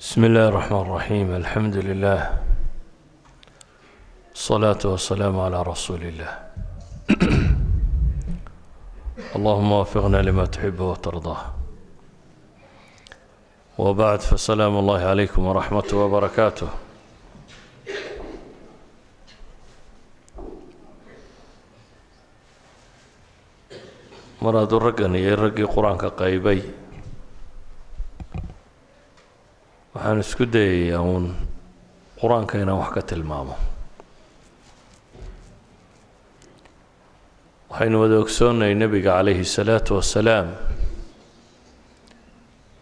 بسم الله الرحمن الرحيم الحمد لله الصلاة والسلام على رسول الله اللهم وفقنا لما تحب وترضاه وبعد فسلام الله عليكم ورحمته وبركاته mar hadduu raggan iyo raggii qur-aanka qaybay waxaan isku dayayaa uun qur'aanka inaan wax ka tilmaamo. Waxaynu wada ogsoonnay nebiga calayhi salaatu wasalaam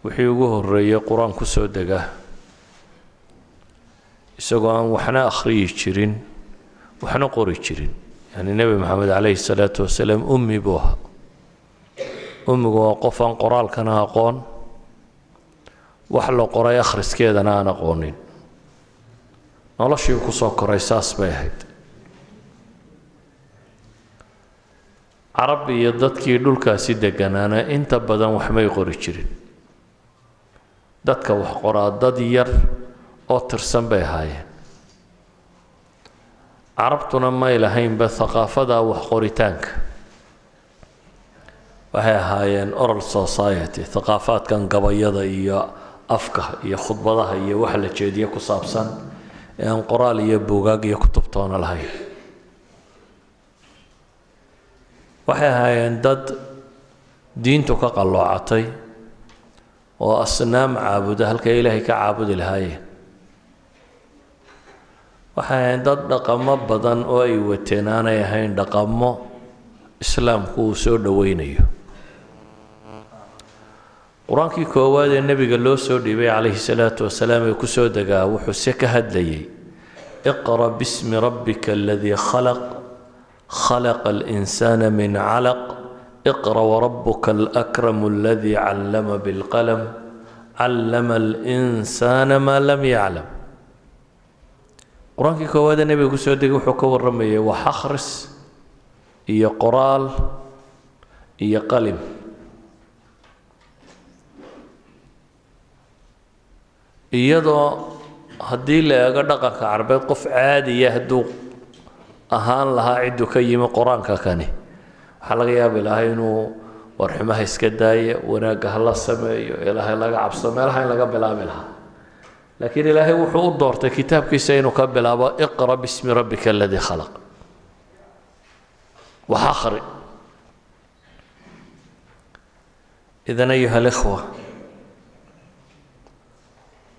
wixii ugu horeeyey qur'aan ku soo dega. Isagoo aan waxna akhriyi jirin waxna qori jirin. Yacni nebi maxamed calayhi salaatu wasalaam ummi buu ahaa. Ummigu waa qof aan qoraalkana aqoon wax la qoray akhriskeedana aan aqoonin. Noloshii ku soo koray saas bay ahayd. Carab iyo dadkii dhulkaasi deganaana inta badan waxmay qori jirin. Dadka wax qoraa dad yar oo tirsan bay ahaayeen. Carabtuna may lahaynba haqaafada wax qoritaanka. Waxay ahaayeen oral society haqaafaadkan gabayada iyo afka iyo khudbadaha iyo wax la jeediye ku saabsan ee aan qoraal iyo buugaag iyo kutubtoona lahayn waxay ahaayeen dad diintu ka qalloocatay oo asnaam caabuda halkay ilaahay ka caabudi lahaayeen waxay ahaayeen dad dhaqamo badan oo ay wateen aanay ahayn dhaqamo islaamku uu soo dhoweynayo qur'aankii koowaad ee nebiga loo soo dhiibay calayhi salaatu wasalaam ee ku soo degaa wuxuu se ka hadlayay iqra bismi rabbika aladii khalaq khalaqa alinsaana min calaq iqra warabuka alakramu aladii callama bilqalam callama alinsaana maa lam yaclam. Qur'aankii koowaad ee nebiga ku soo degay wuxuu ka warramayay wax akhris iyo qoraal iyo qalim iyadoo haddii la eego dhaqanka carbeed qof caadiya hadduu ahaan lahaa cidduu ka yimi qur'aanka kani waxaa laga yaabi lahaa inuu warxumaha iska daayo wanaagga hala sameeyo ilaahay laga cabsado meelaha in laga bilaabi lahaa. Laakiin ilaahay wuxuu u doortay kitaabkiisa inuu ka bilaabo iqra bismi rabbika aladii khalaq. Wax akhri idan ayuha alikhwa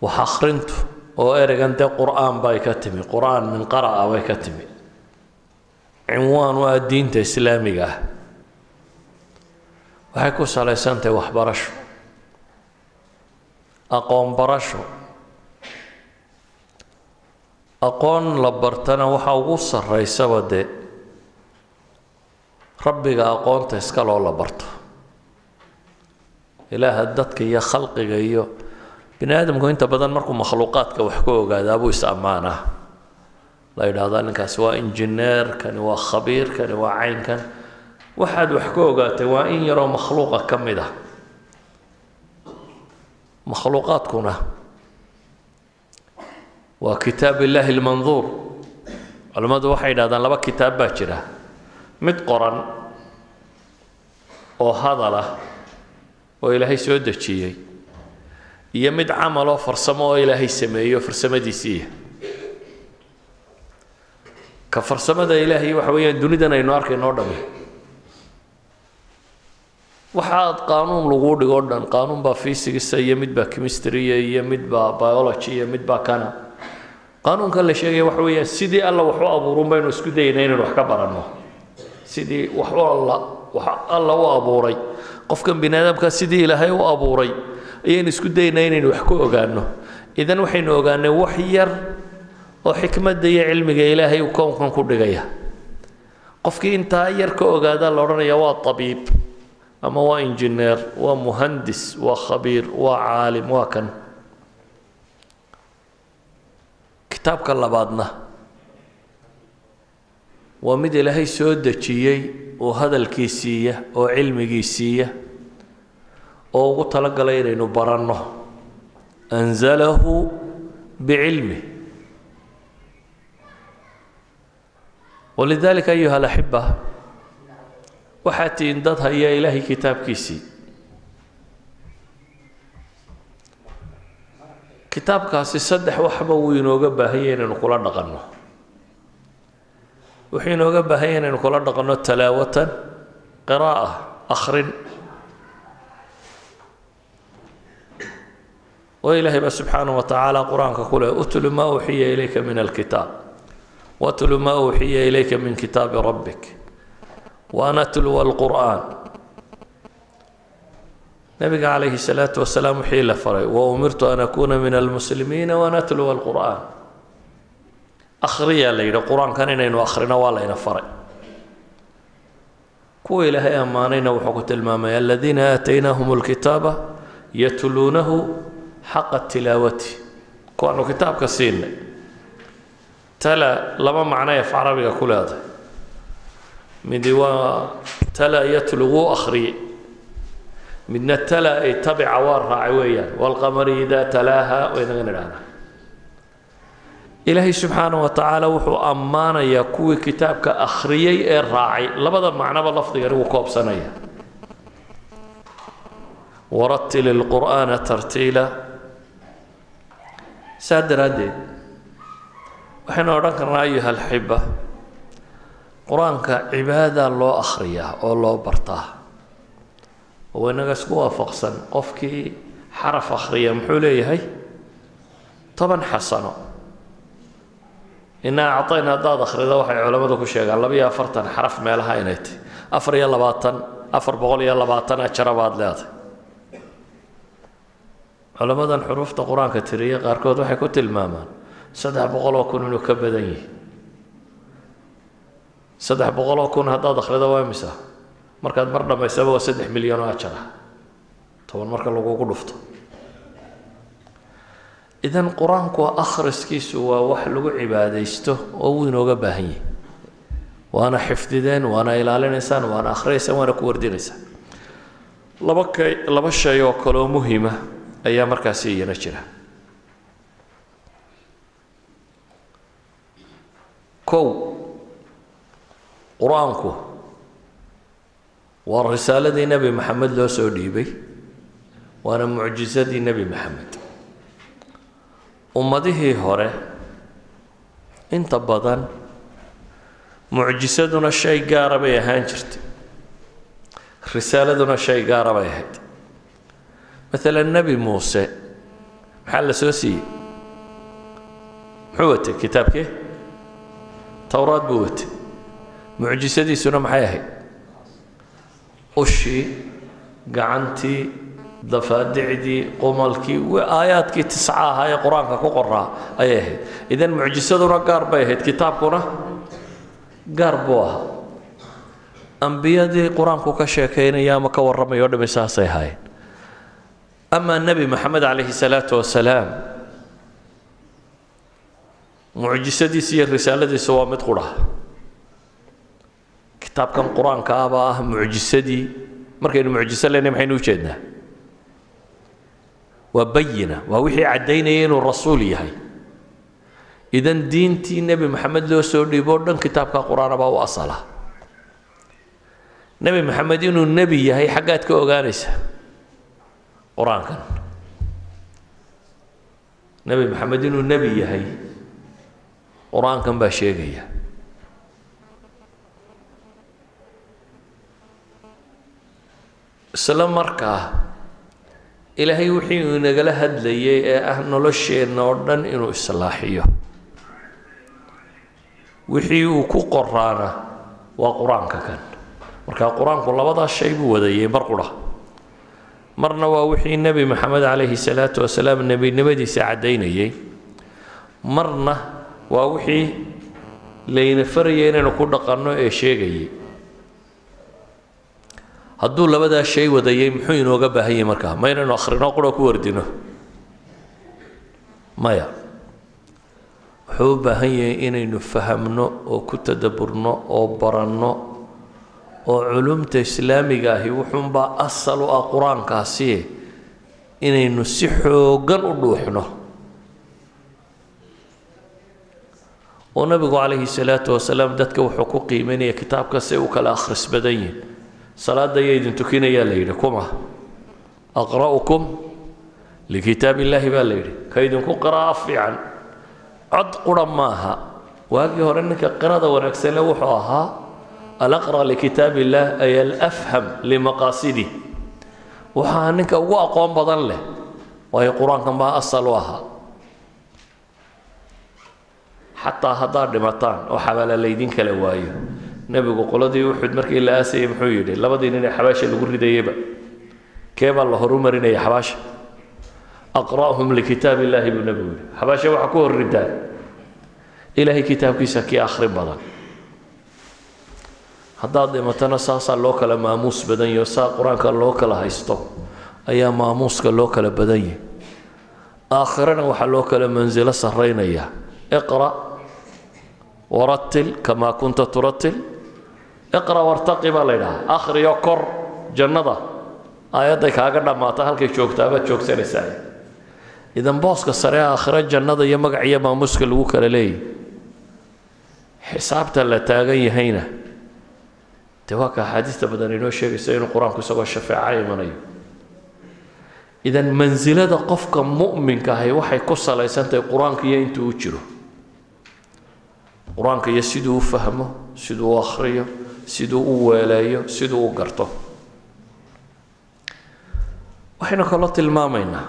wax akhrintu. Oo ereygan dee qur'aan bay ka timi. Qur'aan min qara'a bay ka timi. Cinwaan ah diinta islaamiga ah. Waxay ku salaysantahay waxbarasho aqoon barasho aqoon la bartana waxa ugu sarraysaba dee rabbiga aqoonta iska loo la barto. Ilaaha dadka iyo khalqiga iyo bini aadamku inta badan markuu makhluuqaadka wax ka ogaadaabuu is ammaanaa la yidhaahdaa ninkaasi waa injineer waa khabiir waa caynkan waxaad wax ka ogaatay waa in yaroo makhluuqa ka mid ah. Makhluuqaadkuna waa kitaab illaahi lmanduur culimmadu waxay yidhahdaan laba kitaab baa jira. Mid qoran oo hadal ah oo ilaahay soo dejiyey iyo mid camal oo farsamo oo ilaahay sameeyo farsamadiisiiya ka farsamada ilaahay waxa weeyaan dunidan aynu arkayno o dhami. Waxaad qaanuun laguu dhigoo dhan qaanuun baa fysigisa iyo mid baa chemistryya iyo mid baa biology iyo mid baa kana. Qaanuunkan la sheegaya waxa weeyaan sidii alla wax u abuurun baynu isku dayayna inaynu wax ka baranno. Sidii wax alla wax alla u abuuray. Qofkan bini aadamka sidii ilaahay u abuuray ayaynu isku daynaa inaynu wax ku ogaano idan waxaynu ogaanay wax yar oo xikmadda iyo cilmiga ilaahay uu kownkan ku dhigaya. Qofkii intaa yar ka ogaadaa la odhanaya waa tabiib ama waa injineer waa muhandis waa khabiir waa caalim waa kan. Kitaabka labaadna waa mid ilaahay soo dejiyey oo hadalkii siiya oo cilmigii siiya oo ugu talagalay inaynu baranno. Anzalahu bicilmih walidalika ayuha alaxiba waxaad tihiin dad haya ilaahay kitaabkiisii kitaabkaasi saddex waxba wuu inooga baahanya inaynu kula dhaqanno. Wuxuu inooga baahanya inaynu kula dhaqanno talaawatan qiraa'a akhrin way ilaahay baa subxaana wa tacaala qur'aanka ku leh utlu maa uxiya ilayka min alkitaab. Watlu maa uxiya ilayka min kitaabi rabbik. Waan atluwa alqur'aan nabiga calayhi salaatu wasalaam wixii la faray wa umirtu an akuuna min almuslimiina waan atluwa alqur'aan akhriyaa la yidhi qur'aankan inaynu akhrino waa layna faray. Kuwa ilaahay ammaanayna wuxuu ku tilmaamaya aladiina aataynaahum alkitaaba yatluunahu xaqa tilaawati. Kuwaanu kitaabka siinay tala laba macnoy af carabiga ku leedahay. Midi waa tala yatlu wuu akhriyey. Midna tala ay tabica waa raacay weeyaan. Waalqamari idaa talaaha waynaga nidhahnaa ilaahay subxaanaه wa tacaala wuxuu ammaanayaa kuwii kitaabka akhriyey ee raacay. Labada macnoba lafdigani wuu koobsanaya waratil اlqur'aana tartiila saa daraaddeed waxaynu odhan karnaa ayuha alxiba qur'aanka cibaada loo akhriyaa oo loo bartaa. Oo inaga isku waafaqsan. Qofkii xaraf akhriya muxuu leeyahay? Toban xasano. Inaa acطayna haddaad akhrida waxay culammadu ku sheegaan labiyo afartan xaraf meelaha inay tahy afar iyo labaatan afar boqol iyo labaatan ajara baad leedahay culammadan xuruufta qur'aanka tiriya qaarkood waxay ku tilmaamaan saddex boqol oo kun inuu ka badan yihi saddex boqol oo kun haddaad akhrido waa imisa markaad mar dhammaysaba waa saddex milyan oo ajar ah. Toban marka lagugu dhufto. Idan qur'aanku akhriskiisu waa wax lagu cibaadaysto oo wuu inooga baahan yahi waana xifdideen waana ilaalinaysaan waana akhrinaysaan waana ku wardinaysaan. Laba kay laba shay oo kaleoo muhima ayaa markaasi iyana jira. Kow qur'aanku waa risaaladii nebi maxamed loo soo dhiibay waana mucjisadii nebi maxamed. Ummadihii hore inta badan mucjisaduna shay gaara bay ahaan jirtay risaaladuna shay gaara bay ahayd maalan nebi muuse maxaa la soo siiyey? Muxuu watay kitaabkee towraad buu watay. Mucjisadiisuna maxay ahayd? Ushii gacantii dafaadicdii qumalkii aayaadkii tisca ahaa ee qur'aanka ku qoraa ayay ahayd. Idan mucjisaduna gaar bay ahayd. Kitaabkuna gaar buu ahaa amaa nebi maxamed calayhi salaatu wasalaam mucjisadiisa iyo risaaladiisa waa mid qudha kitaabkan qur'aanka ah baa ah mucjisadii. Markaynu mucjiso leenahay maxaynu u jeednaa? Waa bayina waa wixii caddaynaya inuu rasuul yahay. Idan diintii nebi maxamed loo soo dhiiboo dhan kitaabka qur'aana baa u asala. Nebi maxamed inuu nebi yahay xaggaad ka ogaanaysa qur'aankan nebi maxamed inuu nebi yahay qur'aankan baa sheegaya. Isla markaa ilaahay wixii uu inagala hadlayay ee ah nolosheenna oo dhan inuu islaaxiyo. Wixii uu ku qoraana waa qur'aanka kan. Marka qur'aanku labadaas shay buu wadayay mar qura marna waa wixii nebi maxamed calayhi salaatu wasalaam nebinimadiisa caddaynayay. Marna waa wixii layna faraya inaynu ku dhaqanno ee sheegayay. Hadduu labadaa shay wadayay muxuu inooga baahan yahay markaa? Ma inaynu akhrino qura ku wardino? Maya. Wuxuu u baahan yahay inaynu fahamno oo ku tadaburno oo baranno oo culumta islaamiga ahi wuxuunbaa asal u ah qur'aankaasi inaynu si xooggan u dhuuxno. Oo nabigu calayhi salaatu wasalaam dadka wuxuu ku qiimeynaya kitaabka si u kala akhris badan yihiin salaada ayaa idin tukinayaa la yidhi kuma aqra'ukum likitaab illaahi baa la yidhi. Ka idinku qira'a fiican cod qura maaha. Waagii hore ninka qirada wanaagsanle wuxuu ahaa alaqra likitaab illaah ay alafham limaqaasidi waxaa ninka ugu aqoon badan leh waayo qur'aankan baa asal u ahaa xataa haddaad dhimataan oo xabaala laydin kala waayo. Nebigu qoladii uxud markii la aasayay muxuu yidhi labadii nin ee xabaasha lagu ridayeyba kee baa la horu marinaya xabaasha? Aqra'hum likitaab illaahi buu nebigu yidhi. Xabaasha waxaa ku horridaan ilaahay kitaabkiisa kii akhri badan haddaad dhimatana saasaa loo kala maamuus badan saa qur'aanka loo kala haysto ayaa maamuuska loo kala badan aakhirana waxaa loo kala mansilo sarraynayaa. Iqra' waratil kamaa kunta turatil iqra' wartaqi baa la yidhahaa akhriyo kor jannada. Aayadday kaaga dhammaata halkay joogtaa baad joogsanaysaa idan booska sare aakhiro jannada iyo magac iyo maamuuska lagu kala leeyahy xisaabta la taagan yahayna dee waa ka axaadiista badan inoo sheegaysa inuu qur'aanku isagoo shafeeca imanayo. Idan mansilada qofka mu'minka ahi waxay ku salaysantahay qur'aanka iyo intuu u jiro. Qur'aanka iyo siduu u fahmo siduu u akhriyo siduu u weeleeyo siduu u garto. Waxaynu kaloo tilmaamaynaa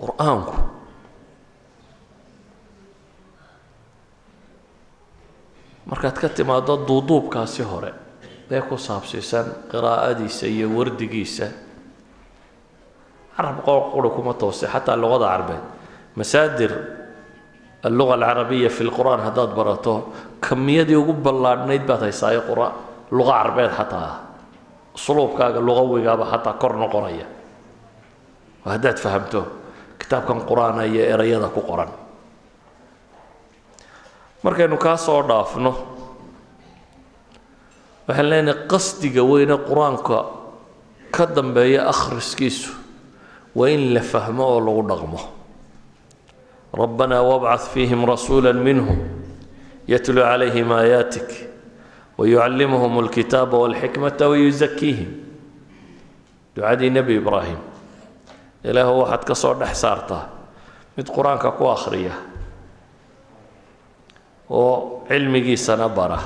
qur'aanku markaad ka timaado duuduubkaasi hore ee ku saabsiisan qiraa'adiisa iyo wardigiisa. Carab qori kuma toose xataa luqada carbeed. Masaadir alluga alcarabiya fi lqur'aan haddaad barato kamiyadii ugu ballaadhnayd baad haysaayo qura luqa carbeed xataa. Ah luqawigaaba xataa kor noqonaya. Haddaad fahamto kitaabkan qur'aana iyo erayada ku qoran markaynu kaa soo dhaafno waxaan leenahay qasdiga weyne qur'aanka ka dambeeya akhriskiisu waa in la fahmo oo lagu dhaqmo. Rabbanaa wabcad fiihim rasuula minhum yatluu calayhim aayaatik wayucallimuhum alkitaaba walxikmata wayusakiihim ducadii nebi ibraahim ilaahu waxaad ka soo dhex saartaa mid qur'aanka ku akhriya oo cilmigiisana bara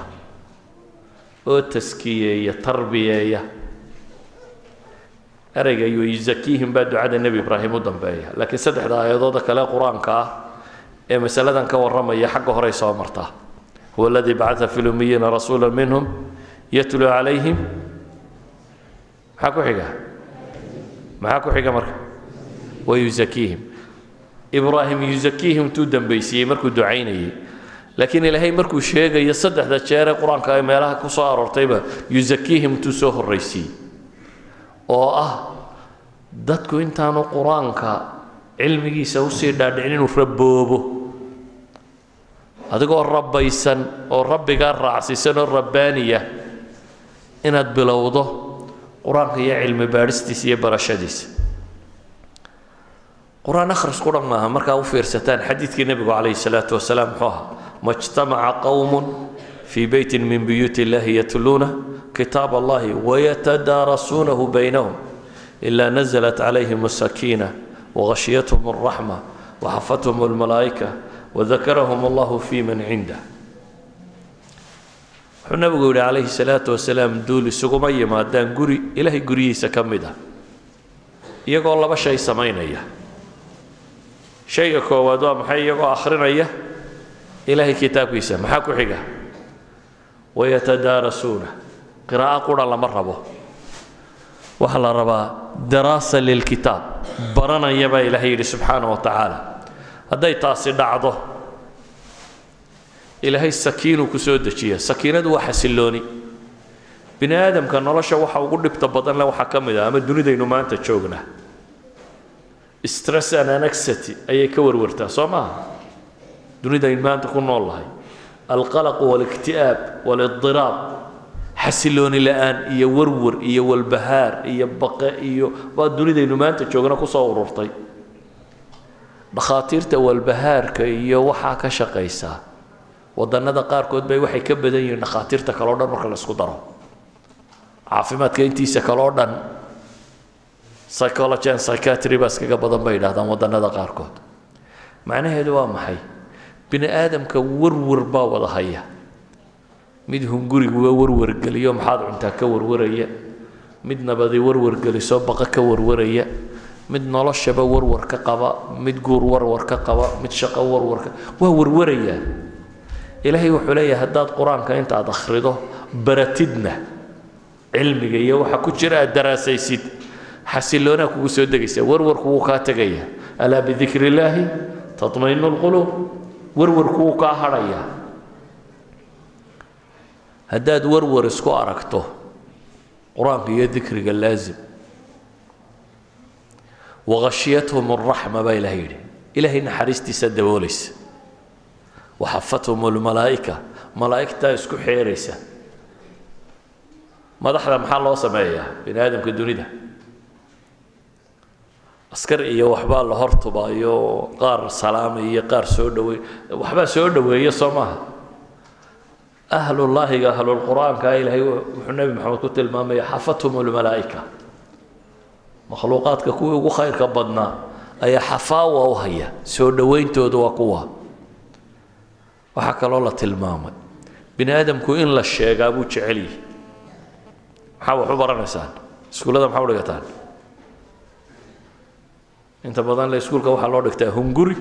oo taskiyeeya tarbiyeeya. Ereyga yuzakiihim baa ducada nebi ibraahim u dambeeya. Laakiin saddexda aayadooda kale qur'aanka ah ee masaladan ka warramaya xagga horey soo martaa huwa aladii bacata fi lumiyiina rasuula minhum yatluu calayhim maxaa ku xiga? Maxaa ku xiga marka? Wayuzakiihim ibraahim yuzakiihim tuu dambaysiiyey markuu ducaynayay laakiin ilaahay markuu sheegayo saddexda jeer ee qur'aanka ay meelaha ku soo aroortayba yuzakiihim tuu soo horraysiiyey oo ah dadku intaanu qur'aanka cilmigiisa u sii dhaadhicin inuu raboobo adigoo rabbaysan oo rabbigaa raacsiisan oo rabbaaniya inaad bilowdo qur'aanka iyo cilmi baadhistiisa iyo barashadiisa. Qur'aan akhris qura maaha markaa u fiirsataan xadiidkii nebigu calayhi salaatu wasalaam muxuu ahaa ma jtamaca qowmun fii beytin min buyuuti illahi yatluuna kitaab allahi wayatadaarasuunahu baynahum ilaa naزlat calayhim asakiina wغashyathum الraxma waxafathum اlmalaa'ika wadakarahum allahu fi man cindah wuxuu nebigu yihi calayhi salaatu wasalaam duul isuguma yimaadaan guri ilaahay guryihiisa ka mid ah iyagoo laba shay samaynaya shayga koowaad waa maxay iyagoo akhrinaya ilaahay kitaabkiisa maxaa ku xiga? Wayatadaarasuuna qiraa'o qura lama rabo. Waxaa la rabaa daraasa lilkitaab baranaya baa ilaahay yidhi subxaana wa tacaala. Hadday taasi dhacdo ilaahay sakiinuu ku soo dejiya sakiinadu waa xasillooni. Bini aadamka nolosha waxa ugu dhibta badan le waxaa ka mid ah ama dunidaynu maanta joognaa stress and anxiety ayay ka warwartaa soo maaha dunidaynu maanta ku nool lahay. Alqalaq waاlikti'aab wاlidiraab xasilooni la'aan iyo warwar iyo walbahaar iyo baqe iyo waa dunidaynu maanta joogna ku soo ururtay. Dhakhaatiirta walbahaarka iyo waxaa ka shaqaysaa wadannada qaarkood bay waxay ka badan yihiin dhakhaatiirta kale o dhan marka la daro. Caafimaadka intiisa kale o dhan psychology and psychiatry baa iskaga badan bay yidhahdaan wadannada qaarkood. Macnaheedu waa maxay bini aadamka warwar baa wada haya. Mid hunguriguba warwargeliyo maxaad cuntaa ka warwaraya. Mid nabadi warwargeliso baqa ka warwaraya. Mid noloshaba warwar ka qaba mid guur warwar ka qaba mid shaqo warwarka waa warwarayaa ilaahay wuxuu leeyahay haddaad qur'aanka intaad akhrido baratidna cilmiga iyo waxa ku jira aad daraasaysid. Xasiloonaa kugu soo degaysa warwarku wuu kaa tegaya alaa bidikri illaahi tatmainu lquluub warwarku wuu kaa hadhaya. Haddaad warwar isku aragto qur'aanka iyo dikriga laazim. Wahashiyathum araxma baa ilahay yidhi. Ilaahay naxariistiisa daboolaysa waxafathum lmalaa'ika malaa'igtaa isku xeeraysa. Madaxda maxaa loo sameeyaa? Bini aadamka dunida askar iyo waxbaa la hortubaayo qaar salaamay iyo qaar soo dhaweey waxbaa soo dhaweeya soo maaha. Ahlullaahiga ahlulqur-aanka ilaahay wuxuu nebi maxamed ku tilmaamaya xafathum lmalaa'ika makhluuqaadka kuwii ugu khayrka badnaa ayaa xafaawa u haya soo dhowayntooda waa kuwa. Waxaa kaloo la tilmaamay bini aadamku in la sheegaa buu jecel yihi maxaa wax u baranaysaan iskuullada maxaa u dhigataan inta badan le iskuulka waxaa loo dhigtaa hunguri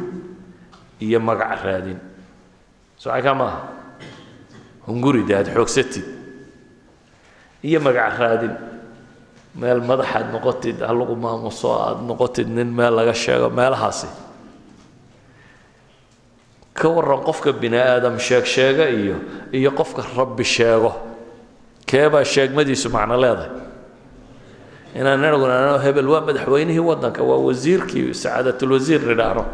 iyo magac raadin. Socaka maaha hunguri dee aad xoogsatid iyo magac raadin. Meel madaxaad noqotid ha lagu maamuso aada noqotid nin meel laga sheego meelahaasi. Ka waran qofka bini aadam sheeg sheega iyo iyo qofka rabbi sheego. Keebaa sheegmadiisu macno leedahay inaan inaguna hebel waa madaxweynihii waddanka waa wasiirkii sacaadatulwasiir nidhaahno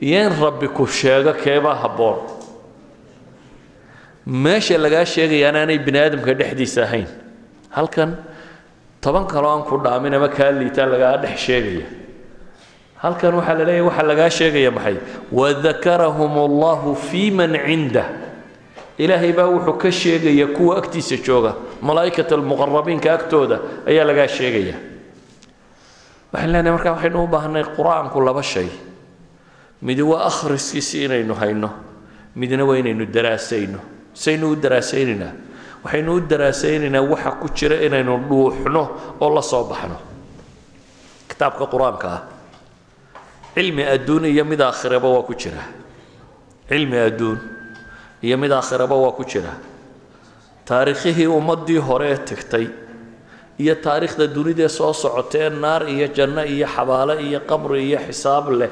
iyo rabbi ku sheego keebaa habboon. Meesha lagaa sheegaya anaanay bini dhexdiisa ahayn. Halkan toban kaloo aan ku dhaamin ama kaa liitaa lagaa dhex sheegaya. Halkan waxaa la leeyahy waxaa lagaa sheegaya maxay? Wadakarahum allahu fii man cindah ilaahay baa wuxuu ka sheegaya kuwa agtiisa jooga. Malaa'ikat almuqarabiinka agtooda ayaa lagaa sheegaya. Waxaan leenahay markaa waxaynu u baahnay qur'aanku laba shay. Midi waa akhriskiisi inaynu hayno midna waa inaynu daraasayno. Saynu u daraasaynaynaa waxaynu u daraasaynaynaa waxa ku jira inaynu dhuuxno oo la soo baxno. Kitaabka qur'aanka ah. Cilmi adduun iyo mid aakhiraba waa ku jira. Cilmi adduun iyo mid aakhiraba waa ku jira. Taariikhihii ummaddii hore ee tagtay iyo taariikhda dunidee soo socotee naar iyo janno iyo xabaale iyo qabri iyo xisaab leh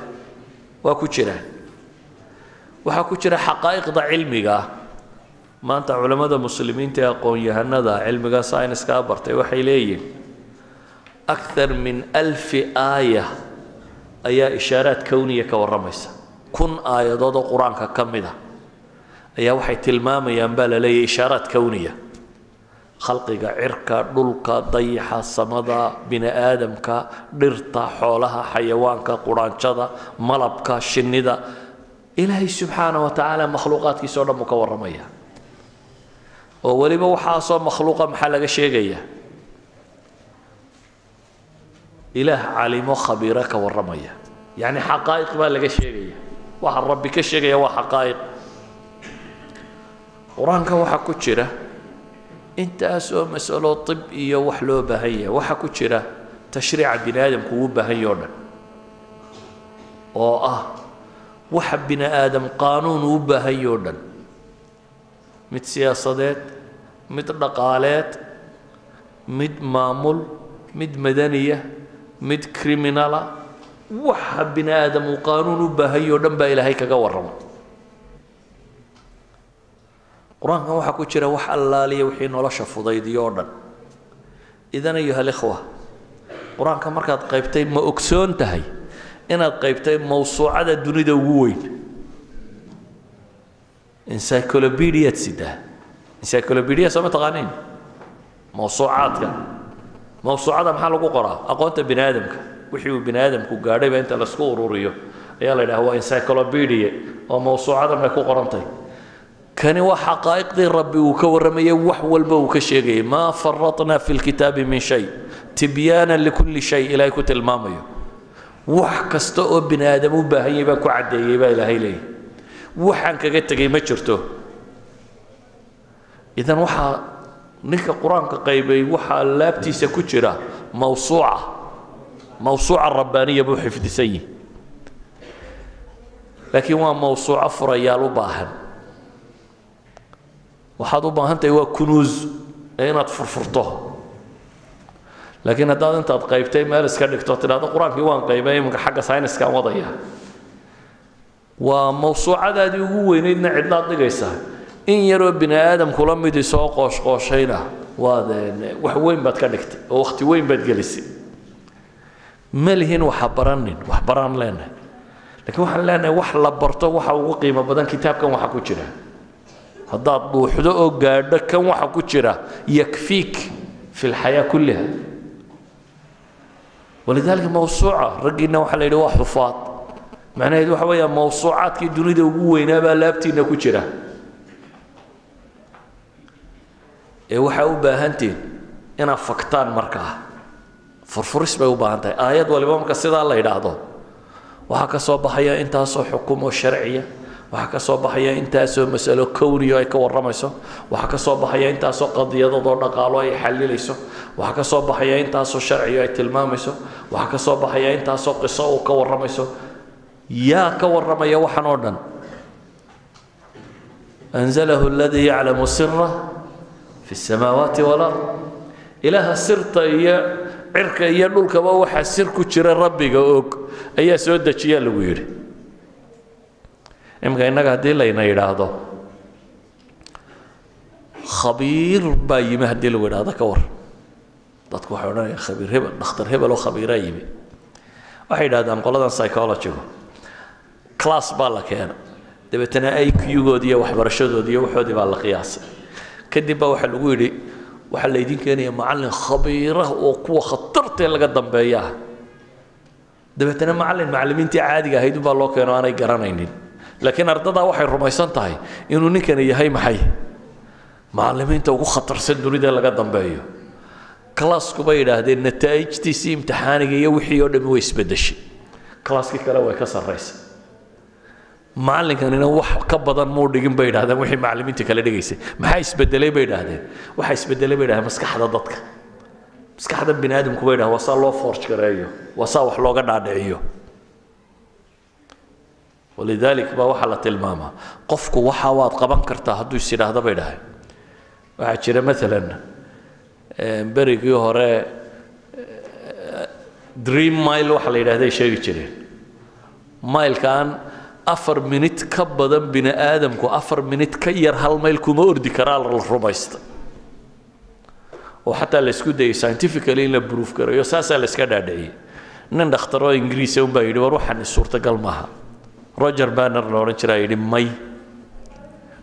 waa ku jiraan waxaa ku jira xaqaa'iqda cilmiga. Ah maanta culammada muslimiinta ee aqoon-yahanada cilmiga sayniskaa bartay waxay leeyihiin akthar min alfi aaya. Ayaa ishaaraad kowniya ka warramaysa. Kun aayadood oo qur'aanka ka mid a ayaa waxay tilmaamayaan baa la leeyahy ishaaraad kowniya khalqiga cirka dhulka dayaxa samada bini aadamka dhirta xoolaha xayawaanka quraanjada malabka shinnida. Ilaahay subxaana wa tacaala makhluuqaadkiisa o dhan buu ka warramaya. Oo weliba waxaasoo makhluuqa maxaa laga sheegaya? Ilaah calimo khabiiro ka warramaya. Yacni xaqaa'iq baa laga sheegaya. Waxa rabbi ka sheegaya waa xaqaa'iq qur'aanka waxaa ku jira intaas oo masalo tib iyo wax loo baahan yahay waxaa ku jira tashriica bini aadamku uu baahan yaho dhan. Oo ah waxa bini aadam qaanuun uu baahan yaho dhan. Mid siyaasadeed mid dhaqaaleed mid maamul mid madaniya mid criminala waxa bini aadam uu qaanuun u baahan yaho dhan baa ilaahay kaga warrama qur'aankan waxaa ku jira wax allaaliya wixii nolosha fudaydiyo oo dhan. Idan ayuha alikhwa qur'aanka markaad qaybtay ma ogsoon tahay inaad qaybtay mawsuucada dunida ugu weyn. Encyclopediaad sidaa. Encyclopedia soo ma taqaaniin? Mawsuucaadka. Mawsuucada maxaa lagu qoraa? Aqoonta bini aadamka wixii uu bini aadamku gaadhayba inta la isku ururiyo. Ayaa la yidhaha waa encyclopedia oo mawsuucadan bay ku qorantay kani waa xaqaa'iqdii rabbi uu ka warramayay wax walba uu ka sheegayay maa faratna fi lkitaabi min shay tibyaanan likulli shay ilaahay ku tilmaamayo. Wax kasta oo bini aadam u baahan yahay baa ku caddeeyey baa ilaahay leeyahy waxaan kaga tegay ma jirto. Idan waxaa ninka qur'aanka qaybay waxaa laabtiisa ku jira mawsuuca mawsuuca rabbaaniya buu xifdisan yihi laakiin waa mawsuuco furayaal u baahan waxaad u baahan tahay waa kunuus ee inaad furfurto. Laakiin haddaad intaad qaybtay meel iska dhigto tidhahdo qur'aankii waan qaybay iminka xagga sayniskaan wadaya. Waa mawsuucadaadii ugu weynaydna cidlaad dhigaysaa in yaroo bini aadamkula midi soo qooshqooshayna waad wax weyn baad ka dhigtay oo wakhti weyn baad gelisay. Ma lihin waxa baranin wax baraan leenahay. Laakiin waxaan leenahay wax la barto waxa ugu qiimo badan kitaabkan waxa ku jira haddaad dhuuxdo oo gaadho kan waxa ku jira yakfiik fi lxayaa kulliha. Walidaalika mawsuuca raggiina waxaa la yidhi waa xufaad. Macnaheedu waxa weeyaa mawsuucaadkii dunida ugu weynaa baa laabtiina ku jira. Ee waxaa u baahantiin inaad faktaan markaa. Furfuris bay u baahan tahay aayad waliba marka sidaa la yidhaahdo waxaa ka soo baxaya intaasoo xukumo sharciya waxaa ka soo baxaya intaasoo masalo kowniyo ay ka warramayso. Waxaa ka soo baxaya intaasoo qadiyadadoo dhaqaalo ay xalilayso waxaa ka soo baxaya intaasoo sharciyo ay tilmaamayso. Waxaa ka soo baxaya intaasoo qiso uu ka warramayso. Yaa ka warramaya waxan oo dhan. Anzalahu aladii yaclamu sira fi samaawaati walard ilaaha sirta iyo cirka iyo dhulkaba waxaa sir ku jira rabbiga og. Ayaa soo dejiya lagu yidhi iminka innaga haddii layna yidhaahdo khabiir baa yimi haddii lagu yidhahdo ka war. Dadku waxay odhanaya khabiir hebel dhakhtar hebel oo khabiiraa yimi. Waxay yidhahdaan qoladan psychologigu class baa la keena. Dabeetana iq-goodi iyo waxbarashadoodi iyo waxoodii baa la qiyaasay. Kadib baa waxaa lagu yidhi waxaa laydin keenaya macallin khabiira oo kuwa khatartee laga dambeeya ah dabeetana macallin macallimiintii caadiga ahayd unbaa loo keeno aanay garanaynin laakiin ardadaa waxay rumaysan tahay inuu ninkani yahay maxay? Macallimiinta ugu khatarsan dunida laga dambeeyo. Classku bay nataa'ijtiisii imtixaaniga iyo wixii oo dhami way isbeddeshay classkii kale way ka sarraysay macallinkanina wax ka badan muu dhigin bay yidhahdeen wixii macallimiinta kale dhigaysay. Maxaa isbedelay bay yidhahdeen waxaa isbedelay bay yidhahdeen maskaxda dadka. Maskaxda bini aadamku bay yidhahdeen waa loo forge gareeyo wax looga dhaadhiciyo walidalik baa waxaa la tilmaamaa qofku waxa waad qaban kartaa hadduu is yidhaahdo bay dhahay. Waxaa jira maalan berigii hore dream mile waxa la yidhahday sheegi jireen mailkaan afar minit ka badan bini aadamku afar minit ka yar hal mayl kuma ordi karaa la rumaysta. Oo xataa la isku dayay scientifically in la proof garayo saasaa la iska dhaadhiciyey nin dhakhtaroo ingiriisa unbaa yidhi war waxaan suurtagal maaha roger banner la odhan jiraa yidhi may.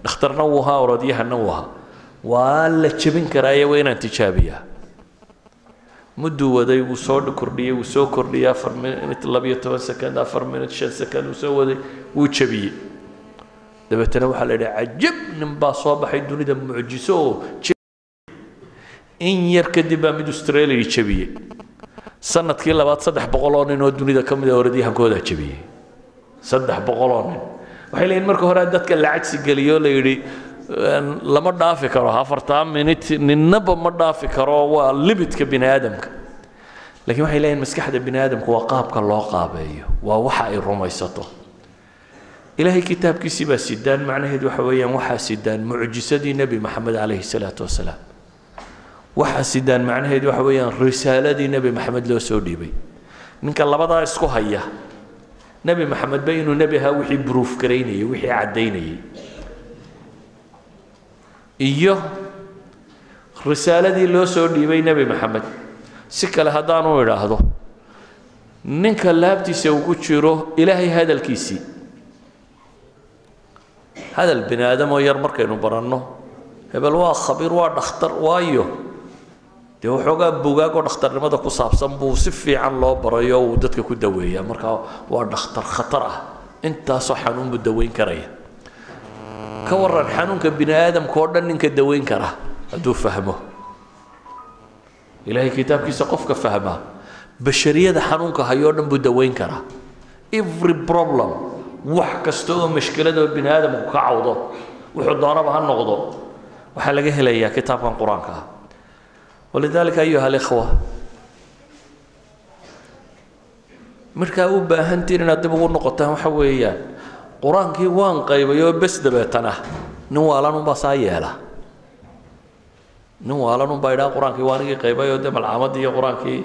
Dhakhtarna wuu ahaa orodyahanna wuu ahaa. Waa la jebin karaaye waa inaan tijaabiyaa. Mudduu waday wuu soo kordhiyey wuu soo kordhiyey afar minut labiyo toban sekond afar minut shan sekond wuu soo waday wuu jebiyey. Dabeetana waxaa la yidhi cajab nin baa soo baxay dunida mucjiso oo in yar kadib baa mid australia jebiyey. Sanadkii labaad saddex boqol oo nin oo dunida ka mid a orodyahankoodaa jebiyey saddex boqol oo nin. Waxay leeyihiin marka hore dadka la cagsi geliyoo la yidhi lama dhaafi karo afartaa minut ninnaba ma dhaafi karo waa limitka bini aadamka lakiin waxay leeyihiin maskaxda bini aadamku waa qaabka loo qaabeeyo waa waxa ay rumaysato. Ilaahay kitaabkiisii baa sidaan macnaheed waxa weeyaan waxaa sidaan mucjisadii nebi maxamed calayhi salaatu wasalaam. Waxaa sidaan macnaheed waxa weeyaan risaaladii nebi maxamed loo soo dhiibay. Ninka labadaa isku haya nebi maxamedba inuu nebi ahaa wixii bruuf garaynayay wixii caddaynayay. Iyo risaaladii loo soo dhiibay nebi maxamed si kale haddaanu idhaahdo ninka laabtiisa ugu jiro ilaahay hadalkiisii hadal bini aadamoo yar markaynu baranno hebel waa khabiir waa dhakhtar waayo dee waxoogaa bugaagoo dhakhtarnimada ku saabsan buu si fiican loo barayo uu dadka ku daweeyaa. Markaa waa dhakhtar khatar ah. Intaasoo xanuun buu daweyn karaya. Ka waran xanuunka bini aadamka oo dhan ninka daweyn kara hadduu fahmo. Ilaahay kitaabkiisa qofka fahmaa bashariyada xanuunka hayoo dhan buu daweyn karaa every problem wax kasta oo mashkiladoo bini aadamku ka cawdo wuxuu doonaba ha noqdo. Waxaa laga helayaa kitaabkan qur'aanka. ah walidaalika ayuha alikhwa. Markaa u baahantiin inaad dib ugu noqotaan waxa weeyaan qur'aankii waan qaybay oo bes dabeetana nin waalanunbaa saa yeela. Nin waalanunbaa idhaa qur'aankii waa anigii qaybay oo dee malcaamadii iyo qur'aankii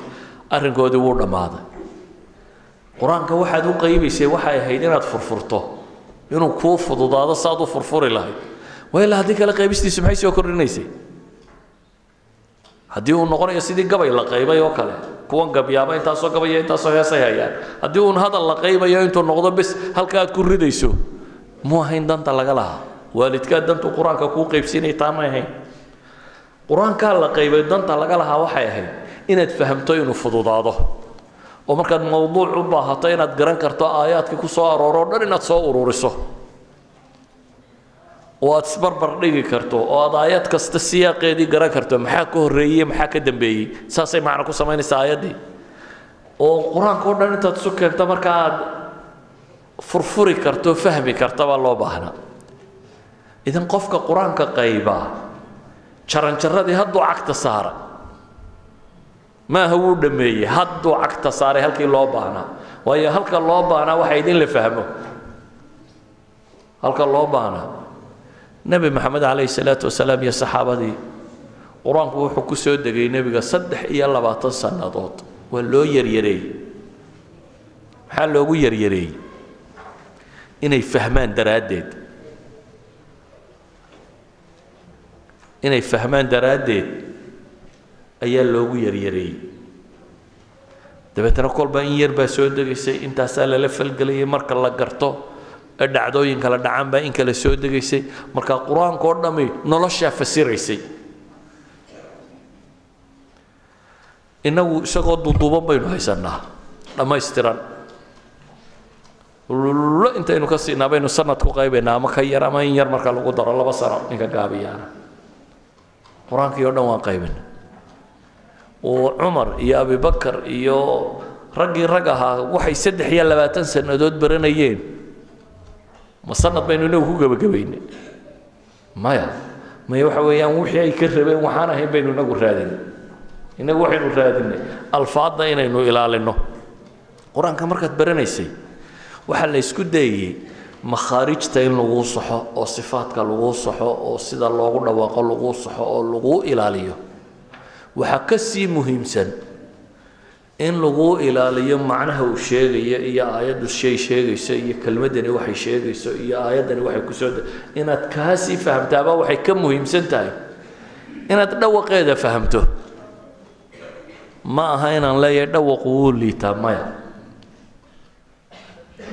arrinkoodii wuu dhammaaday. Qur'aanka waxaad u qaybaysay waxay ahayd inaad furfurto inuu kuu fududaado saaad u haddii uu noqonayo sidii gabay la qaybay oo kale kuwan gabyaaba intaasoo gabaya intaasoo heesay hayaan haddii uun hadal la qaybayo intuu noqdo bes halka aad ku ridayso mu ahayn danta laga lahaa. Waalidkaa dantu qur'aanka kuu qaybsiinay taa ma ahayn. Qur'aankaa la qaybay danta laga lahaa waxay ahayd inaad fahamto inuu fududaado. Oo markaad mawduuc u baahato inaad garan karto aayaadkii ku soo arooro o dhan inaad soo ururiso oo aad isbarbar dhigi karto oo aad aayad kasta siyaaqeedii garan karto maxaa ka horreeyey maxaa ka dambeeyey saasay macno ku samaynaysaa aayaddii oo qur'aanka o dhan intaad isu keento marka aad furfuri karto fahmi karta baa loo baahnaa idan qofka qur'aanka qaybaa jaranjaradii hadduu cagta saara maaha wuu dhameeyey hadduu cagta saaray halkii loo baahnaa waayo halka loo baahnaa waxay idin la fahmo. Halka loo baahnaa nebi maxamed calayhi salaatu wasalaam iyo saxaabadii. Qur'aanku wuxuu ku soo degay nebiga saddex iyo labaatan sannadood. Waa loo yaryareeyey. Maxaa loogu yaryareeyey inay fahmaan daraaddeed. Inay fahmaan daraaddeed ayaa loogu yaryareeyey. Dabeetana kolba in yar baa soo degaysay intaasaa lala falgelayay marka la garto ee dhacdooyinka la dhacaan baa in kale soo degaysay. Marka qur'aanka oo dhammi noloshaa fasiraysay. Innagu isagoo duduuban baynu haysannaa. Dhammaystiran. Lo intaynu ka siinaa baynu sanad ku qaybaynaa ama ka yar ama in yar marka lagu daro laba sano ninka gaabiyaana. Qur'aankii oo dhan waan qaybina oo cumar iyo abibakar iyo raggii rag ahaa waxay saddex iyo labaatan sannadood baranayeen ma sanad baynu inagu ku gebagabaynay maya maya waxa weeyaan wixii ay ka rabeen waxaan ahayn baynu inagu raadinay inagu waxaynu raadinay alfaadda inaynu ilaalino qur'aanka markaad baranaysay waxaa la isku dayayey makhaarijta in laguu saxo oo sifaadka laguu saxo oo sida loogu dhawaaqo laguu saxo oo laguu ilaaliyo. Waxaa ka sii muhiimsan in laguu ilaaliyo macnaha uu sheegayo iyo aayaddu shay sheegayso iyo kelmaddani waxay sheegayso iyo aayaddani waxay ku soo inaad kaa sii fahamtaaba waxay ka muhiimsan tahay. Inaad dhawaqeeda fahamto. Ma aha inaan leeyahay dhawaqu wuu liitaa maya.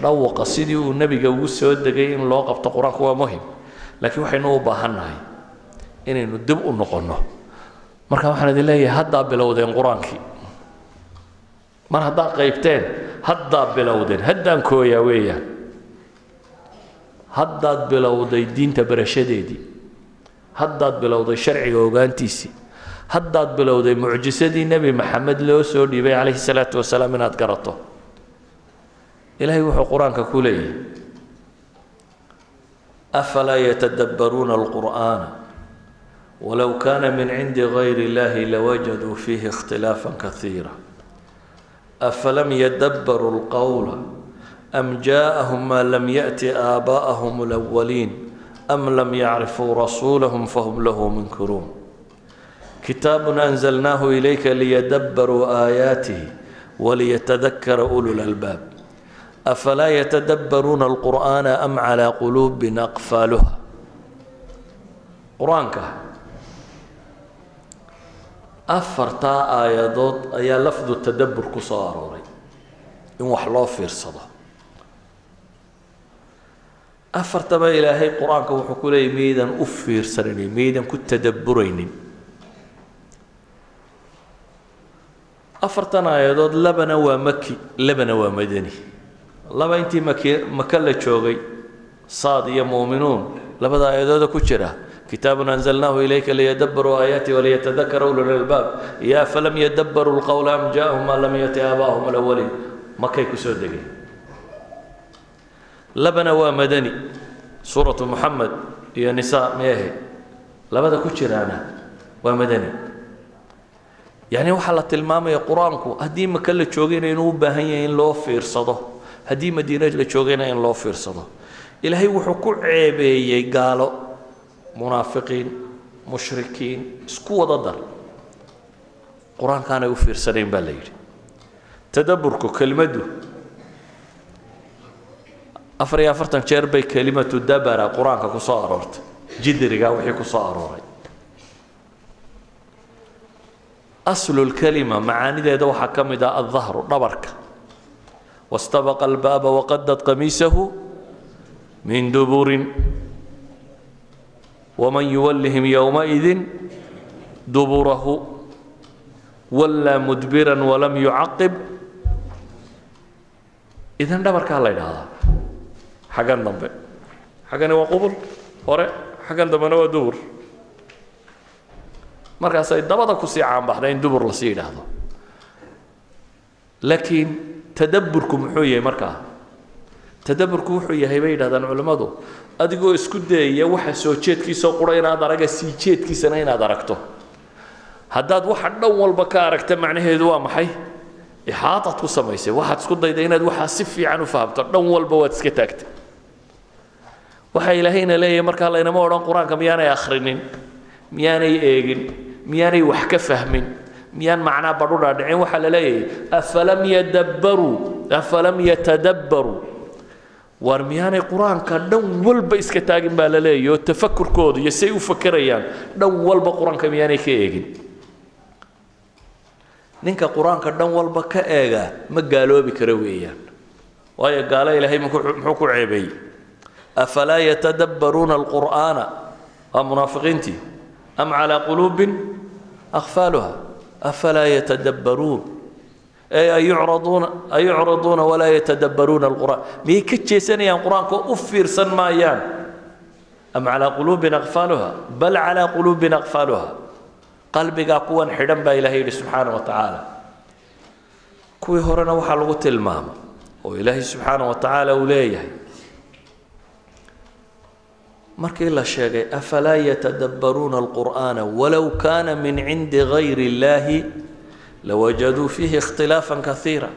Dhawaqa sidii uu nebiga ugu soo degay in loo qabto qur'aanku waa muhiim laakiin waxaynu u baahannahay inaynu dib u noqonno. Marka waxaan idin leeyahay haddaa bilowdeen qur'aankii mar haddaad qaybteen haddaa bilowdeen haddaan kooyaa weeyaan. Haddaad bilowday diinta barashadeedii haddaad bilowday sharciga ogaantiisii haddaad bilowday mucjisadii nebi maxamed loo soo dhiibay calayhi salaatu wasalaam inaad garato. Ilaahay wuxuu qur'aanka ku leeyahay afalaa yatadabbaruuna alqur'aana? Walow kaana min cindi gayri illahi lawajaduu fiihi ikhtilaafan kaiira afalam yadabbaruu lqowla am jaaahum maa lam yati aabaa'ahum lwaliin am lam yacrifuu rasuulahum fahum lahu munkiruun kitaabun anzalnaahu ilayka liyadabbaruu aayaatihi waliyatadakara ulu lalbaab afalaa yatadabbaruuna alqur'aana am calaa quluubin aqfaaluha qur'aanka afartaa aayadood ayaa lafdu tadabbur ku soo arooray in wax loo fiirsado. Afartaba ilaahay qur'aanka wuxuu ku leeyay miyaydan u fiirsanaynin miyaydan ku tadabburaynin. Afartan aayadood labana waa maki labana waa madani. Laba intii maki maka la joogay saad iyo muuminuun labada aayadooda ku jira kitaabun anzalnaahu ilayka liyadabbaruu aayaati waliyatadakara ulul albaab iyo afalam yadabbaruu lqowla am jaahum maa lam yati aabaahum alawaliin makay ku soo degeen labana waa madani suuratu muxamed iyo nisaa meehe labada ku jiraana waa madani yacni waxaa la tilmaamaya qur'aanku haddii maka la joogayna inuu u baahan yahay in loo fiirsado haddii madiina la joogayna in loo fiirsado ilaahay wuxuu ku ceebeeyey gaalo munaafiqiin mushrikiin isku wada dar. Qur'aankaanay u fiirsanayn baa la yidhi. Tadabburku kelmaddu afar iyo afartan jeer bay kelimatu dabara qur'aanka ku soo aroortay. Jidriga wixii ku soo arooray. Aslu lkalima macaanideeda waxaa ka mid ah aldahru dhabarka. Wastabaqa albaaba waqadad qamiisahu min duburin waman yuwallihim yowmaidin duburahu wallaa mudbiran walam yucaqib idan dhabarkaa la ydhaahdaa xaggan dambe xaggani waa qubul hore xaggan dambena waa dubur markaasay dabada ku sii caanbaxda in dubur la sii yidhaahdo laakiin tadabburku muxuu yahay markaa tadabburku wuxuu yahay bay yidhahdaan culimmadu adigoo isku dayaya waxa soo jeedkiisao qura inaad araga sii jeedkiisana inaad aragto. Haddaad waxa dhan walba ka aragta macnaheedu waa maxay? Ixaataad ku samaysay. Waxaad isku dayda inaad waxaa si fiican u fahamto. Dhan walba waad iska taagtay. Waxa ilaahayna leeyahay markaa laynama odhan qur'aanka miyaanay akhrinin miyaanay eegin miyaanay wax ka fahmin miyaan macnaa badhu dhaadhicin waxaa la leeyahay afalam yadabbaruu afalam yatadabbaruu waar miyaanay qur'aanka dhan walba iska taagin baa la leeyahy oo tafakurkooda iyo say u fakerayaan dhan walba qur'aanka miyaanay ka eegin. Ninka qur'aanka dhan walba ka eega ma gaaloobi karo weeyaan. Waayo gaalo ilaahay muxuu ku ceebeeyey afalaa yatadabbaruuna alqur'aana? Waa munaafiqiintii. Am calaa quluubin? Akfaaluha afalaa yatadabbaruun ayucraduuna walaa yatadabbaruuna alqur'aan. Miyay ka jeesanayaan qur'aanka u fiirsan maayaan? Am calaa quluubin akfaaluha bal calaa quluubin akfaaluha qalbigaa kuwan xidhan baa ilahay yidhi subxaana wa tacaala. Kuwii horena waxaa lagu tilmaama oo ilaahay subxaana wa tacaala uu leeyahay. Markii la sheegay afalaa yatadabbaruuna alqur'aana walow kaana min cindi gayri illaahi lawajaduu fiihi ikhtilaafan kaiira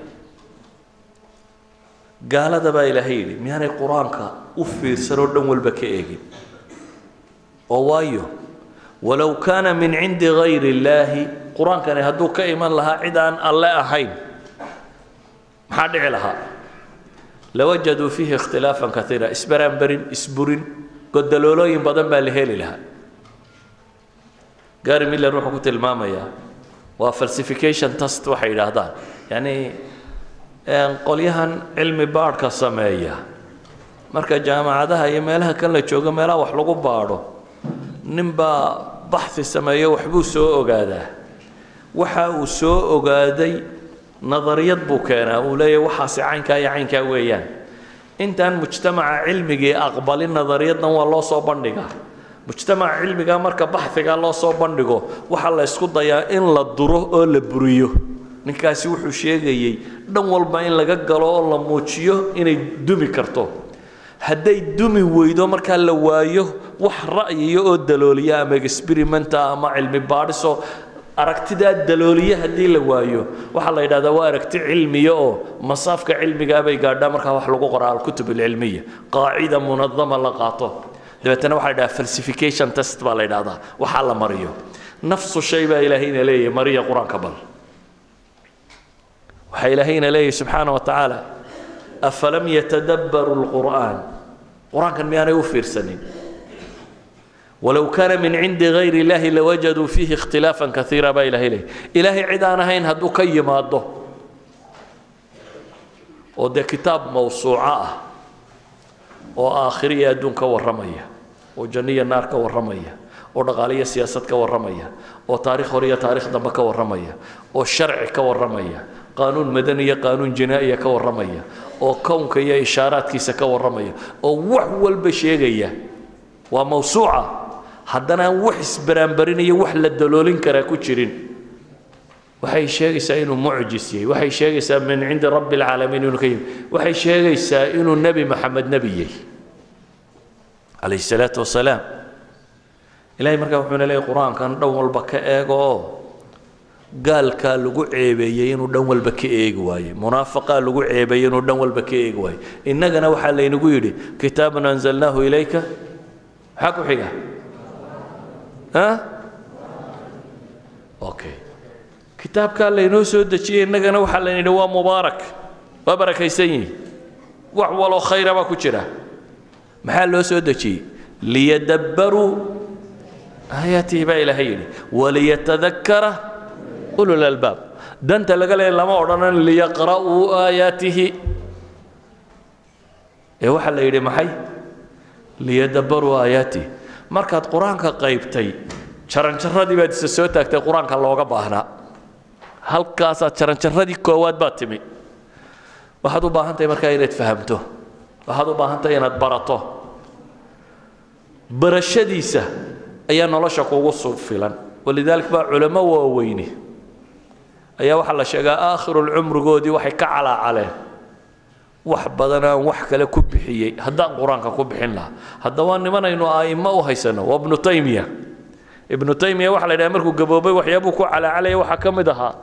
gaalada baa ilaahay yidhi miyaanay qur'aanka u fiirsanoo dhan walba ka eegin oo waayo walow kaana min cindi gayri illaahi qur'aankani hadduu ka iman lahaa cid aan alle ahayn maxaa dhici lahaa lawajaduu fiihi ikhtilaafan kaiira isbaraanbarin isburin godaloolooyin badan baa la heli lahaa gary miller wuxuu ku tilmaamayaa waa falsification test waxay yidhaahdaan. Yacni qolyahan cilmi baadhka sameeya. Marka jaamacadaha iyo meelaha kan la joogo meelaha wax lagu baadho ninbaa baxi sameeyo waxbuu soo ogaadaa. Waxa uu soo ogaaday nadariyad buu keenaa. Uu leeyahy waxaasi caynkaa iyo caynkaa weeyaan. Intaan mujtamaca cilmigii aqbalin nadariyaddan waa loo soo bandhigaa mujtamaca cilmiga marka baxiga loo soo bandhigo waxaa la ysku dayaa in la duro oo la buriyo. Ninkaasi wuxuu sheegayey dhan walba in laga galo oo la muujiyo inay dumi karto. Hadday dumi weydo markaa la waayo wax ra'yiya oo dalooliya ama experimenta ama cilmi baadhiso aragtidaa dalooliye haddii la waayo waxaa la yidhahdaa waa aragti cilmiya oo masaafka cilmigaa gaadhaa markaa wax lagu qoraa alkutub alcilmiya qaacida munadama la qaato dabeetana waxaa la yidhaha falsification test baa la yidhahdaa waxaa la mariyo. Nafsu shay baa ilaahayna leeyahay mariya qur'aanka bal. Waxaa ilaahayna leeyahay subxaana wa tacaala afalam yatadabbaru lqur'aan qur'aankan miyaanay u fiirsanin. Walow kaana min cindi gayri illaahi lawajaduu fiihi ikhtilaafan kaiira baa ilahay leeyahy ilaahay cid ahayn hadduu ka yimaado oo dee kitaab mawsuuco ah oo aakhiro iyo adduun warramaya oo janno iyo naar ka warramaya oo dhaqaale iyo siyaasad ka warramaya oo taarikh hore iyo taarikh dambe ka warramaya oo sharci ka warramaya qaanuun madani qaanuun jinaa'iya ka warramaya oo kownka iyo ishaaraadkiisa ka warramaya oo wax walba sheegaya. Waa mawsuuca. Haddana aan wax isbaraanbarinayo wax la daloolin karaa ku jirin. Waxay sheegaysaa inuu mucjis waxay sheegaysaa min cindi rabbi alcaalamiin inuu ka yimi waxay sheegaysaa inuu nebi maxamed nebi yahay calayhi salaatu wasalaam ilahay markaa wuxuuna leeyahy qur'aankan dhan walba ka eego. Gaalkaa lagu ceebeeyey inuu dhan walba ka eegi waaye. Munaafaqaa lagu ceebeeyey inuu dhan walba ka eegi waaye. Innagana waxaa laynagu yidhi kitaabun anzalnaahu ilayka. Maxaa ku xiga. Okay kitaabkaa laynoo soo dejiyey innagana waxaa layna yidhi waa mubaarak. Waa barakaysan yihi wax waloo khayra baa ku jira maxaa loo soo dejiyey? liyadabbaruu. Aayaatihi baa ilaahay yidhi waliyatadakara ulul albaab. Danta laga leeya lama odhanan liyaqra'uu aayaatihi. Ee waxaa la yidhi maxay? Liyadabbaruu aayaatihi. Markaad qur'aanka qaybtay jaranjaradii baad isa soo taagtay qur'aanka looga baahnaa. Halkaasaad jaranjaradii koowaad baad timi. Waxaad u baahan tahay markaa inaad fahamto waxaad u baahan tahay inaad barato. Barashadiisa ayaa nolosha kugu filan. Walidaalika baa culamo waaweyni. Ayaa waxaa la sheegaa aakhirulcumrigoodii waxay ka calaacaleen. Wax badan aan wax kale ku bixiyey. Haddaan qur'aanka ku bixin lahaa. Haddaba nimanaynu a'immo u haysano waa ibnu taymiya. Ibnu taymiya waxaa la yidhaha markuu gaboobay waxyaabuu ku calaacalaya waxaa ka mid ahaa.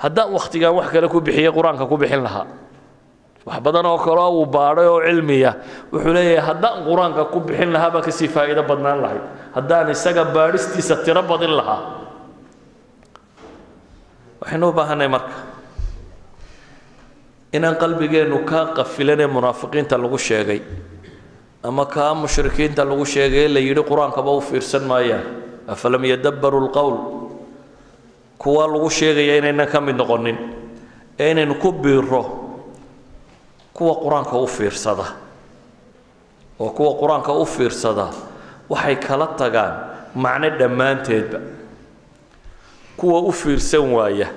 Haddaan wakhtigaan wax kale ku bixiyey qur'aanka ku bixin lahaa wax badan oo kale uu baadhay oo cilmiya wuxuu leeyahay haddaan qur'aanka ku bixin lahaa baan ka sii faa'iido badnaan lahayd. Haddaan isaga baadhistiisa tiro badin lahaa. Waxaynu u baahanay marka inaan qalbigeennu kaa qafilanee munaafiqiinta lagu sheegay ama kaa mushrikiinta lagu sheegay la yidhi qur'aankaba u fiirsan maayaan. Afalam yadabbaruu lqowl kuwa lagu sheegaya inaynan ka mid noqonin ee ku biiro kuwa qur'aanka u fiirsada. Oo kuwa qur'aanka u fiirsada waxay kala tagaan macno dhammaanteedba. Kuwa u fiirsan waaya.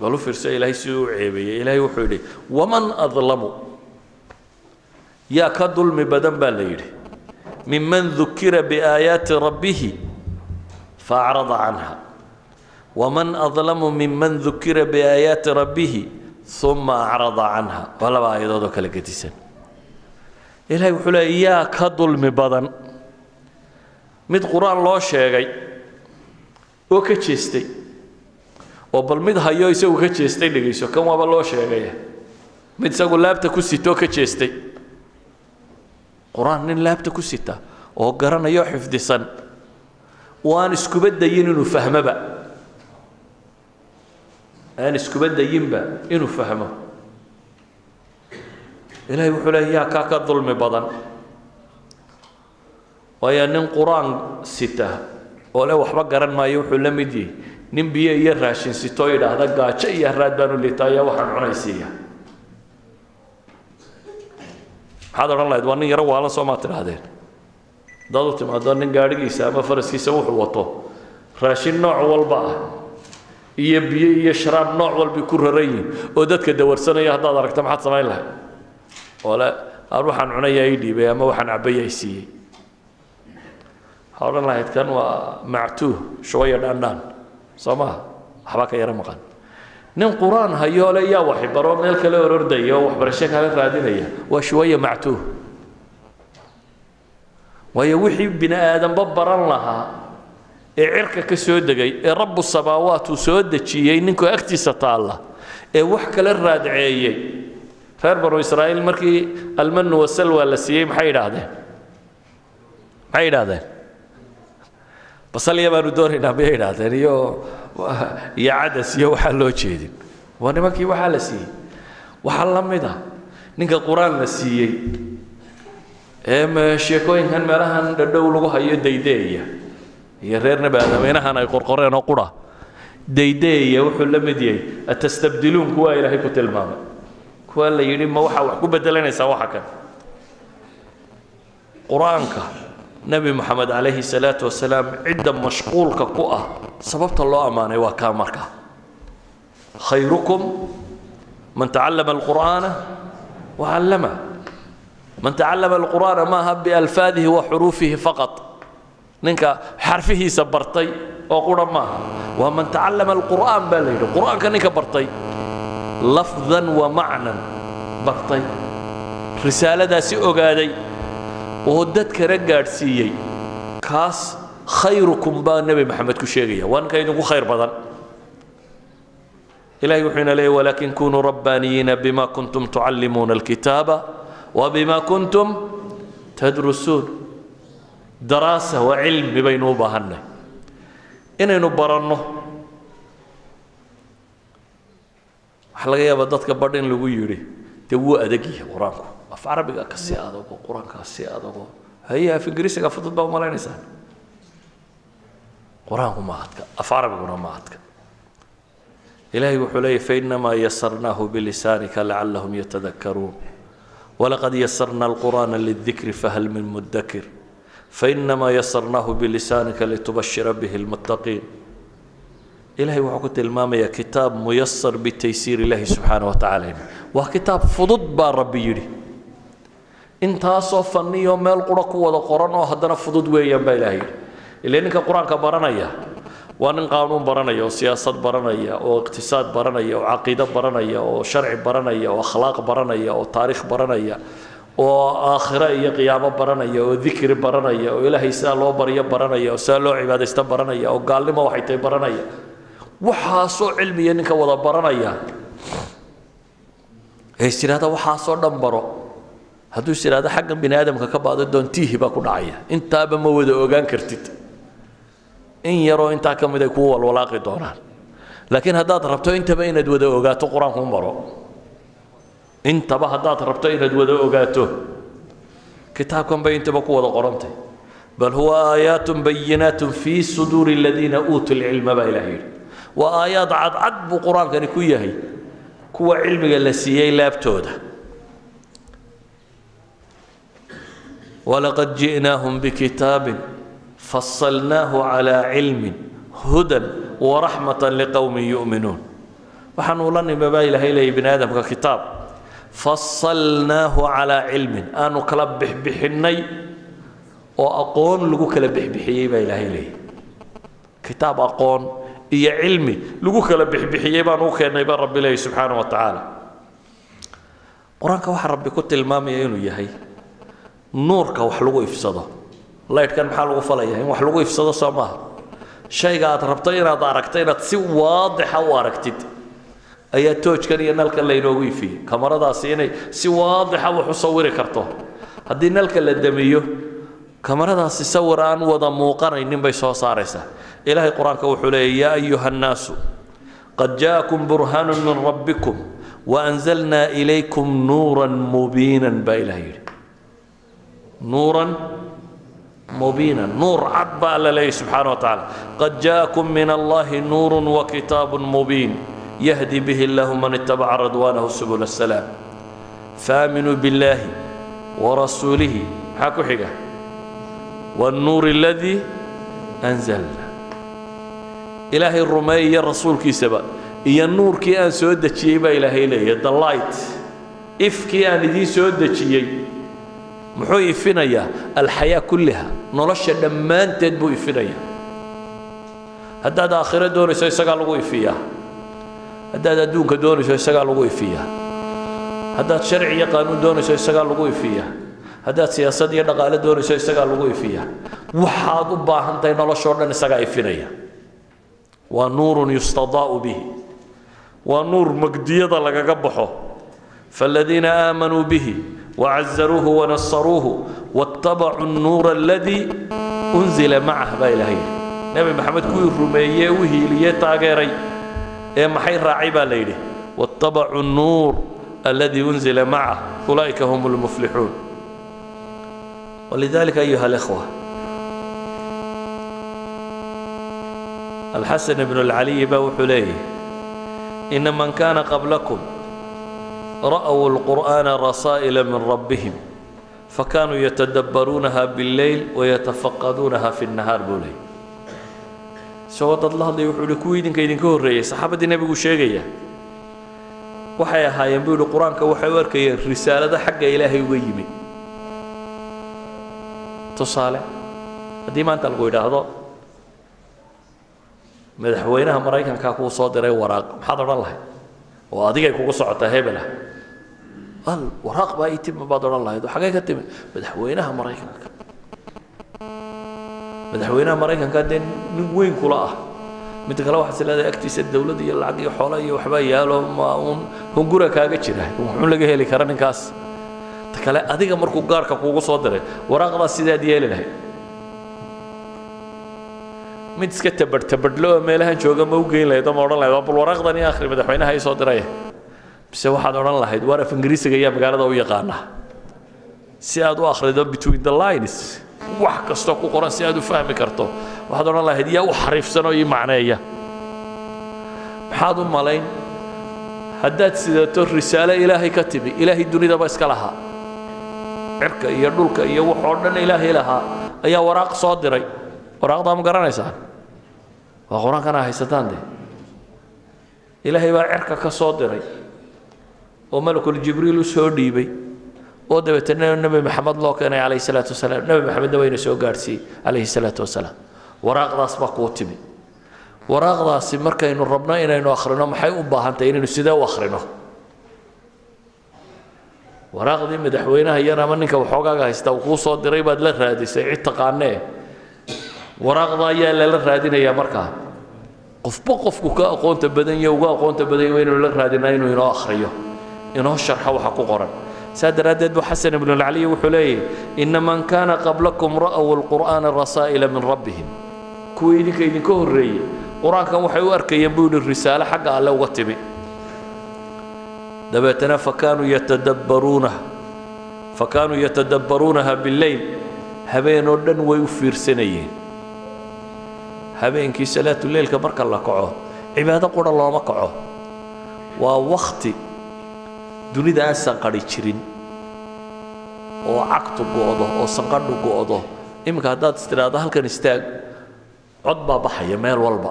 Bal u fiirsa ilaahay siduu u ceebeeyey ilaahay wuxuu yidhi waman adlamu? Yaa ka dulmi badan baa la yidhi. Miman dukira biaayaati rabbihi faacrada canha. Waman adlamu miman dukira biaayaati rabbihi uma acrada canha. Waa laba aayadood oo kala gedisan. Ilaahay wuxuu leeya yaa ka dulmi badan. Mid qur'aan loo sheegay oo ka jeestay oo bal mid hayo isagu ka jeestay dhegayso kan waaba loo sheegaya mid isagu laabta ku sitoo ka jeestay. Qur'aan nin laabta ku sita oo garanayo xifdisan oo aan iskuba dayin inuu fahmoba aan iskuba dayinba inuu fahmo. Ilaahay wuxuu leeya yaa kaa ka dulmi badan. Waayo nin qur'aan sita oo le waxba garan maayo wuxuu la mid yahay. Nin biyo iyo raashin sitoo yidhaahda gaajo iyo haraad baanu litaa ayaa waxaan cunaysiiya. Maxaad odhan lahayd waa nin yaro waalan soo maa tidhaahdeen? Haddaad u timaado nin gaadhigiisa ama faraskiisa wuxuu wato. Raashin nooc walba ah iyo biyo iyo sharaab nooc walbay ku raran yihiin oo dadka dawarsanaya haddaad aragto maxaad samayn lahayd? Oo le aan waxaan cunayaa ii dhiibay ama waxaan cabaya i siiyey? Waxaa odhan lahayd kan waa mactuuh shubaya dhaandhaan. Soo maha waxbaa ka yaro maqan. Nin qur'aan hayoole yaa waxbaro meel kale orordaya oo waxbarasho kale raadinaya waa shuwaya mactuuh waayo wixii bini aadanba baran lahaa ee cirka ka soo degay ee rabbu samaawaat uu soo dejiyey ninkuu agtiisa taalla ee wax kale raadceeyey. Reer banu israa'iil markii almanu wasalwa la siiyey maxay idhaahdeen maxay idhaahdeen basalya baanu doonaynaa miyay idhaahdeen iyo iyo cadas iyo waxaa loo jeedin. Waa nimankii waxaa la siiyey. Waxaa la mid a ninka qur'aan la siiyey. Ee sheekooyinkan meelahan dhadhow lagu hayo daydeeya iyo reer nebi aadameynahan ay qorqoreen oo qura daydeeya wuxuu la mid yahay atastabdiluun kuwaa ilaahay ku tilmaamay. Kuwaa la yidhi ma waxaa wax ku bedelanaysaa waxa kan qur'aanka nebi moxamed calayhi salaatu wasalaam cidda mashquulka ku ah sababta loo ammaanay waa kaa markaa khayrukum man tacallama alqur'aana wacallama man tacallama alqur'aana maaha bialfaadihi wa xuruufihi faqat ninka xarfihiisa bartay oo qura maaha waa man tacallama alqur'aan baa la yidhi. Qur'aanka ninka bartay lafdan wa macnan bartay. Risaaladaasi ogaaday oo dadkana gaadhsiiyey kaas khayrukum baa nebi maxamed ku sheegaya. Waa ninka idinku khayr badan. Ilahay wuxuu leeyay walaakin kunuu rabbaaniyiina bima kuntum tucallimuuna alkitaaba wa bima kuntum tadrusuun daraasa waa cilmi baynu u baahannay inaynu baranno waxaa laga yaabaa dadka badh in lagu yidhi dee wuu adag yahay qur'aanku. Af carabiga ka sii adago qur'aankaa sii adago haye af ingiriisiga fudud baa umalaynaysaa qur'aanku ma adka af carabiguna ma adka ilaahay wuxuu leeyahy fainamaa yasarnaahu bilisaanika lacallahum yatadakaruun walaqad yasarna alqur'aana lidikri fahal min mudakir fainamaa yasarnaahu bilisaanika litubashira bihi lmuttaqiin ilahay wuxuu ku tilmaamayaa kitaab muyasar bitaysiir ilaahi subxaana wa tacaala waa kitaab fudud baa rabbi yidhi intaasoo fanniyo meel qura ku wada qoran oo haddana fudud weeyaan baa ilahay yidhi ile ninka qur'aanka baranaya waa nin qaanuun baranaya oo siyaasad baranaya oo iqtisaad baranaya oo caqiido baranaya oo sharci baranaya oo akhlaaq baranaya oo taariikh baranaya oo aakhiro iyo qiyaamo baranaya oo dikri baranaya oo ilaahay sidaa loo baryo baranaya oo sidaa loo cibaadaysta baranaya oo gaalnimo waxay tahay baranaya. Waxaasoo cilmiya ninka wada baranaya. Ee is waxaasoo dhan baro. Hadduu is idhahdo xaggan bini aadamka ka baado doontiihi baa ku dhacaya. Intaaba ma wada ogaan kartid. In yaroo intaa ka mid ay kuu walwalaaqi doonaan. Laakiin haddaad rabto intaba inaad wada ogaato qur'aanku maro intaba haddaad rabto inaad wada ogaato. Kitaabkan bay intaba ku wada qorantay. Bal huwa aayaatun bayinaatun fii suduuri aladiina uutuu lcilma baa ilaah yidhi. Waa aayaad cadcad buu qur'aankani ku yahay. Kuwa cilmiga la siiyey laabtooda. Walaqad ji'naahum bikitaabin fasalnaahu calaa cilmin hudan waraxmatan liqowmin yu'minuun. Waxaanu la nimi baa leeyay bini aadamka kitaab fasalnaahu calaa cilmin. Aanu kala bixbixinnay oo aqoon lagu kala bixbixiyey baa ilaahay leeyay kitaab aqoon iyo cilmi lagu kala bixbixiyey baan u keennay baa rabbi leeyay subxaana wa tacaala. Qur'aanka waxaa rabbi ku tilmaamaya inuu yahay nuurka wax lagu ifsado. Laydhkan maxaa lagu falaya? In wax lagu ifsado soo maaha. Shayga aad rabto inaad aragto inaad si waadixa u aragtid ayaa toojkan iyo nalkan laynoogu ifiyey kamaradaasi inay si waadixa ah wax u sawiri karto. Haddii nalka la damiyo kamaradaasi sawir aan wada muuqanaynin bay soo saaraysaa. Ilaahay qur'aanka wuxuu leeyay yaa ayuha nnaasu qad jaakum burhaanu min rabbikum waanzalnaa ilaykum nuuran mubiinan baa ilaah yidhi. Nuuran mubiinan nuur cad baa alla leeyay subxaana wa tacaala. Qad jaakum min allahi nuuru wa kitaabun mubiin به الله من اتبع رضوانه سبل السلام فامنوا بالله ورسوله حكو حقه والنور الذي أنزلنا إلهي الرمي الرسول كي سبا إيا النور كي أن سودة شيبا إلهي لي the light إف كي أن دي سودة شيبا muxuu ifinayaa alxayaa kulliha nolosha dhammaanteed buu ifinayaa haddaad aakhiro doonayso isagaa lagu ifiyaa haddaad adduunka doonayso isagaa lagu ifiyaa haddaad sharci iyo qaanuun doonayso isagaa lagu ifiyaa haddaad siyaasad iyo dhaqaale doonayso isagaa lagu ifiyaa waxaad u baahan tahay noloshoo dhan isagaa ifinaya waa nuurun yustadaa'u bihi waa nuur magdiyada lagaga baxo فالذين آمنوا به وعزروه ونصروه واتبعوا النور الذي أنزل معه با إلهي نبي محمد كوي الرمية وهيلية تاغيري إيه محي راعي با ليلي واتبعوا النور الذي أنزل معه أولئك هم المفلحون ولذلك أيها الإخوة الحسن بن العلي بوحليه إن من كان قبلكم رأوا القرآن رسائل من ربهم فكانوا يتدبرونها بالليل ويتفقدونها في النهار بولي isagoo dad la hadlaya wuxuu ihi kuwii idinka idinka horreeyey saxaabaddii nebigu sheegaya waxay ahaayeen buu yihi qur'aanka waxay u arkayeen risaalado xagga ilaahay uga yimi tusaale haddii maanta lagu yidhaahdo madaxweynaha maraykankaa kuu soo diray waraaq. Maxaad odhan lahayd? Oo adigay kugu socotaa hebel ah al waraaq baa ii timi baad odhan lahayd. Xagee ka timi madaxweynaha maraykanka madaxweynaha maraykanka dee nin weyn kula ah. Midda kale waxaad is leedahay agtiisa dawlad iyo lacag iyo xoolo iyo waxbaa yaalo ma uun hungura kaaga jira. Wuxuun laga heli kara ninkaas. Ta kale adiga markuu gaarka kuugu soo diray waraaqdaas sidaad yeeli lahayd. Mid iska tabadh tabadhlo oo meelahan jooga ma u geyn lahayd oo ma odhan lahayd bal waraaqdan ii akhri madaxweynaha ii soo diraya mise waxaad odhan lahayd waar af ingiriisiga ayaa magaalada u yaqaana si aad u akhrido between the lines wax kastoo ku qoran si aad u fahmi karto. Waxaad odhan lahayd u xariifsan oo ii macneeya. Maxaad u malayn? Haddaad sidato risaalo ilaahay ka timi ilaahay dunidaba iska lahaa. Cirka iyo dhulka iyo wax oo dhan ilaahay lahaa. Ayaa waraaq soo diray. Waraaqdaa ma garanaysaan waa qur'aankana haysataan de ilaahay baa cirka ka soo diray. Oo malakul jibriil u soo dhiibay oo dabeetana nebi maxamed loo keenay calayhi salaatu wasalaam. Nebi maxamedna wayna soo gaadhsiiyey calayhi salaatu wasalaam. Waraaqdaas baa kuu timi. Waraaqdaasi markaynu rabno inaynu akhrino maxay u baahan tahay inaynu sidee u akhrino? Waraaqdii madaxweynaha yan ama ninka waxoogaaga haysta uu kuu soo diray baad la raadisay cid taqaanee. Waraaqda ayaa lala raadinayaa markaa. Qofba qofku ka aqoonta badan iyo uga aqoonta badan yahay inaynu la raadinaa inuu inoo akhriyo. Inoo sharxo waxa ku qoran saa daraaddeed buu xasan ibnu lcaliy wuxuu leeyahy ina man kaana qablakum ra'w alqur'aana rasaa'ila min rabbihim. Kuwii idinka idinka horreeyey qur'aankan waxay u arkayeen buu yidhi risaalo xagga alle uga timi. Dabeetana fakaanuu yatadabbaruunaha fakaanuu yatadabbaruunaha bileyl habeenoo dhan way u fiirsanayeen. Habeenkii salaatuleylka marka la kaco cibaado qura looma kaco. Waa wakhti dunida aan jirin oo cagtu go'do oo sanqadhu go'do. Iminka haddaad istidhaahdo halkan istaag cod baa baxaya meel walba.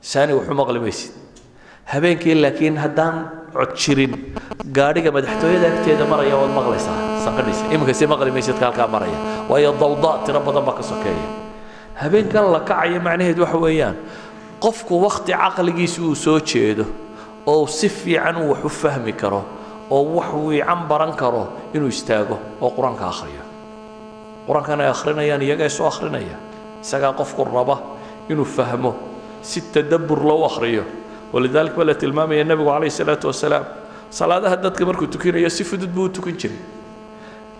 Saani waxu maqli maysid habeenkii laakiin haddaan cod jirin gaadhiga madaxtooyada agteeda maraya waad maqlaysaa sanqadhiisa. Iminkase maqli maysidka halkaa maraya. Waayo dawda tiro badan baa ka sokeeya. Habeenkan la kacaya macnaheed waxa weeyaan qofku wakhti caqligiisa uu soo jeedo oo si fiican uu wax u fahmi karo oo wax wiican baran karo inuu istaago oo qur'aanka akhriyo. Qur'aankan ay akhrinayaan iyagaa soo akhrinaya isagaa qofku raba inuu fahmo si tadabbur loo akhriyo. Walidaalika baa la tilmaamaya nebigu calayhi salaatu wasalaam salaadaha dadka markuu tukinayo si fudud buu u tukan jiray.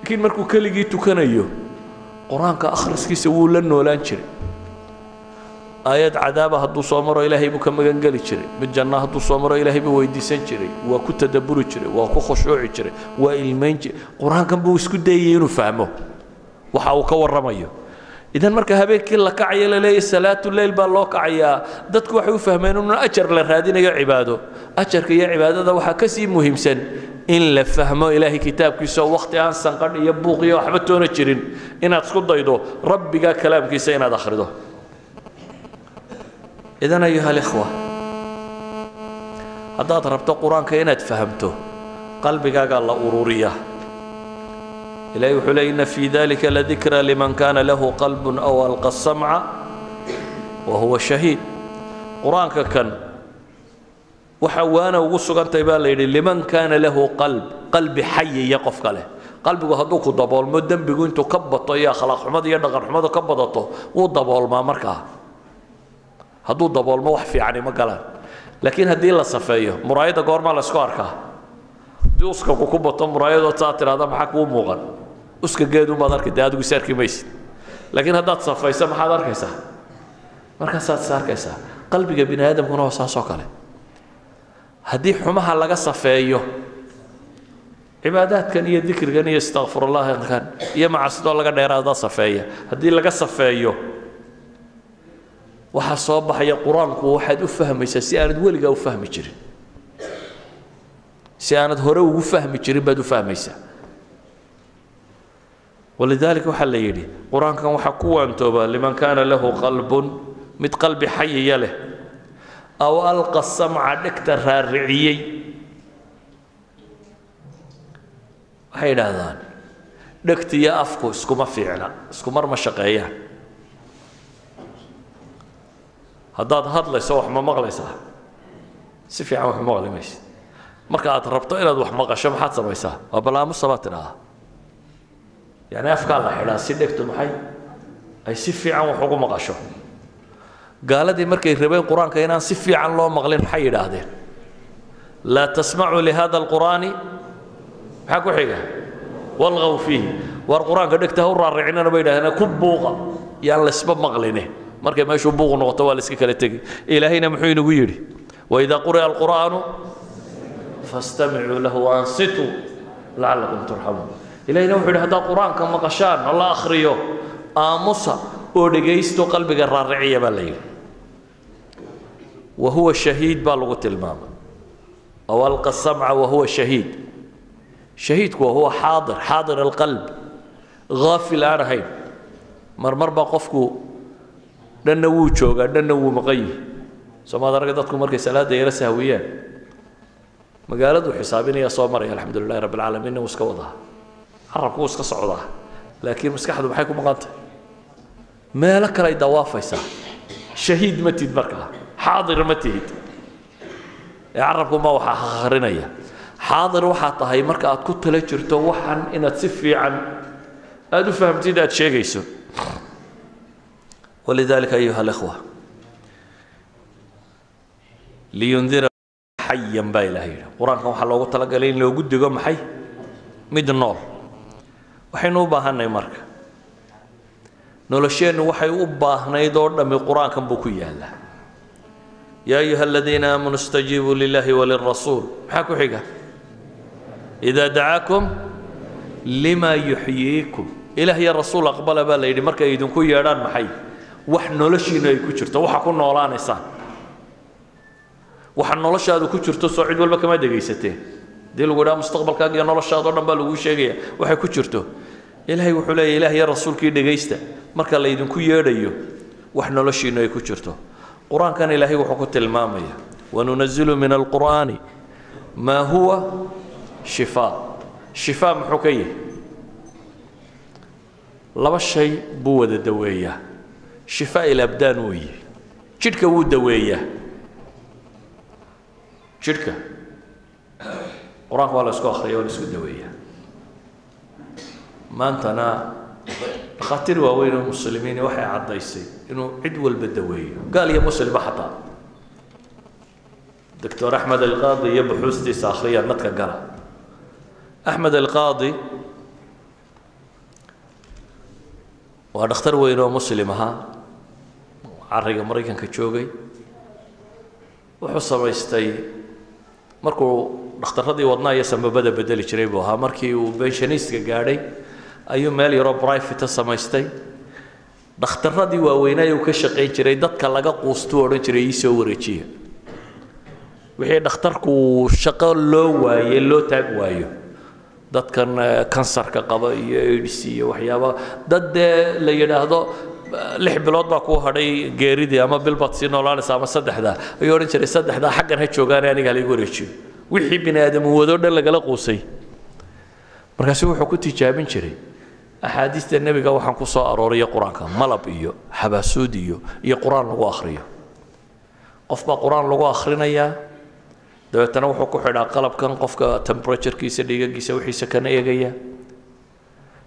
Laakiin markuu keligii tukanayo qur'aanka akhriskiisa wuu la noolaan jiray aayad cadaaba hadduu soo maro ilaahay buu ka magangeli jiray. Mid janna hadduu soo maro ilaahay buu weydiisan jiray. Waa ku tadabburi jiray waa ku khushuuci jiray waa ilmayn jiray. Qur'aankan buu isku dayayay inuu fahmo. Waxa uu ka warramayo. Idan marka habeenkii la kacayo la leeyahy salaatu leyl baa loo kacayaa. Dadku waxay u fahmeen inuu ajar la raadinayo cibaado. Ajarka iyo cibaadada waxaa ka sii muhiimsan in la fahmo ilaahay kitaabkiisa oo wakhti aan sanqadh iyo buuq iyo waxba toona jirin. Inaad isku daydo rabbigaa kalaamkiisa inaad akhrido idan ayuha alikhwa haddaad rabto qur'aanka inaad fahamto qalbigaagaa la ururiyaa ilahi wuxuu leey ina fii dalika ladikra liman kana lahu qalbun aw alqa samca wa huwa shahiid. Qur'aanka kan waxa waana ugu sugantay baa la yidhi liman kaana lahu qalb qalbi xayiya qofka leh qalbigu hadduu ku daboolmo dembigu intuu ka bato iyo akhlaaq xumada iyo dhaqan xumadu ka badato wuu daboolmaa markaa hadduu daboolmo wax fiicani ma galaan. Laakiin haddii la safeeyo muraayadda goormaa la isku arkaa. Haddii uskaku ku bato muraayadoo saa tidhahda maxaa kuu muuqan? Uska geedunbaad arki dee adigu is arki maysid. Laakiin haddaad safayso maxaad arkaysaa? Markaasaad is qalbiga bini aadamkuna waa saasoo kale. Haddii xumaha laga safeeyo cibaadaadkan iyo dikrigan iyo istakfirullahkan iyo macasidoo laga dheeraada safeeya. Haddii laga safeeyo waxaa soo baxaya qur'aanku waxaad u fahmaysaa si aanad weligaa u fahmi jirin. Si aanad hore ugu fahmi jirin baad u fahmaysaa. Walidaalika waxaa la yidhi qur'aankan waxaa ku waantooba liman kaana lahu qalbun mid qalbi xayiya leh aw alqa samca dhegta raariciyey. Waxay idhaahdaan dhegta iyo afku iskuma fiicna isku mar ma shaqeeyaan haddaad hadlayso wax ma maqlaysaa si fiican wax ma maqli maysid marka aad rabto inaad wax maqasho maxaad samaysaa? Waa balaamusa baad tidhaahdaa yani afkaa la xidhaa si dhegtu maxay? Ay si fiican wax ugu maqasho. Gaaladii markay rabeen qur'aanka inaan si fiican loo maqlin maxay yidhaahdeen? Laa tasmacuu lihada alqur'aani. Maxaa ku xiga? Walgaw fiihi. War qur'aanka dhegta ha u raaricinana bay yidhahdeen ku buuqa. Yaan laysba maqline markay meeshuu buuq noqoto waa la iska kala tegi ilaahayna muxuu inagu yidhi waidaa quri'a alqur'aanu fastamicuu lahu waansituu lacallakum turxamuun ilahayna wuxuu yidhi haddaad qur'aanka maqashaan oo la akhriyo aamusa oo dhegaysto qalbiga raariciya baa la yidhi. Wa huwa shahiid baa lagu tilmaamay. Aw alqa samca wa huwa shahiid. Shahiidku waa huwa xaadir xaadir alqalb. Haafil aan ahayn. Marmar baa qofku dhanna wuu joogaa dhanna wuu maqan yihi soomaad arga dadku markay salaada yara sahwiyaan. Magaaladuu xisaabinaya soo maraya alxamdu lilahi rabbi alcaalamiinna wuu iska wadaa. Carabku wuu iska socdaa. Laakiin maskaxdu maxay ku maqantay? Meelo kale ay dawaafaysaa shahiid ma tihid markaa. Xaadir ma tihid. Ee carabku ma waxa akhrinaya. Xaadir waxaa tahay marka aad ku tala jirto waxan inaad si fiican aada u fahamtid aad sheegayso walidalika ayuha اlkhwa liyundira xayan baa ilaha yidhi qur'aankan waxaa loogu talagalay in loogu digo maxay mid nool waxaynu u baahanay marka nolosheennu waxay u baahnayd oo dhammi qur'aankan buu ku yaallaa yaa ayuha aladiina aamanuu istajiibuu lilaahi walirasuul maxaa ku xiga idaa dacaakum limaa yuxyiikum ilaah iyo rasuul idinku yeedhaan wax noloshiina ay ku jirto waxa ku noolaanaysaan waxa noloshaadu ku jirto soo cid walba kama dhegaysateen dii lagu idhaha mustaqbalkaaga iyo noloshaada o dhan baa laguu sheegaya waxay ku jirto. Ilaahay wuxuu leeyahy ilaah rasuulkii dhegaysta. Marka laydinku yeedhayo wax noloshiina ay ku jirto. Qur'aankan ilaahay wuxuu ku tilmaamaya wanunazilu min alqur'aani maa huwa shifaa. Shifaa muxuu ka yihi laba shay buu wada daweeyaa shifaa ilabdaan weeye jidhka wuu daweeyaa jidhka qur'aanka waa la isku akhriya waa la isku daweeyaa maantana dhakhaatiir waaweyn oo muslimiin waxay caddaysay inuu cid walba daweeyo. Gaal iyo muslimba xataa. Doctor axmed alqaadi iyo buxuustiisa akhriya nadka gala. Axmed alqaadi waa dhakhtar weyn oo muslim ahaa cariga maraykanka joogay wuxuu samaystay markuu dhakhtarradii wadnaa iyo samabada bedeli jiray buu ahaa. Markii uu benshaniistka gaadhay ayuu meel yaroo brifata samaystay. Dhakhtarradii waaweynaaye uu ka shaqayn jiray dadka laga quustuu odhan jiray ii soo wareejiya. Wixii dhakhtarku shaqo loo waaye loo taag waayo dadkan kansarka qaba iyo aids iyo waxyaaba dad dee la yidhaahdo lix bilood baa kuu hadhay geeridii ama bil baad sii noolaanaysa ama saddexdaa ayuu odhan jiray saddexdaa xaggan ha joogaane aniga halaigu wareejiyo. Wixii bini aadam uu wadoo dhan lagala quusay. Markaasu wuxuu ku tijaabin jiray axaadiista nebiga waxaan ku soo arooriya qur'aanka malab iyo xabaasuud iyo iyo qur'aan lagu akhriyo. Qof baa qur'aan lagu akhrinayaa. Dabeetana wuxuu ku xidhaa qalabkan qofka temperaturekiisa dhiigagiisa wixiisa kana eegaya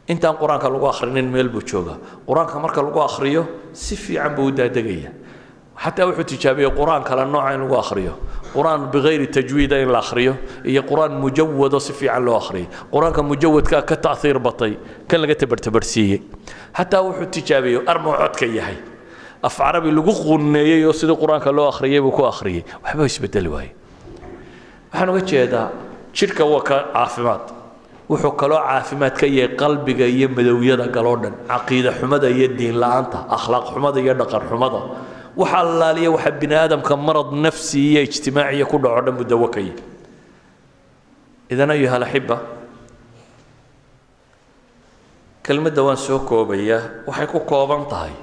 intaan qur'aanka lagu akhrinin meel buu jooga qur'aanka marka lagu akhriyo si fiican buu u daadegaya. Xataa wuxuu tijaabiyey qur'aan kale nooca in lagu akhriyo. Qur'aan bikayri tajwiida in la akhriyo iyo qur'aan mujawado si fiican loo akhriyay qur'aanka mujawadkaa ka taiir batay kan laga tabartabarsiiyey xataa wuxuu tijaabiyey armuu codka yahay. Af carabi lagu qunneeyey oo sidii qur'aanka loo akhriyey buu ku akhriyey. Waxba isbedeli waaye. Waxaan uga jeedaa jidhka waa ka caafimaad wuxuu kaloo caafimaad ka yahay qalbiga iyo madowyada galoo dhan caqiida xumada iyo diin la'aanta akhlaaq xumada iyo dhaqan xumada. Waxa allaaliya waxa bini aadamka marad nafsi iyo ijtimaaciya ku dhaco dhan buu dawo ka yahay idan ayuha alaxiba kelmadda waan soo koobayaa waxay ku kooban tahay.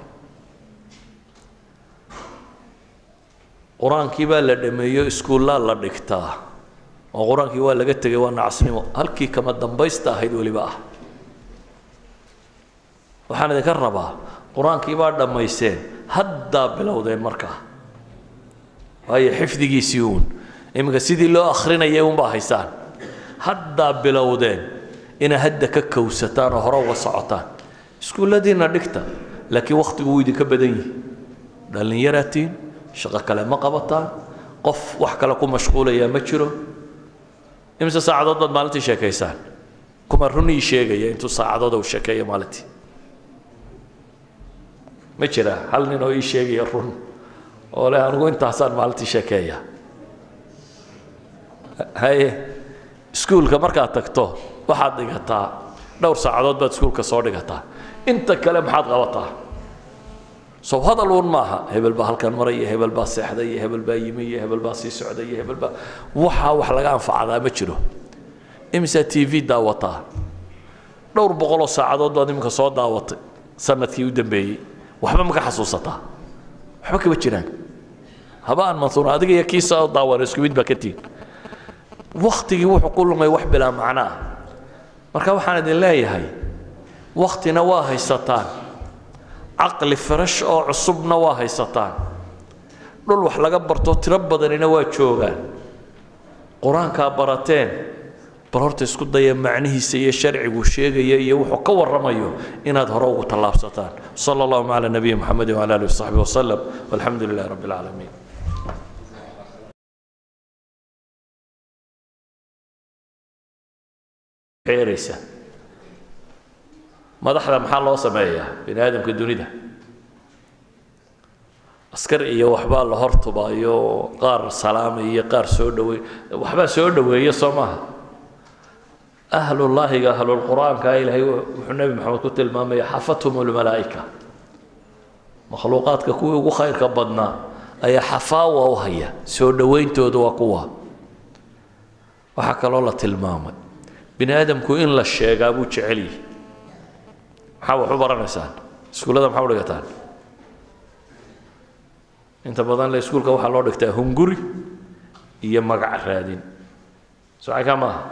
Qur'aankii baa la dhameeyo iskuullaa la dhigtaa oo qur'aankii waa laga tegay waa nacasnimo halkii kama dambaysta ahayd weliba ah. Waxaan idinka rabaa qur'aankii baa dhammayseen haddaa bilowdeen markaa waayo xifdigiisii uun iminka sidii loo akrinayay unbaa haysaan. Haddaa bilowdeen inaa hadda ka kowsataan oo hore uga socotaan. Iskuulladiina dhigta laakiin wakhtigu wuu idinka badan yihi dhallinyaraatiin shaqo kale ma qabataan. Qof wax kale ku mashquulayaa ma jiro imise saacadood baad maalintii sheekaysaan kuma runii sheegaya intuu saacadood uu sheekeeyo maalintii. Ma jira hal nin oo ii sheegaya run. Oo le anigu intaasaan maalintii sheekeeya haye iskuulka markaad tagto waxaad dhigataa. Dhowr saacadood baad iskuulka soo dhigataa. Inta kale maxaad qabataa sow hadal uun maaha hebel baa halkan maray iyo hebel baa seexday iyo hebel baa yimi iyo hebel baa sii socday iyo hebel baa waxaa wax laga anfacadaa ma jiro. Imisaa t v daawataa dhowr boqoloo saacadood baad iminka soo daawatay sannadkii u dambeeyey. Waxba ma ka xasuusataa? Waxba kama jiraan. Haba aan mansuur adiga iyo kii soo daawana isku mid baa ka tihin waktigii wuxuu ku lumay wax bilaa macno ah marka waxaan idin leeyahay waktina waa haysataan caqli farash oo cusubna waa haysataan. Dhul wax laga barto tiro badanina waa joogaan qur'aankaa barateen bal horta isku daya macnihiisa iyo sharcigu sheegaya iyo wuxuu ka warramayo inaad hore ugu tallaabsataan. Sala allahuma cala nabiyi moxamedi wcala alihi wasaxbi wasalam walxamdu lilahi rabbi alcaalamiin xeeraysa madaxda maxaa loo sameeyaa? Bini aadamka dunida. Askar iyo waxbaa la hortubaayo qaar salaamay iyo qaar soo dhaweey. Waxbaa soo dhaweeya soo maaha. Ahlullaahiga ahlulqur-aanka ilaahay wuxuu nebi maxamed ku tilmaamaya xafathum lmalaa'ika makhluuqaadka kuwii ugu khayrka badnaa ayaa xafaawa u haya soo dhawayntooda waa kuwa. Waxaa kaloo la tilmaamay bini aadamku in la sheegaa buu jecel yihi maxaa wax u baranaysaan iskuullada maxaa u dhigataan inta badan le iskuulka waxaa loo dhigtaa hunguri iyo magac raadin. Socakaa maaha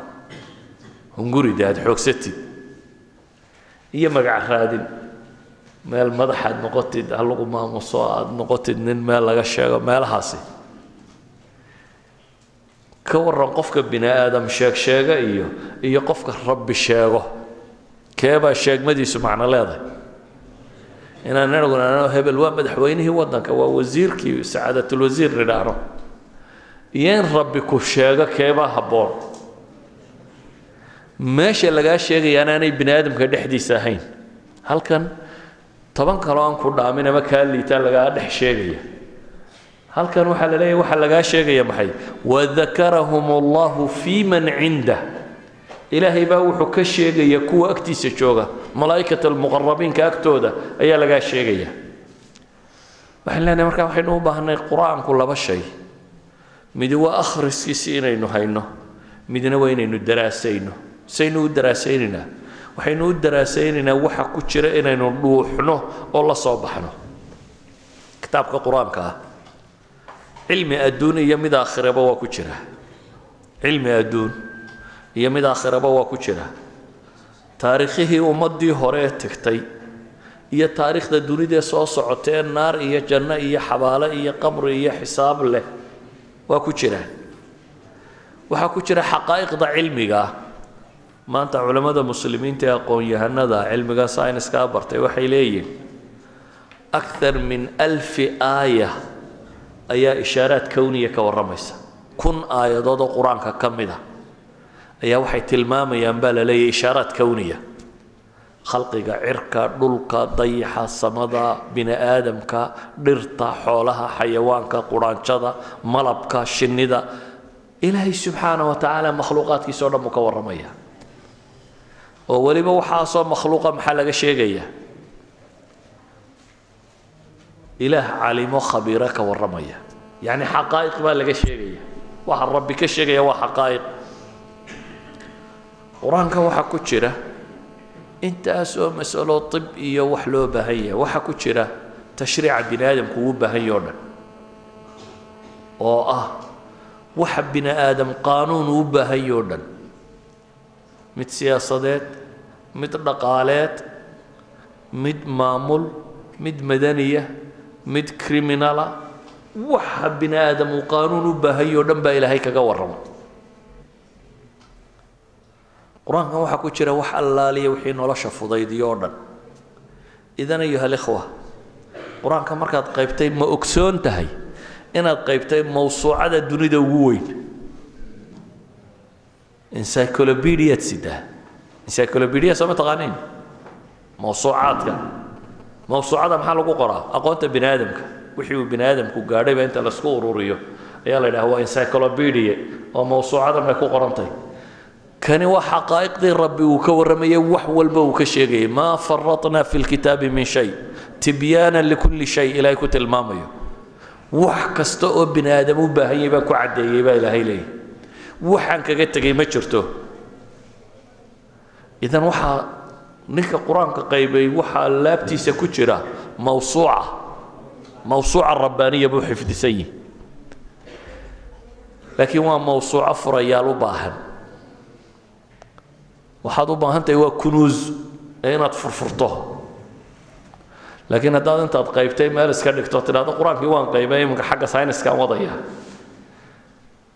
hunguri dee aad xoogsatid iyo magac raadin. Meel madaxaad noqotid ha lagu maamuso aada noqotid nin meel laga sheego meelahaasi. Ka waran qofka bini aadam sheeg sheega iyo iyo qofka rabbi sheego keebaa sheegmadiisu macno leedahay? Inaan inaguna hebel waa madaxweynihii waddanka waa wasiirkii sacaadatulwasiir nidhaahno iyo in rabbi ku sheego keebaa habboon? Meesha lagaa sheegaya anaanay bini aadamka dhexdiisa ahayn. Halkan toban kaloo aan ku dhaamin ama kaa liitaan lagaa dhex sheegaya. Halkan waxaa la leeyahy waxaa lagaa sheegaya maxay? Wadakarahum allahu fii man cindah ilaahay baa wuxuu ka sheegaya kuwa agtiisa jooga. Malaa'ikat almuqarabiinka agtooda ayaa lagaa sheegaya. Waxaan leenahay markaa waxaynu u baahnay qur'aanku laba shay. Midi waa akhriskiisi inaynu hayno midna waa inaynu daraasayno. Saynu u daraasaynaynaa waxaynu u daraasaynaynaa waxa ku jira inaynu dhuuxno oo la soo baxno. Kitaabka qur'aanka ah. Cilmi adduun iyo mid aakhiraba waa ku jira. Cilmi adduun iyo mid aakhiraba waa ku jira. Taariikhihii ummaddii hore ee tegtay iyo taariikhda dunidee soo socotee naar iyo janno iyo xabaale iyo qamri iyo xisaab leh waa ku jiraan waxaa ku jira xaqaa'iqda cilmiga. Ah maanta culammada muslimiinta ee aqoon-yahanada cilmiga sayniskaa bartay waxay leeyihiin akthar min alfi aaya. Ayaa ishaaraad kowniya ka warramaysa. Kun aayadood oo qur'aanka ka mid a ayaa waxay tilmaamayaan baa la leeyahy ishaaraad kowniya khalqiga cirka dhulka dayaxa samada bini aadamka dhirta xoolaha xayawaanka quraanjada malabka shinnida. Ilaahay subxaana wa tacaala makhluuqaadkiisa o dhan buu ka warramaya. Oo weliba waxaasoo makhluuqa maxaa laga sheegaya? Ilaah calimo khabiiro ka warramaya. Yacni xaqaa'iq baa laga sheegaya. Waxa rabbi ka sheegaya waa xaqaa'iq qur'aanka waxaa ku jira intaas oo masalo طib iyo wax loo baahan yahay waxa ku jira tashriica bini aadamku uu baahan yaho dhan. Oo ah waxa bini aadam qaanuun uu baahan yaho dhan. Mid siyaasadeed mid dhaqaaleed mid maamul mid madaniya mid criminala waxa bini aadam uu qaanuun u baahan yaho dhan baa ilaahay kaga warrama qur'aankan waxaa ku jira wax allaaliya wixii nolosha fudaydiyo oo dhan. Idan ayuha alikhwa qur'aanka markaad qaybtay ma ogsoon tahay inaad qaybtay mawsuucada dunida ugu weyn. Encyclopediaad sidaa. Encyclopedia soo ma taqaaniin? Mawsuucaadka. Mawsuucada maxaa lagu qoraa? Aqoonta bini aadamka wixii uu bini aadamku gaadhayba inta la isku ururiyo. Ayaa la yidhaha waa encyclopedia oo mawsuucadan bay ku qorantay kani waa xaqaa'iqdii rabbi uu ka warramayay wax walba uu ka sheegayay maa faratna fi lkitaabi min shay. Tibyaanan likulli shay ilaahay ku tilmaamayo. Wax kasta oo bini aadam u baahan yahay baa ku caddeeyey baa ilaahay leeyahy waxaan kaga tegay ma jirto. Idan waxaa ninka qur'aanka qaybay waxaa laabtiisa ku jira mawsuuca. Mawsuuca rabbaaniya buu xifdisan yihi laakiin waa mawsuuco furayaal u baahan waxaad u baahan tahay waa kunuus inaad furfurto. Laakiin haddaad intaad qaybtay meel iska dhigto tidhahdo qur'aankii waan qaybay iminka xagga sayniskaan wadaya.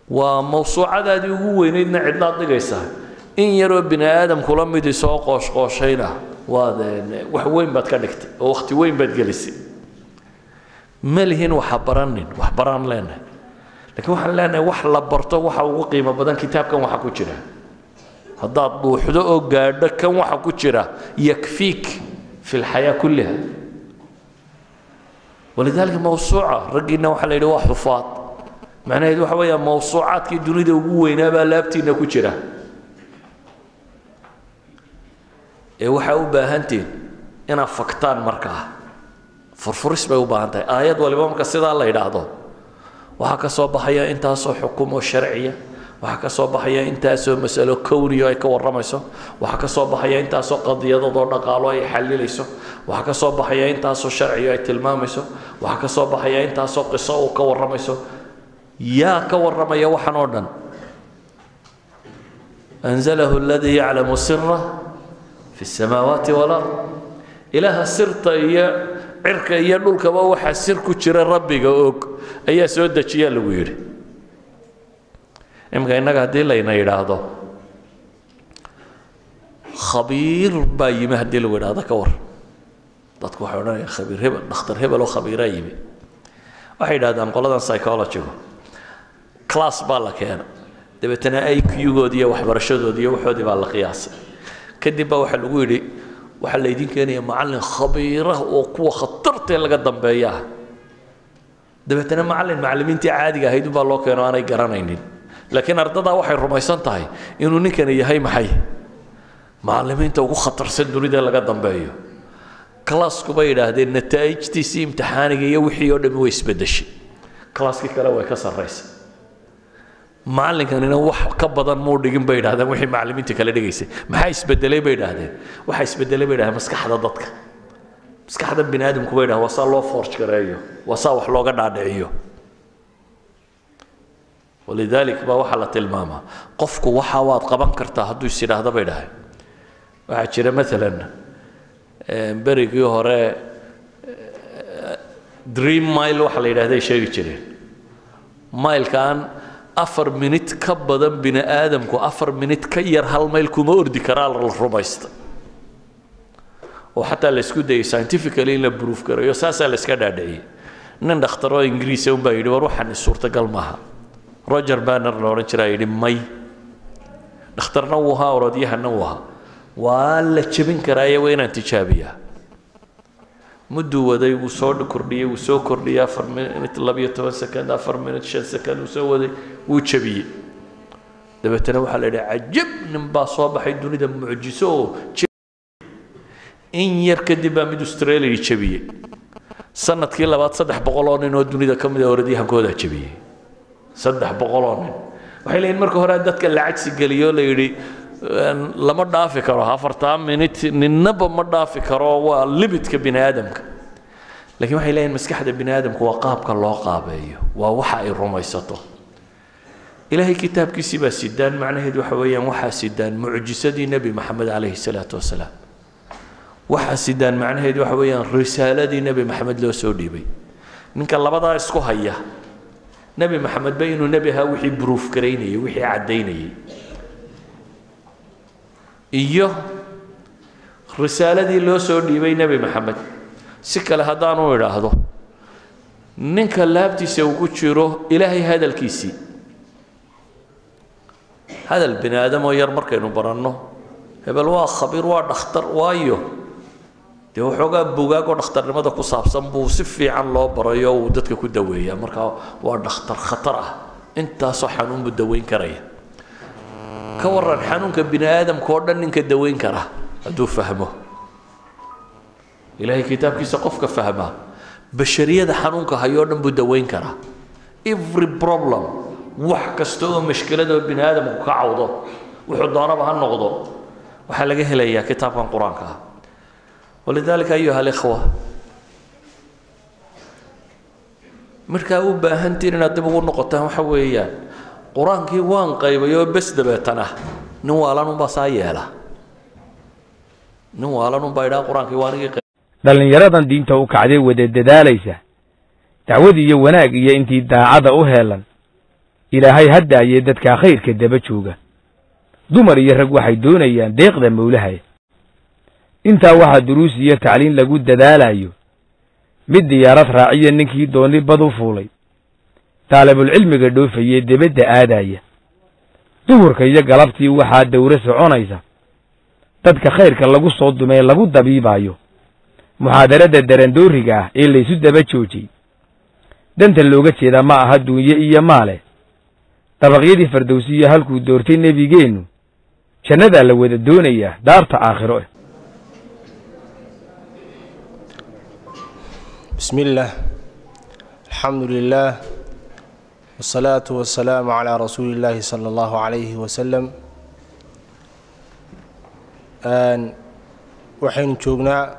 Waa mawsuucadaadii ugu weynaydna cidlaad dhigaysaa. In yaroo bini aadamkula midi soo qooshqooshayna waad wax weyn baad ka dhigtay oo wakhti weyn baad gelisay. Ma lihin waxa baranin wax baraan leenahay. Lakiin waxaan leenahay wax la barto waxa ugu qiimo badan kitaabkan waxa ku jira haddaad dhuuxdo oo gaadho kan waxa ku jira yakfiik fi lxayaa kulliha. Walidaalika mawsuuca raggiina waxaa la yidhi waa xufaad. Macnaheedu waxa weeyaa mawsuucaadkii dunida ugu weynaa baa laabtiina ku jira. Ee waxaa u baahantiin inaad faktaan markaa. Furfuris bay u baahan tahay aayad waliba marka sidaa la yidhaahdo waxaa ka soo baxaya intaasoo xukumo sharciya waxaa ka baxaya intaasoo masalo kowniyo ay ka warramayso. Waxaa ka baxaya intaasoo qadiyadadoo dhaqaalo ay xalilayso waxaa ka baxaya intaasoo sharciyo ay tilmaamayso. Waxaa ka baxaya intaasoo qiso uu ka warramayso. Yaa ka warramaya waxan oo dhan. Anzalahu ladii yaclamu sira fi samaawaati walard ilaaha sirta iyo cirka iyo dhulkaba waxaa sir ku jira rabbiga og. Ayaa soo dejiya lagu yidhi iminka innaga haddii layna yidhaahdo. Khabiir baa yimi haddii lagu yidhahdo ka war. Dadku waxay odhanayaan khabiir hebel dhakhtar hebel oo khabiiraa yimi. Waxay yidhahdaan qoladan psychologigu class baa la keena. Dabeetana i q-goodi iyo waxbarashadoodi iyo waxoodii baa la qiyaasay. Kadib baa waxaa lagu yidhi waxaa laydin keenaya macallin khabiira oo kuwa khatartee laga dambeeya. Ah dabeetana macallin macallimiintii caadiga ahayd unbaa loo keeno aanay garanaynin laakiin ardadaa waxay rumaysan tahay inuu ninkani yahay maxay? Macallimiinta ugu khatarsan dunida laga dambeeyo. Classku bay yidhaahdeen nataa'ijtiisii imtixaaniga iyo wixii oo dhami way isbedeshay classkii kale way ka sarraysay macallinkanina wax ka badan muu dhigin bay yidhahdeen wixii macallimiinta kale dhigaysay. Maxaa isbedelay bay yidhaahdeen? Waxaa isbedelay bay yidhahdeen maskaxda dadka. Maskaxda bini aadamku bay yidhahdeen waa saa loo gareeyo waa saa wax looga dhaadhiciyo walidalik baa waxaa la tilmaamaa qofku waxa waad qaban kartaa hadduu is yidhaahdo bay dhahay. Waxaa jira maalan berigii hore dream mile waxa la yidhahday sheegi jireen. Mailkan afar minit ka badan bini aadamku afar minit ka yar hal mayl kuma ordi karaa la rumaysta oo xataa la isku dayay scientifically in la proof garayo saasaa la iska dhaadhiciyey nin dhakhtaroo ingiriisa unbaa yidhi war waxaan suurtagal maaha roger banner la odhan jiraa yidhi may. Dhakhtarna wuu ahaa orodyahanna wuu ahaa. Waa la jebin karaaye waa inaan tijaabiyaa. Mudduu waday wuu soo kordhiyey wuu soo kordhiyey afar minut labiyo toban second afar minut shan second wuu soo waday wuu jebiyey. Dabeetana waxaa la yidhi cajab nin baa soo baxay dunida mucjiso oo in yar kadib baa mid australia jebiyey. Sanadkii labaad saddex boqol oo nin oo dunida ka mid a orodyahankoodaa jebiyey saddex boqol oo nin. Waxay leeyihiin marka hore dadka la cagsi geliyoo la yidhi lama dhaafi karo afartaa minit ninnaba ma dhaafi karo waa limitka bini aadamka lakiin waxay leeyihiin maskaxda bini aadamku waa qaabka loo qaabeeyo waa waxa ay rumaysato. Ilaahay kitaabkiisii baa sidaan macnaheedu waxa weeyaan waxaa sidaan mucjisadii nebi maxamed calayhi salaatu wasalaam. Waxaa sidaan macnaheedu waxa weeyaan risaaladii nebi maxamed loo soo dhiibay. Ninka labadaa isku haya nebi maxamedba inuu nebi ahaa wixii bruuf garaynayay wixii caddaynayay. Iyo risaaladii loo soo dhiibay nebi maxamed si kale haddaanu idhaahdo ninka laabtiisa ugu jiro ilaahay hadalkiisii hadal bini aadamoo yar markaynu baranno hebel waa khabiir waa dhakhtar waayo dee waxoogaa bugaagoo dhakhtarnimada ku saabsan buu si fiican loo barayo uu dadka ku daweeyaa. Markaa waa dhakhtar khatar ah. Intaasoo xanuun buu daweyn karaya ka waran xanuunka bini aadamka oo dhan ninka daweyn kara hadduu fahmo. Ilaahay kitaabkiisa qofka fahmaa bashariyada xanuunka hayoo dhan buu daweyn karaa. Every problem wax kasta oo mashkiladoo bini aadamku ka cawdo wuxuu doonaba ha noqdo. Waxaa laga helayaa kitaabkan qur'aanka. ah walidaalika ayuha alikhwa markaa u baahantiin inaad dib ugu noqotaan waxa weeyaan qur'aankii waan qaybay oo bes dabeetan ah nin waalanunbaa saa yeela nin waalanunbaa idhaa qur'aankii waa anigii dhallinyaradan diinta u kacday wada dadaalaysa dacwad iyo wanaag iyo intii daacada u heelan ilaahay haddaayee dadkaa khayrka daba jooga dumar iyo rag waxay doonayaan deeqda mawlahaya intaa waxaa duruus iyo tacliin lagu dadaalayo mid diyaarad raaciya ninkii dooni bad u fuulay taalibulcilmiga dhoofayee debadda aadaya duhurka iyo galabtii waxaa dawre soconaysa. Dadka khayrka lagu soo dumee lagu dabiibaayo. Muxaadarada darandooriga ah ee laysu daba joojiyey. Danta looga jeedaa ma aha duunye iyo maale. Dabaqyadii fardowsiyo halkuu doortay nebigeennu. Jannadaa la wada doonayaa daarta aakhiro eh بسم الله الحمد لله والصلاة والسلام على رسول الله صلى الله عليه وسلم Een, waxaynu joognaa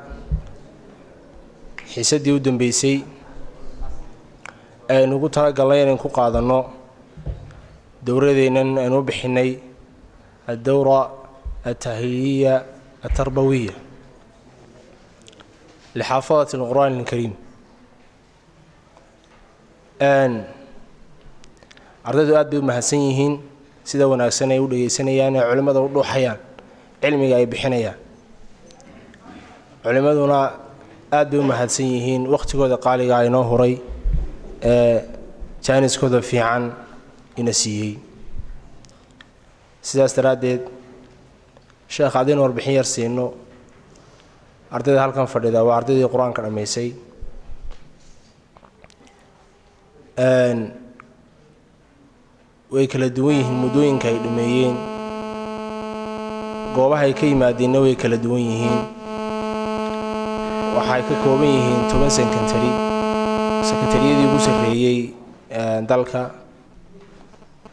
xiisaddii u dambeysay aynu ugu talagalnay inaynu ku qaadanno dowradeennan aynu u bixinay addowra altahliiliya altarbawiya lixaafadati alqur'aan alkariim ardaydu aad bay u mahadsan yihiin sida wanaagsan ay u dhegaysanayaan ee culimmada u dhuuxayaan cilmiga ay bixinayaan. Culimmaduna aad bay u mahadsan yihiin wakhtigooda qaaliga inoo huray ee jaaniskooda fiican ina siiyey. Sidaas daraaddeed sheekh haddaynu warbixin yar siino ardayda halkan fadhida waa ardaydii qur'aanka dhammaysay way kala duwan yihiin muddooyinka ay dhameeyeen goobaha ka yimaadeenna way kala duwan yihiin. Waxay ka kooban yihiin toban sekantari sekantariyadii ugu sarreeyey dalka.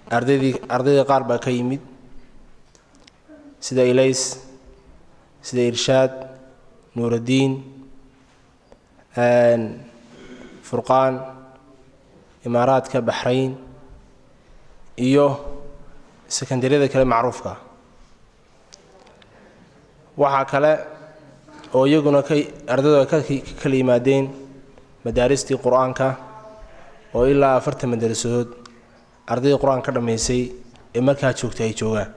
Ardaydii ardayda qaar baa ka yimid. Sida ilays sida irshaad nuuraddiin furqaan imaaraadka baxrayn iyo sekandariyada kale macruufka. Waxaa kale oo iyaguna ka ardaydu ay ka kala yimaadeen madaaristii qur'aanka oo ilaa afartan madarasadood ardaydii qur'aanka ka dhammaysay ee markaa joogtay ay joogaan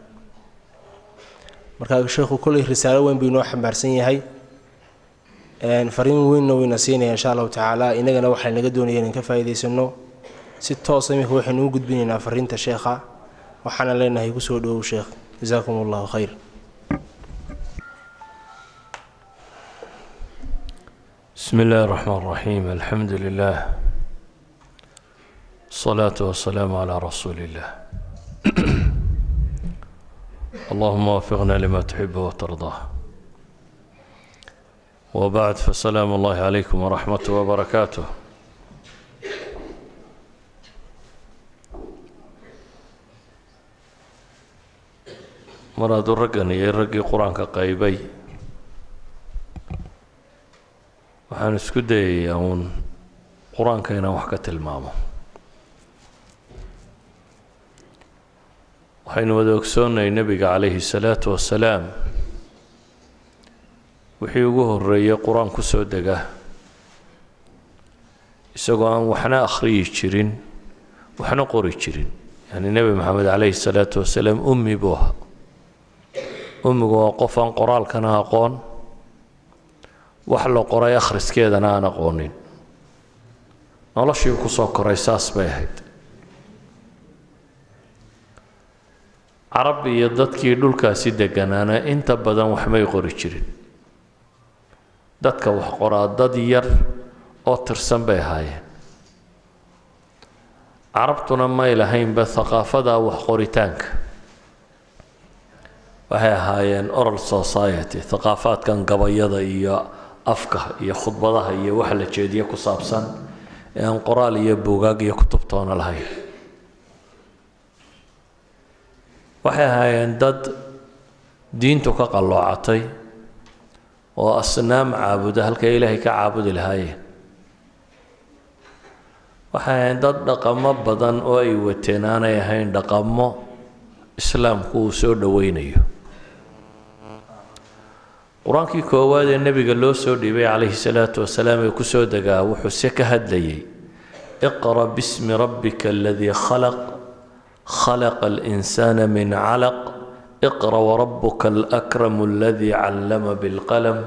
markaa sheekhu kolley risaalo weyn buu inoo xambaarsan yahay. Fariin weynna wayna siinaya insha allahu tacaala inagana waxay naga doonaya inan ka faa'iidaysano si toosa imika waxaynu u gudbinaynaa fariinta sheekha waxaana leenahay ku soo dhowow sheekh. Jasaakum allahu khayr bismi illaahi raxmaan raxiim alxamdu lilah asalaatu wasalaamu calaa rasuuli illah allahuma waafiqna lima tuxibu watardaa wa fasalaamu allahi calaykum waraxmatu wabarakaatuh hadduu raggan iyo raggii qur'aanka qaybay. Waxaan isku dayayaa uun qur'aanka inaan wax ka tilmaamo. Waxaynu wada ogsoonnay nebiga calayhi salaatu wasalaam wixii ugu horreeyey qur'aan ku soo dega. Isagoo aan waxna akhriyi jirin waxna qori jirin. Yacni nebi maxamed calayhi salaatu wasalaam ummi buu ahaa ummigu waa qof aan qoraalkana aqoon. Wax la qoray akhriskeedana aan aqoonin. Noloshii ku soo koray saas bay ahayd. Carab iyo dadkii dhulkaasi deganaana inta badan waxmay qori jirin. Dadka wax qoraa dad yar oo tirsan bay ahaayeen. Carabtuna may lahaynba haqaafada wax qoritaanka waxay ahaayeen oral society haqaafaadkan gabayada iyo afka iyo khudbadaha iyo waxa la jeediye ku saabsan ee aan qoraal iyo buugaag iyo kutubtoona lahayn. Waxay ahaayeen dad diintu ka qalloocatay oo asnaam caabuda halkay ilaahay ka caabudi lahaayeen. Waxay ahayn dad dhaqamo badan oo ay wateen aanay ahayn dhaqamo islaamku uu soo dhoweynayo qur'aankii koowaad ee nebiga loo soo dhiibay calayhi salaatu wasalaam ee ku soo degaa wuxuu se ka hadlayay iqra bismi rabbika aladii khalaq khalaqa alinsaana min calaq iqra warabuka alakramu aladii callama bilqalam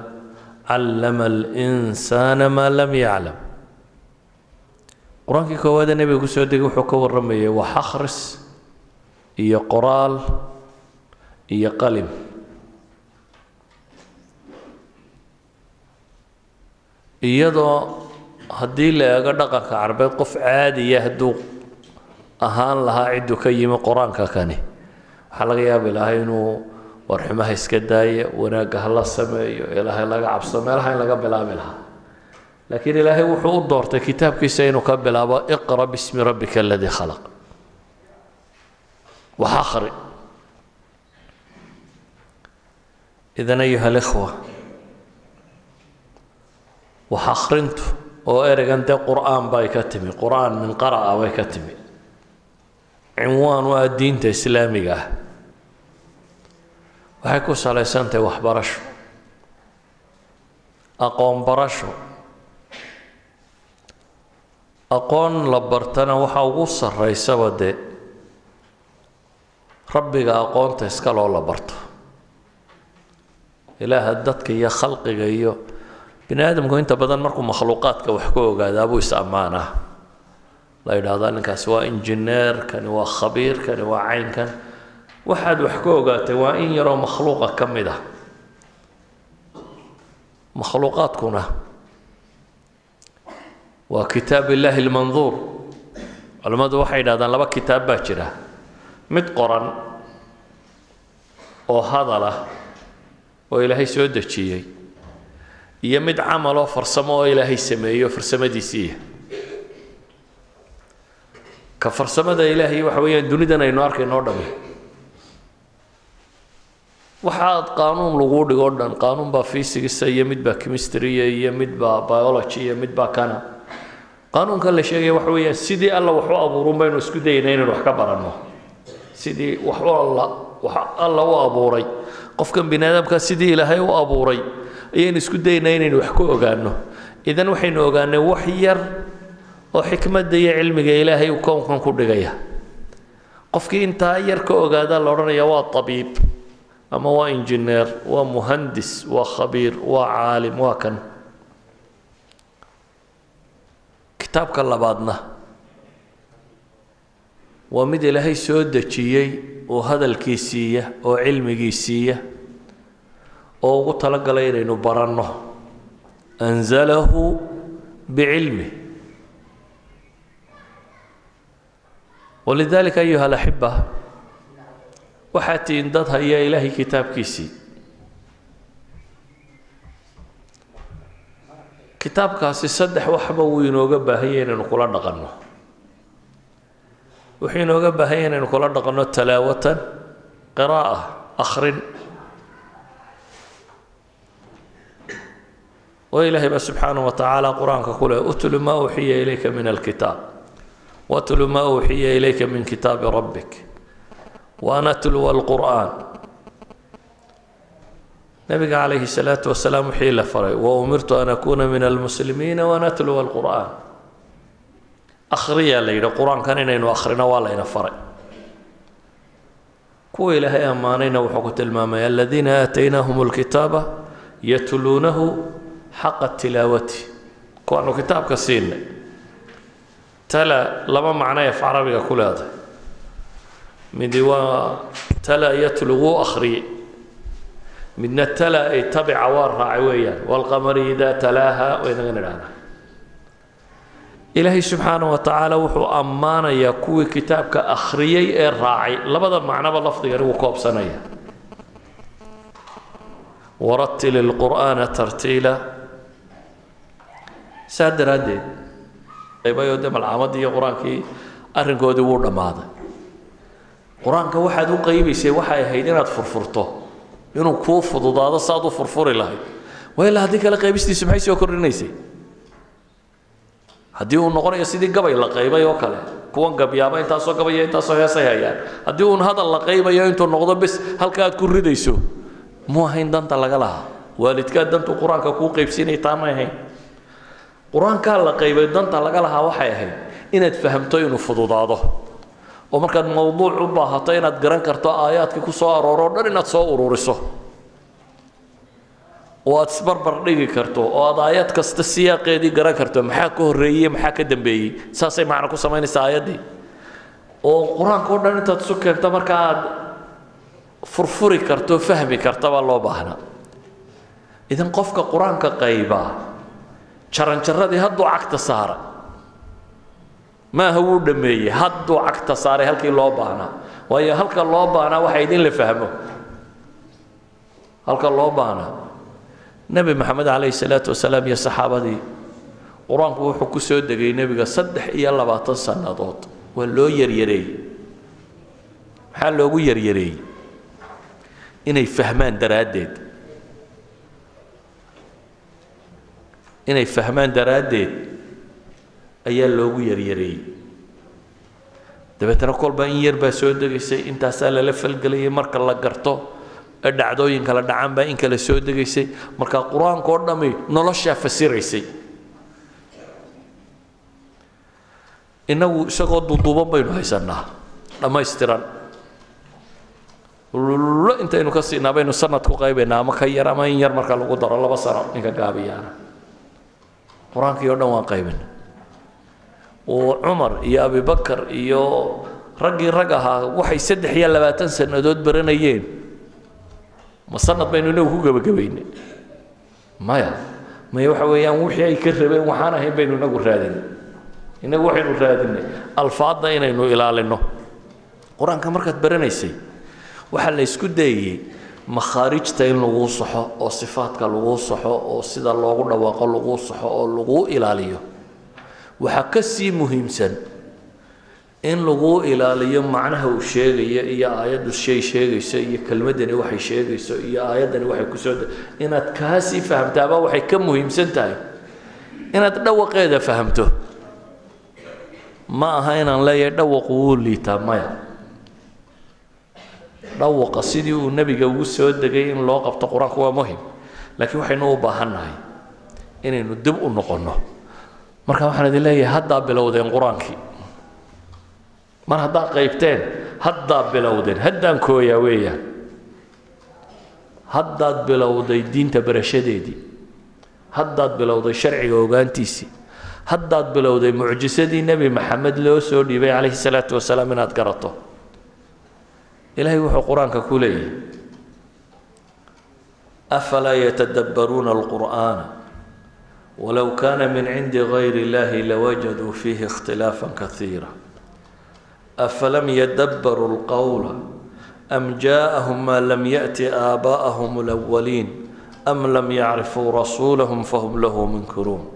callama alinsaana maa lam yaclam qur'aankii koowaad ee nebiga ku soo degay wuxuu ka warramayay wax akhris iyo qoraal iyo qalim iyadoo haddii la dhaqanka carbeed qof caadiya hadduu ahaan lahaa cidduu ka yimi qur'aanka kani. Waxaa laga yaabi lahaa inuu warxumaha iska daayo wanaagga ha la sameeyo ilaahay laga cabsado meelaha in laga bilaabi lahaa. Laakiin ilaahay wuxuu u doortay kitaabkiisa inuu ka bilaabo iqra bismi rabbika aladii khalaq. Wax akhri. Idan ayuha alikhwa wax akhrintu oo ereygan dee qur'aan bay ka timi. Qur'aan min qara'a bay ka timi. Cinwaan waa diinta islaamiga ah. Waxay ku salaysan tahay waxbarasho aqoon barasho. Aqoon la bartana waxaa ugu sarraysaba dee rabbiga aqoonta iska loo la barto. Ilaaha dadka iyo khalqiga iyo bini inta badan markuu makhluuqaadka wax ka ogaadaa buu is ammaanaa. La yidhaahdaa ninkaasi waa injineer kani waa khabiir kani waa caynkan waxaad wax ka ogaatay waa in yaroo makhluuqa ka mid ah. Makhluuqaadkuna waa kitaab illaahi lmanduur culimmadu waxay yidhahdaan laba kitaab baa jira. Mid qoran oo hadal ah oo ilaahay soo dejiyey iyo mid camal oo farsamo oo ilaahay sameeyo farsamadiisiiya ka farsamada ilaahay waxa weeyaan dunidan aynu arkayno o waxaad qaanuun lagu dhigo dhan qaanuun baa fysigisa iyo mid baa chemistryya iyo mid baa biology iyo mid baa kana. Qaanuunka la sheegaya waxa weeyaan sidii alla wax u abuurun baynu isku dayna inaynu wax ka baranno. Sidii wax alla wax alla u abuuray. Qofkan bini sidii ilaahay u abuuray ayaynu isku daynaa inaynu wax ka ogaano idan waxaynu ogaanay wax yar oo xikmadda iyo cilmiga ilaahay uu kownkan ku dhigaya. Qofkii intaa yar ka ogaadaa la odhanaya waa tabiib ama waa injineer waa muhandis waa khabiir waa caalim waa kan. Kitaabka labaadna waa mid ilaahay soo dejiyey oo hadalkii siiya oo cilmigii siiya oo ugu talagalay inaynu baranno. Anzalahu bicilmi walidalika ayuha alaxiba waxaad tihiin dad haya ilaahay kitaabkiisii. Kitaabkaasi saddex waxba wuu inooga baahanya inaynu kula dhaqanno. Wuxuu inooga baahanya inaynu kula dhaqanno talaawatan qiraa'a akhrin oo ilaahay baa subxaanaه wa tacaala qur-aanka ku leh utlu ma uxiya ilayka min alkitaab watlu ma uxiya ilayka min kitaabi rabbik waan atluwa alqur'aan nabiga calayhi الsalaaةu wasalaam wixii la faray waumirtu an akuna min almuslimiina waan atluwa alqur'aan akhriyaa la yidhi qur-aankan inaynu akhrino waa layna faray kuwa ilaahay ammaanayna wuxuu ku tilmaamay aladiina aataynaahum اlkitaaba yatluunahu xaqa tilaawati. Kuwaanu kitaabka siinay. Tala laba macno af carabiga ku leedahay. Midi waa tala yatlu wuu akhriyey midna tala ay tabica waa raacay weeyaan. Waalqamari idaa talaaha waynagan idhaahdaa ilaahay subxaana wa tacaala wuxuu ammaanayaa kuwii kitaabka akhriyey ee raacay. Labada macnoba lafdigani wuu koobsanaya. Waratil ilqur'aana tartiila saa daraaddeed qaybayoo de malcaamadii iyo qur'aankii arrinkoodii wuu dhammaaday. Qur'aanka waxaad u qaybaysay waxay ahayd inaad furfurto inuu kuu fududaado saaad u furfuri lahayd. Waa ilaa haddii kale qaybistiisu maxay soo kordhinaysay? Haddii uu noqonayo sidii gabay la qaybay oo kale kuwan gabyaaba intaasoo gabaya intaasoo heesay hayaan. Haddii uun hadal la qaybayo intuu noqdo bes halka aad ku ridayso mu ahayn danta laga lahaa. Waalidkaa dantu qur'aanka kuu qaybsiinay taa may ahayn qur'aankaa la qaybay danta laga lahaa waxay ahayd inaad fahamto inuu fududaado. Oo markaad mawduuc u baahato inaad garan karto aayaadkii ku soo arooro o dhan inaad soo ururiso oo aad isbarbar dhigi karto oo aad aayad kasta siyaaqeedii garan karto maxaa ka horreeyey maxaa ka dambeeyey? Saasay macno ku samaynaysaa aayaddii. Oo qur'aanka o dhan intaad isu keento marka aad furfuri karto fahmi karta loo baahnaa. Idan qofka qur'aanka qaybaa jaranjaradii hadduu cagta saaray maaha wuu dhammeeyey hadduu cagta saaray halkii loo baahnaa. Waayo halka loo baahnaa waxa idin la fahmo. Halka loo baahnaa. Nebi maxamed calayhi salaatu wasalaam iyo saxaabadii qur'aanku wuxuu ku soo degay nebiga saddex iyo labaatan sannadood. Waa loo yaryareeyey. Maxaa loogu yaryareeyey? Inay fahmaan daraaddeed inay fahmaan daraaddeed ayaa loogu yaryareeyey dabeetana kolba in yar baa soo degaysay intaasaa lala falgelayay marka la garto ee dhacdooyin kala dhacaan baa in kale soo degaysay. Marka qur'aanka dhammi noloshaa fasiraysay. Innagu isagoo duduuban baynu haysannaa dhammaystiran. Lo intaynu ka siinaa baynu sanad ku qaybaynaa ama ka yar ama in yar marka lagu daro laba sano ninka gaabiyaana qur'aankii oo dhan waan qaybina oo cumar iyo abibakar iyo raggii rag ahaa waxay saddex iyo labaatan sannadood baranayeen. Ma sanad baynu inagu ku gebagabaynay maya maya waxa weeyaan wixii ay ka rabeen waxaan ahayn baynu inagu raadinay inagu waxaynu raadinay alfaadda inaynu ilaalino. Qur'aanka markaad baranaysay waxaa la isku dayayey makhaarijta in laguu saxo oo sifaadka laguu saxo oo sida loogu dhawaaqo laguu saxo oo laguu ilaaliyo. Waxaa ka sii muhiimsan in laguu ilaaliyo macnaha uu sheegayo iyo aayaddu shay sheegayso iyo kelmaddani waxay sheegayso iyo aayaddani waxay ku soo inaad kaa sii fahamtaaba waxay ka muhiimsan tahay. Inaad dhawaqeeda fahamto. Ma aha inaan leeyahay dhawaqu wuu liitaa maya dhawaqa sidii uu nebiga ugu soo degay in loo qabto qur'aanku waa muhiim. Laakiin waxaynu u baahannahay inaynu dib u noqonno. Marka waxaan idin leeyahay haddaa bilowdeen qur'aankii. Mar haddaa qaybteen haddaa bilowdeen. Haddaan kooyaa weeyaan. Haddaad bilowday diinta barashadeedii. Haddaad bilowday sharciga ogaantiisii. Haddaad bilowday mucjisadii nebi maxamed loo soo dhiibay calayhi salaatu wasalaam inaad garato ilaahay wuxuu qur'aanka ku leeyahay. Afalaa yatadabbaruuna alqur'aana? Walow kaana min cindi gayri illahi lawajaduu fiihi ikhtilaafan kaiira afalam yadabbaruu lqowla am jaaahum maa lam yaأti aabaa'ahum اlawaliin am lam yacrifuu rasuulahum fahum lahu munkiruun?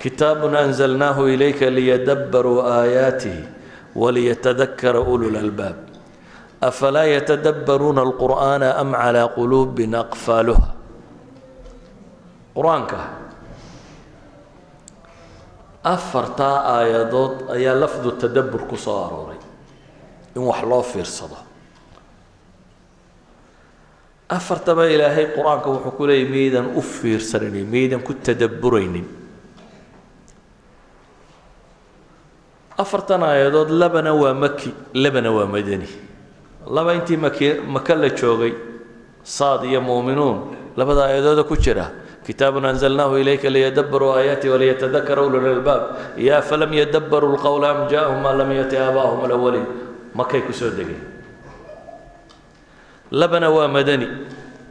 Kitaabun anzalnaahu ilayka liyadabbaruu aayaatihi waliyatadakara ulu lalbaab afalaa yatadabbaruuna alqur'aana am calaa quluubin aqfaaluha qur'aanka afartaa aayadood ayaa lafdu tadabbur ku soo arooray in wax loo fiirsado afartaba ilaahay qur'aanka wuxuu ku leeyay miyaydan u fiirsanaynin miyaydan ku tadabburaynin afartan aayadood labana waa maki labana waa madani laba intii maka la joogay? Saad iyo muuminuun labada aayadooda ku jira. Kitaabun anzalnaahu ilayka liyadabbaruu aayaati waliyatadakara ulul albaab. Iyo afalam yadabbaruu lqowla am jaahum maa lam yati aabaahum alawaliin makay ku soo degeen. Labana waa madani.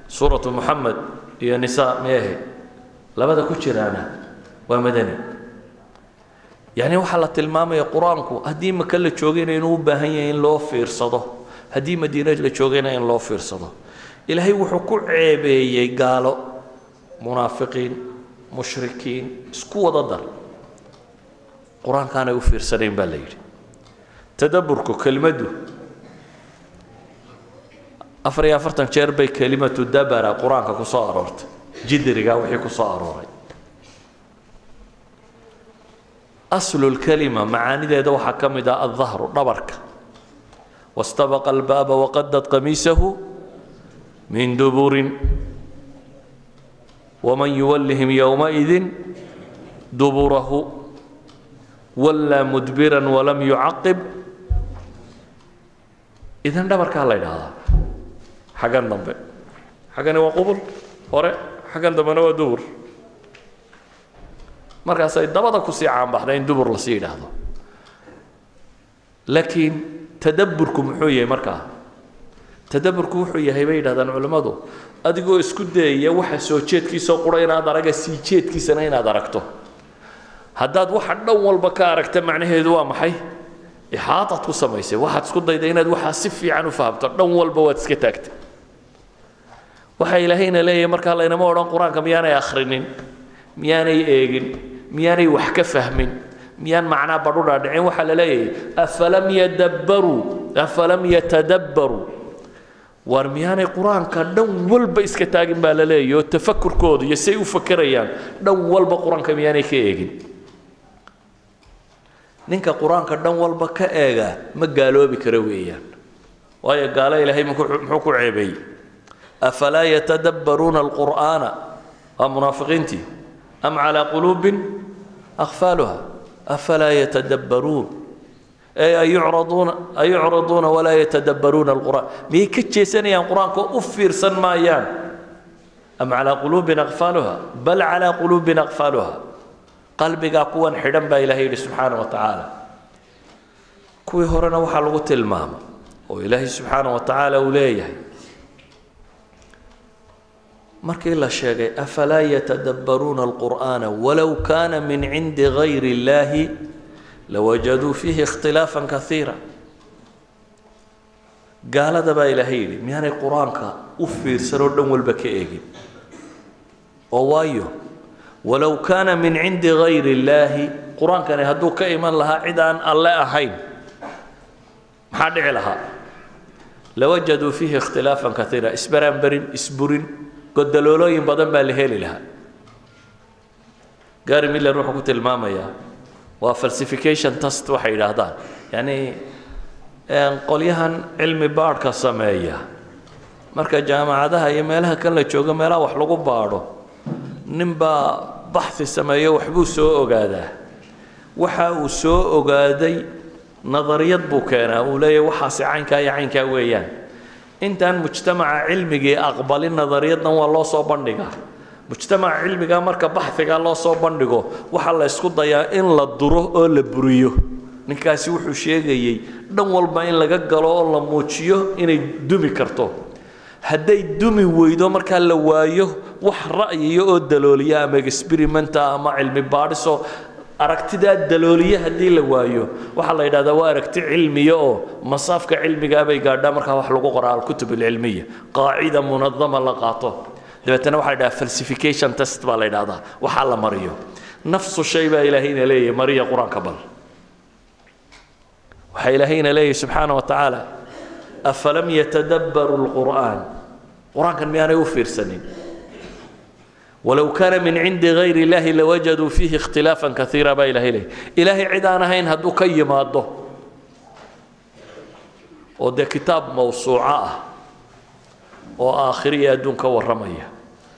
Suuratu muxamed iyo nisaa meehe. Labada ku jiraana waa madani. Yacni waxaa la tilmaamaya qur'aanku haddii maka la joogayna inuu u baahan yahay in loo fiirsado haddii madiina la joogayna in loo fiirsado. Ilaahay wuxuu ku ceebeeyey gaalo munaafiqiin mushrikiin isku wada dar. Qur'aankaanay u fiirsanayn baa la yidhi. Tadabburku kelimaddu afar iyo afartan jeer bay kelimatu dabara qur'aanka ku soo aroortay. Jidriga wixii ku soo arooray. Aslu lkalima macaanideeda waxaa ka mid ah aldahru dhabarka wastabaqa albaaba waqadad qamiisahu min duburin waman yuwallihim yowmaidin duburahu wallaa mudbiran walam yucaqib idan dhabarkaa la ydhahdaa xaggan dambe xaggani waa qubul hore xaggan dambena waa dubur markaasay dabada ku sii caanbaxda in dubur la sii yidhaahdo laakiin tadabburku muxuu yahay markaa? Tadabburku wuxuu yahay bay yidhahdaan culimmadu adigoo isku dayaya waxa soo jeedkiisao qura inaad araga sii jeedkiisana inaad aragto. Haddaad waxa dhan walba ka aragta macnaheedu waa maxay? Ixaataad ku samaysay. Waxaad isku dayda inaad waxaa si fiican u fahamto. Dhan walba waad iska taagtay. Waxa ilaahayna leeyahay markaa laynama odhan qur'aanka miyaanay akhrinin miyaanay eegin miyaanay wax ka fahmin miyaan macnaa badhu dhaadhicin? Waxaa la leeyahay afalam yadabbaruu afalam yatadabbaruu waar miyaanay qur'aanka dhan walba iska taagin baa la leeyahy oo tafakurkooda iyo say u fakerayaan dhan walba qur'aanka miyaanay ka eegin. Ninka qur'aanka dhan walba ka eega ma gaaloobi kara weeyaan. Waayo gaalo ilaahay muxuu ku ceebeeyey afalaa yatadabbaruuna alqur'aana? Waa munaafiqiintii. Am calaa quluubin? Akfaaluha afalaa yatadabbaruun ay ayucraduuna ayucraduuna walaa yatadabbaruuna alqur'aan miyay ka jeesanayaan qur'aanka u fiirsan maayaan am calaa quluubin akfaaluha bal calaa quluubin akfaaluha qalbigaa kuwan xidhan baa ilahay yidhi subxaana wa tacaala kuwii horena waxaa lagu tilmaama oo ilaahay subxaana wa tacaala uu leeyahay markii la sheegay afalaa yatadabbaruuna alqur'aana walow kaana min cindi gayri illaahi lawajaduu fiihi ikhtilaafan kaiira gaalada baa ilaahay yidhi miyaanay qur'aanka u fiirsanoo dhan walba ka eegin. Oo waayo walow kaana min cindi gayri illaahi qur'aankani hadduu ka iman lahaa cid aan alle ahayn. Maxaa dhici lahaa? Lawajaduu fiihi ikhtilaafan kaiira isbaraanbarin isburin godaloolooyin badan baa la heli lahaa. Gary miller wuxuu ku tilmaamayaa waa falsification test waxay yidhaahdaan. Yacni qolyahan cilmi baadhka sameeya marka jaamacadaha iyo meelaha kan la joogo meelaha wax lagu baadho ninbaa baxi sameeyo waxbuu soo ogaadaa. Waxa uu soo ogaaday nadariyad buu keenaa. Uu leeyahy waxaasi caynkaa iyo caynkaa weeyaan intaan mujtamaca cilmigii aqbalin nadariyaddan waa loo soo bandhigaa mujtamaca cilmigaa marka baxigaa loo soo bandhigo waxaa la ysku dayaa in la duro oo la buriyo. Ninkaasi wuxuu sheegayey dhan walba in laga galo oo la muujiyo inay dumi karto. Hadday dumi weydo markaa la waayo wax ra'yiya oo dalooliya ama experimenta ama cilmi baadhiso aragtidaa dalooliye haddii la waayo waxaa la yidhahdaa waa aragti cilmiya oo masaafka cilmigaa bay gaadhaa markaa wax lagu qoraa alkutub alcilmiya qaacida munadama la qaato. Dabeetana waxaa la yidhaha falsification test baa la yidhahdaa waxaa la mariyo. Nafsu shay baa ilaahayna leeyahay mariya qur'aanka bal. Waxaa ilaahayna leeyahay subxaana wa tacaala afalam yatadabbaru lqur'aan qur'aankan miyaanay u fiirsanin walow kaana min cindi gayri illaahi lawajaduu fiihi ikhtilaafan kaiira baa ilahay leeyay ilaahay cid ahayn hadduu ka yimaado oo dee kitaab mawsuuco ah oo aakhiro iyo adduun warramaya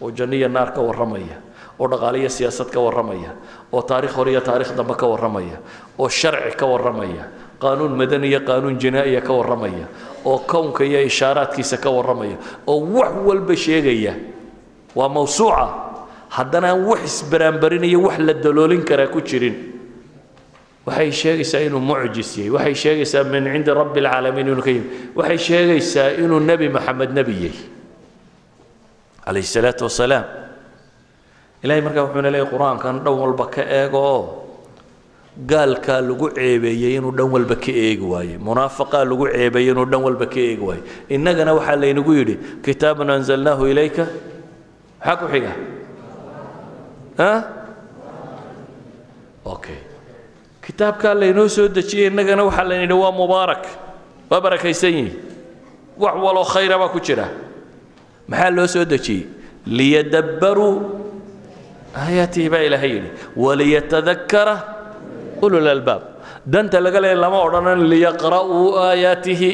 oo janno naar ka warramaya oo dhaqaale siyaasad ka warramaya oo taarikh hore iyo taarikh dambe ka warramaya oo sharci ka warramaya qaanuun madani iyo qaanuun jinaa'iya ka warramaya oo kownka iyo ishaaraadkiisa ka warramaya oo wax walba sheegaya waa mawsuuca haddana aan wax isbaraanbarinayo wax la daloolin karaa ku jirin. Waxay sheegaysaa inuu mucjis waxay sheegaysaa min cindi rabbi alcaalamiin inuu ka yimi waxay sheegaysaa inuu nebi maxamed nebi calayhi salaatu wasalaam. Ilahay markaa wuxuuna leeyahy qur'aankan dhan walba ka eego. Oo gaalkaa lagu ceebeeyey inuu dhan walba ka eegi waaye. Munaafaqaa lagu ceebeeyey inuu dhan walba ka eegi waaye. Innagana waxaa laynagu yidhi kitaabun anzalnaahu ilayka. Maxaa ku xiga kitaabkaa laynoo soo dejiyey innagana waxaa layna yidhi waa mubaarak. Waa barakaysan yihi wax waloo khayra baa ku jira. Maxaa loo soo dejiyey liyadabbaruu aayaatihi baa ilaahay yidhi. Waliyatadakkara ulul albaab. Danta laga leeya lama odhanan liyaqra'uu aayaatihi.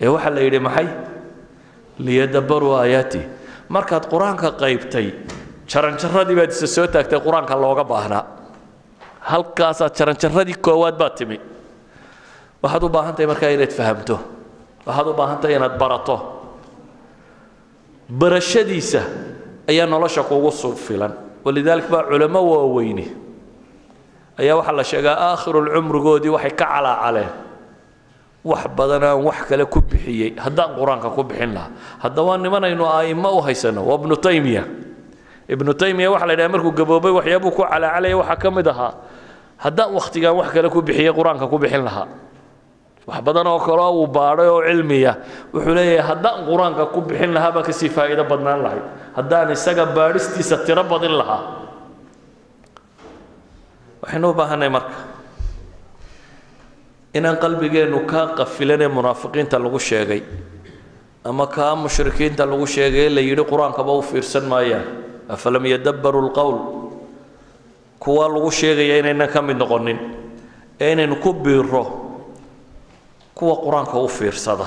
Ee waxaa la yidhi maxay? Liyadabbaruu aayaatihi markaad qur'aanka qaybtay jaranjaradii baad isa soo taagtay qur'aanka looga baahnaa. Halkaasaad jaranjaradii koowaad baad timi. Waxaad u baahan tahay markaa inaad fahamto. Waxaad u baahan tahay inaad barato. Barashadiisa ayaa nolosha kugu filan. Walidaalika baa culamo waaweyni. Ayaa waxaa la sheegaa aakhirulcumrigoodii waxay ka calaacaleen wax badan wax kale ku bixiyey. Haddaan qur'aanka ku bixin lahaa. Hadda waa nimanaynu a'immo u haysano. Waa ibnu taymiya. Ibnu taymiya waxaa la yidhaha markuu gaboobay waxyaabuu ku calaacalaya waxaa ka mid ahaa. Haddaan wakhtigaan wax kale ku bixiyey qur'aanka ku bixin lahaa. Wax badan oo kaleo uu baadhay oo cilmiya wuxuu leeyahay haddaan qur'aanka ku bixin lahaa baa ka sii faa'iido badnaan lahayd haddaan isaga baadhistiisa tiro badin lahaa. Waxaynu u baahanay marka inaan qalbigeennu kaa qafilanee munaafiqiinta lagu sheegay ama kaa mushrikiinta lagu sheegay ee la yidhi qur'aankaba u fiirsan maayaan afalam yadabbaruu lqowl kuwa lagu sheegaya inaynan ka mid noqonin ee inaynu ku biiro kuwa qur'aanka u fiirsada.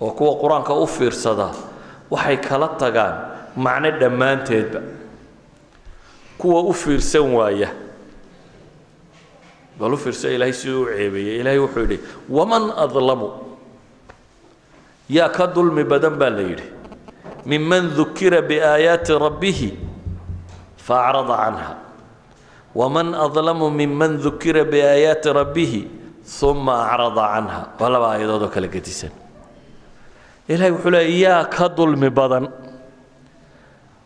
Oo kuwa qur'aanka u fiirsada waxay kala tagaan macno dhammaanteedba. Kuwa u fiirsan waaya bal u fiirsa ilaahay siduu u ceebeeyey ilaahay wuxuu yidhi waman adlamu? Yaa ka dulmi badan baa la yidhi. Miman dukira biaayaati rabbihi faacrada canha. Waman adlamu miman dukira biaayaati rabbihi uma acrada canha. Waa laba aayadood oo kala gedisan. Ilaahay wuxuu leeya yaa ka dulmi badan.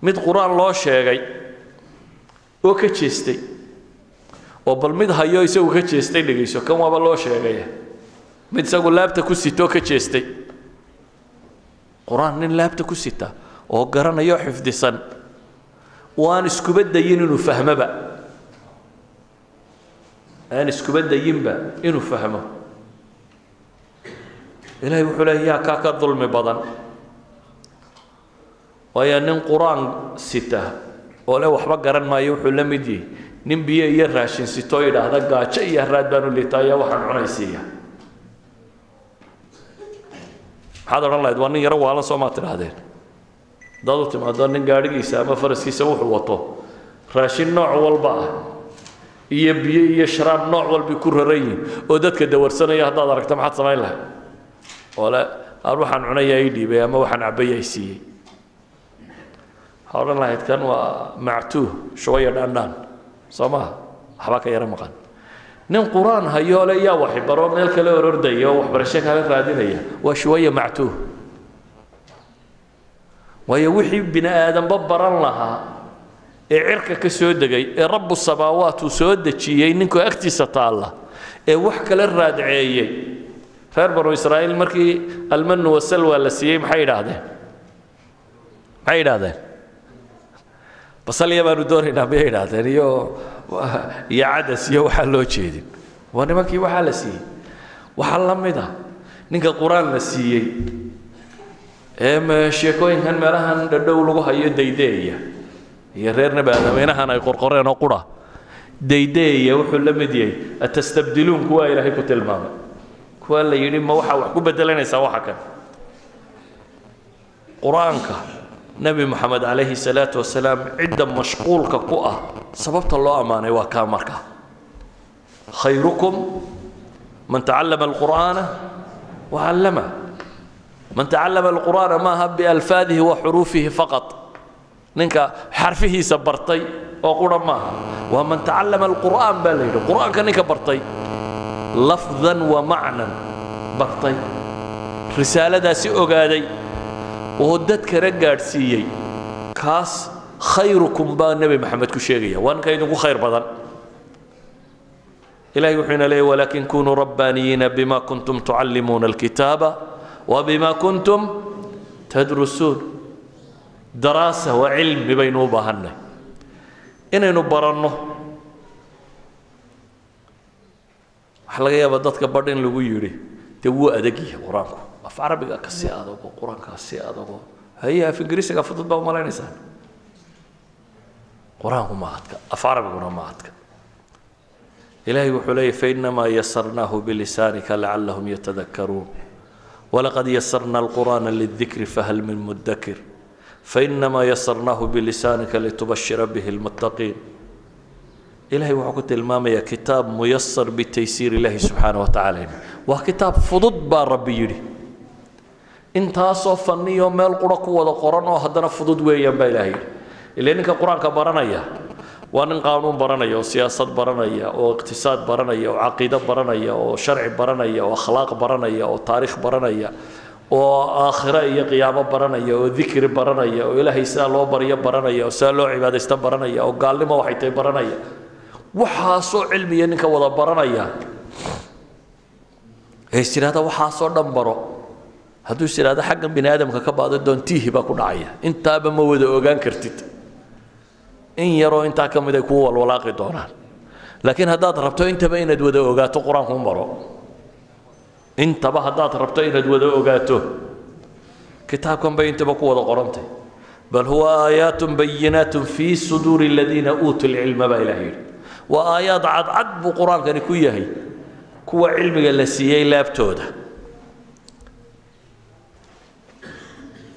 Mid qur'aan loo sheegay oo ka jeestay oo bal mid hayo isagu ka jeestay dhegayso kan waaba loo sheegaya. Mid isagu laabta ku sitoo ka jeestay. Qur'aan nin laabta ku sita oo garanayo xifdisan oo aan iskuba dayin inuu fahmoba aan iskuba dayinba inuu fahmo. Ilaahay wuxuu leeya yaa kaa ka dulmi badan. Waayo nin qur'aan sita oo le waxba garan maayo wuxuu la mid yihi nin biyo iyo raashin sitoo yidhaahda gaajo iyo haraad baanu liitaayo waxaan cunaysiiya. Maxaad odhan lahayd waa nin yaro waalan soo maad tidhaahdeen. Haddaad u timaado nin gaadhigiisa ama faraskiisa wuxuu wato. Raashin nooc walba ah iyo biyo iyo sharaab nooc walbay ku raran yihiin oo dadka dawarsanaya haddaad aragto maxaad samayn lahayd? Oo le aan waxaan cunayaa ii dhiibay ama waxaan cabaya i siiyey. Waxaa odhan lahayd kan waa mactuuh shubaya dhaandhaan soo waxbaa ka yaro maqan. Nin qur'aan hayoo le yaa waxbaro meel kale orordaya oo waxbarasho kale raadinaya waa shuwaya mactuuh waayo wixii bini aadanba baran lahaa ee cirka ka soo degay ee rabbu samaawaat uu soo dejiyey ninkoo agtiisa taalla ee wax kale raadceeyey. Reer banu israa'iil markii almanu wasalwa la siiyey maxay yidhaahdeen maxay yidhaahdeen basalya baanu doonaynaa miyay yidhaahdeen iyo iyo cadas iyo waxaa loo jeedin. Waa nimankii waxaa la siiyey. Waxaa la mid ah ninka qur'aan la siiyey. Ee sheekooyinkan meelahan dhadhow lagu hayo daydeeya. Iyo reer nebi aadameynahan ay qorqoreen oo qura. Daydeeya wuxuu la mid yahay atastabdiluun kuwaa ilaahay ku tilmaamay. Kuwaa la yidhi ma waxaa wax ku bedelanaysaa waxa kan qur'aanka nebi moxamed calayhi salaatu wasalaam cidda mashquulka ku ah sababta loo ammaanay waa kaa marka. Khayrukum man tacallama alqur'aana wacallama man tacallama alqur'aana maaha bialfaadihi wa xuruufihi faqat. Ninka xarfihiisa bartay oo qura maaha waa man tacallama alqur'aan baa la yidhi. Qur'aanka ninka bartay lafdan wa macnan bartay. Risaaladaasi ogaaday oo dadkana gaadhsiiyey kaas khayrukum baa nebi maxamed ku sheegaya. Waa ninka idinku khayr badan. Ilahay wuxuu ina leeyay walaakin kunuu rabbaaniyiina bima kuntum tucallimuuna alkitaaba wa bima kuntum tadrusuun. Daraasa waa cilmi baynu u baahannay. Inaynu baranno waxaa laga yaabaa dadka badh lagu yidhi dee wuu adagyahay qur'aanku af carabiga ka sii adago qur'aankaa adago haye af ingiriisiga fudud baa umalaynaysaa qur'aanku ma af carabiguna ma adka. Wuxuu leeyahy fainamaa yasarnaahu bilisaanika lacallahum yatadakaruun walaqad yasarna alqur'aana lidikri fahal min mudakir fainamaa yasarnaahu bilisaanika litubashira bihi lmuttaqiin. Ilahay wuxuu ku tilmaamayaa kitaab muyasar bitaysiir ilaahi subxaana wa tacaala waa kitaab fudud baa rabbi yidhi intaasoo fanniyo meel qura ku wada qoran oo haddana fudud weeyaan baa ilahay yidhi ile ninka qur'aanka baranaya waa nin qaanuun baranaya oo siyaasad baranaya oo iqtisaad baranaya oo caqiido baranaya oo sharci baranaya oo akhlaaq baranaya oo taariikh baranaya oo aakhiro iyo qiyaamo baranaya oo dikri baranaya oo ilaahay sidaa loo baryo baranaya oo sidaa loo cibaadaysto baranaya oo gaalnimo waxay tahay baranaya waxaasoo cilmiya ninka wada baranaya ee is tidhahda waxaasoo dhan baro hadduu is idhahdo xaggan bini aadamka ka baado doontiihi baa ku dhacaya. Intaaba ma wada ogaan kartid. In yaroo intaa ka mid ay kuu walwalaaqi doonaan. Laakiin haddaad rabto intaba inaad wada ogaato qur'aanku maro. Intaba haddaad rabto inaad wada ogaato kitaabkan bay intaba ku wada qorantay. Bal huwa aayaatun bayinaatun fii suduuri aladiina uutuu lcilma baa ilaah yidhi. Waa aayaad cadcad buu qur'aankani ku yahay. Kuwa cilmiga la siiyey laabtooda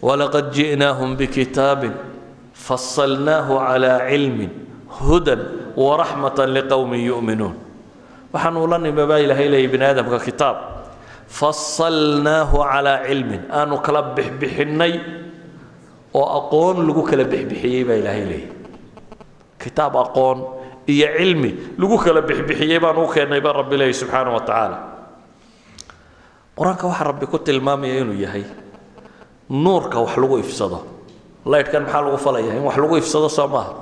walaqad ji'naahum bikitaabin fasalnaahu calaa cilmin hudan waraxmatan liqowmin yu'minuun waxaanu la nimi baa ilaahay leeyay bini aadamka kitaab fasalnaahu calaa cilmin aanu kala bixbixinnay oo aqoon lagu kala bixbixiyey baa ilaahay leeyay kitaab aqoon iyo cilmi lagu kala bixbixiyey baan u keennay baa rabbi leeyay subxaana wa tacaala qur'aanka waxaa rabbi ku tilmaamaya inuu yahay nuurka wax lagu ifsado. Laydhkan maxaa lagu falaya? In wax lagu ifsado soo maaha.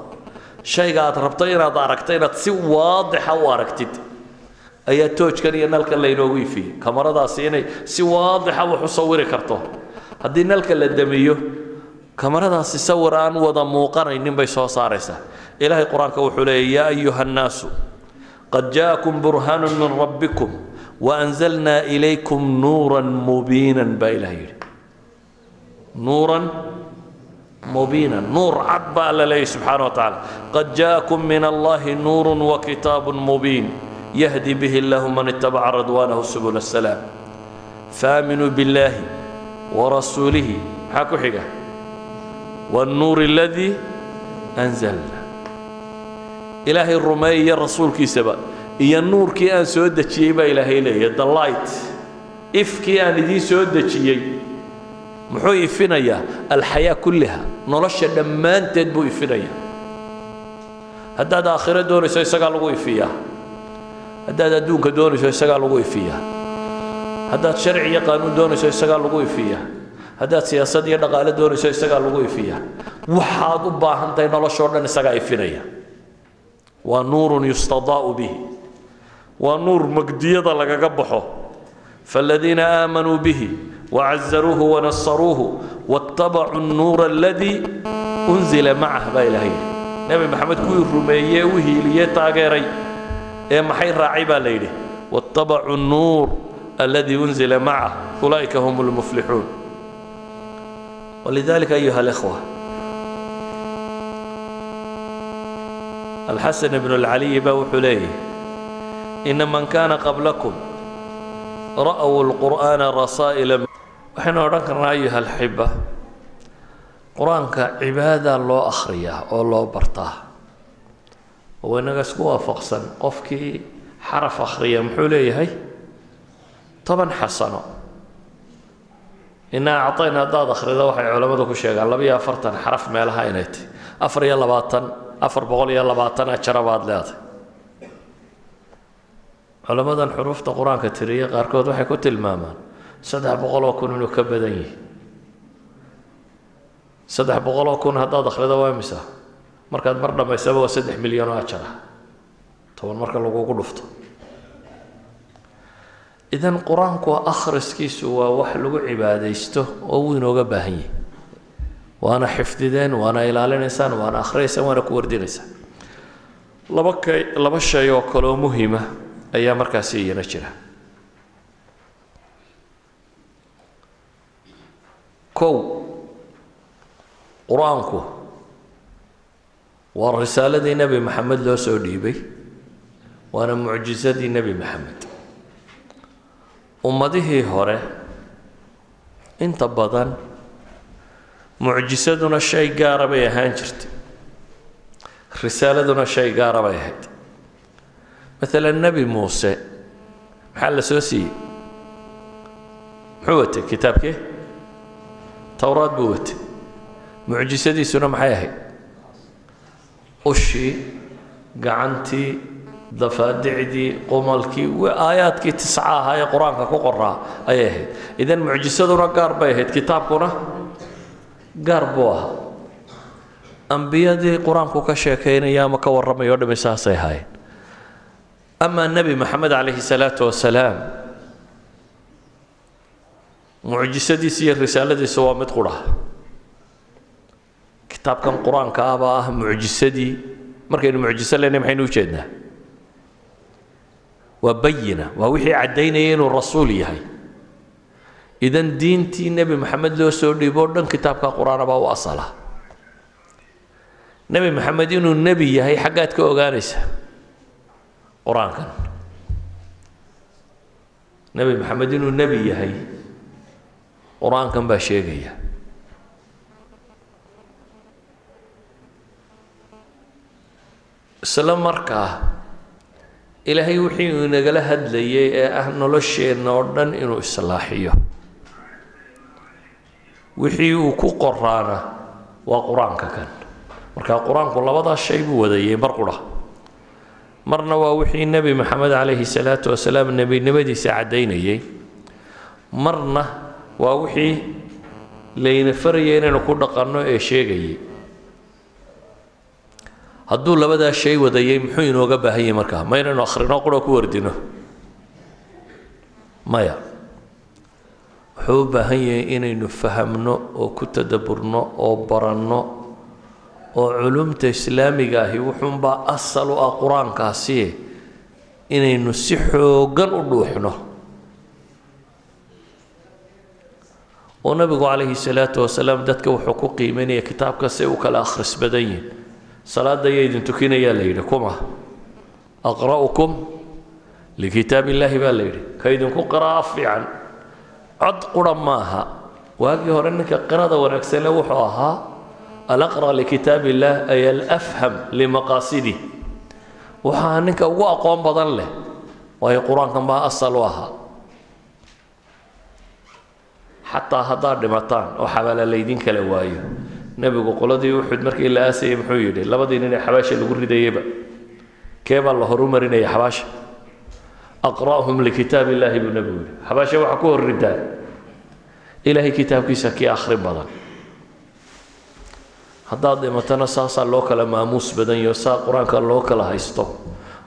Shayga aad rabto inaad aragto inaad si waadixa u aragtid. Ayaa toojkan iyo nalkan laynoogu ifiyey. Kamaradaasi inay si waadixa wax u sawiri karto. Haddii nalka la damiyo kamaradaasi sawir aan wada muuqanaynin bay soo saaraysaa. Ilaahay qur'aanka wuxuu leeyay yaa ayuha annaasu qad jaakum burhaanu min rabbikum waanzalnaa ilaykum nuuran mubiinan baa ilaah yidhi nuuran mubiina nuur cad ba alla leeyahy subxaana wa tacaala. Qad jaakum min allahi nuurun wa kitaabun mubiin yahdi bihi allahu man itabaca radwaanahu subula asalaam faaminuu billaahi wa rasuulihi maxaa ku xiga? Wannuuri aladii anzalna ilaahay rumeeya rasuulkiisaba iyo nuurkii aan soo dejiyey baa ilaahay leeyahy the light. Ifkii aan idiin soo dejiyey muxuu ifinayaa alxayaa kulliha. Nolosha dhammaanteed buu ifinayaa haddaad aakhiro doonayso isagaa lagu ifiyaa. Haddaad adduunka doonayso isagaa lagu ifiyaa. Haddaad sharci iyo qaanuun doonayso isagaa lagu ifiyaa. Haddaad siyaasad iyo dhaqaale doonayso isagaa lagu ifiyaa. Waxaad u baahan tahay noloshoo dhan isagaa ifinaya. Waa nuurun yustadaa'u bihi. Waa nuur magdiyada lagaga baxo. Faaladiina aamanuu bihi wacazaruuhu wanasaruuhu watabacuu nuura aladii unzila macah baa ilaahay nebi maxamed kuwii rumeeyee u hiiliyey taageeray ee maxay raacay baa layidhi watabacuu nuur aladii unzila macah ulaa'ika hum lmuflixuun walidalika ayuha alikhwa alxasan ibnu alcaliyi baa wuxuu leeyahy ina man kaana qablakum ra'w lqur'aana rasaa'ila waxaynu odhan karnaa ayuha alxiba. Qur'aanka cibaada loo akhriyaa oo loo bartaa. Oo inaga isku waafaqsan. Qofkii xaraf akhriya muxuu leeyahay? Toban xasano. Inaa acayna haddaad akhrido waxay culammadu ku sheegaan labaiyo afartan xaraf meelaha inay tahy afar iyo labaatan afar boqol iyo labaatan ajara baad leedahay. Culammadan xuruufta qur'aanka tiriya qaarkood waxay ku tilmaamaan saddex boqoloo kun inuu ka badan yihi saddex boqoloo kun haddaad akhrido waa imisa? Markaad mar dhammaysaba waa saddex milyan oo ajar ah. Toban marka lagugu dhufto. Idan qur'aanku akhriskiisu waa wax lagu cibaadaysto oo wuu inooga baahan yahay. Waana xifdideen waana ilaalinaysaan waana akhriyaysaan waana ku wardinaysaan. Laba kay laba shay oo kaleoo muhima ayaa markaasi iyana jira kow qur'aanku waa risaaladii nebi maxamed loo soo dhiibay waana mucjisadii nebi maxamed. Ummadihii hore inta badan mucjisaduna shay gaara bay ahaan jirtay risaaladuna shay gaara bay ahayd. Maalan nebi muuse maxaa la soo siiyey? Muxuu watay kitaabkee towraad buu watay. Mucjisadiisuna maxay ahayd? Ushii gacantii dafaadicdii qumalkii aayaadkii tisca ahaa ee qur'aanka ku qoraa ayay ahayd. Idan mucjisaduna gaar bay ahayd. Kitaabkuna gaar buu ahaa. Ambiyadii qur'aanku ka sheekaynaya ama ka warramaya o saasay ahaayeen amaa nebi maxamed calayhi salaatu wasalaam mucjisadiisa iyo risaaladiisa waa mid qura kitaabkan qur'aanka ah ah mucjisadii markaynu mucjiso leenahay maxaynu ujeednaa waa bayina waa wixii caddaynaya inuu rasuul yahay. Idan diintii nebi maxamed loo soo dhiibo o dhan kitaabka qur'aana baa u asala. Nebi maxamed inuu nebi yahay xaggaad ka ogaanaysa qur'aankan. Nebi maxamed inuu nebi yahay qur'aankan baa sheegaya. Isla markaa ilaahay wixii inagala hadlayay ee ah nolosheenna oo dhan inuu islaaxiyo. Wixii uu ku qoraana waa qur'aanka kan. Marka qur'aanku labadaas shay buu wadayay mar qura. Marna waa wixii nebi maxamed calayhi salaatu wasalaam nebinimadiisa caddaynayay. Marna waa wixii layna faraya inaynu ku dhaqanno ee sheegayay hadduu labadaa shay wadayay muxuu inooga baahan yahay markaa? Ma inaynu akhrino qura ku wardino. Maya wuxuu u baahan yahay inaynu fahamno oo ku tadaburno oo baranno oo culumta islaamiga ahi wuxuunbaa asal u ah qur'aankaasi inaynu si xooggan u dhuuxno oo nabigu calayhi salaatu wasalaam dadka wuxuu ku qiimeynaya kitaabka si u kala akhris badan yihiin salaada ayaa idin tukinayaa la yidhi kuma aqra'ukum likitaab illaahi baa la yidhi. Ka idinku qira'a fiican. Cod qura maaha. Waagii hore ninka qirada wanaagsanle wuxuu ahaa alaqra likitaab illaah ay alafham limaqaasidi waxaa ninka ugu aqoon badan leh waayo qur'aankan baa asal u ahaa xataa haddaad dhimataan oo xabaala laydin kala waayo. Nebigu qoladii uxud markii la aasayay muxuu yidhi labadii nin ee xabaasha lagu ridayeyba kee baa la horumarinaya xabaasha? Aqra'hum likitaab illaahi buu nebigu yidhi. Xabaasha waxaa ku horridaan ilaahay kitaabkiisa kii akhri badan. Haddaad dhimatana saasaa loo kala maamuus badan yaho saa qur'aanka loo kala haysto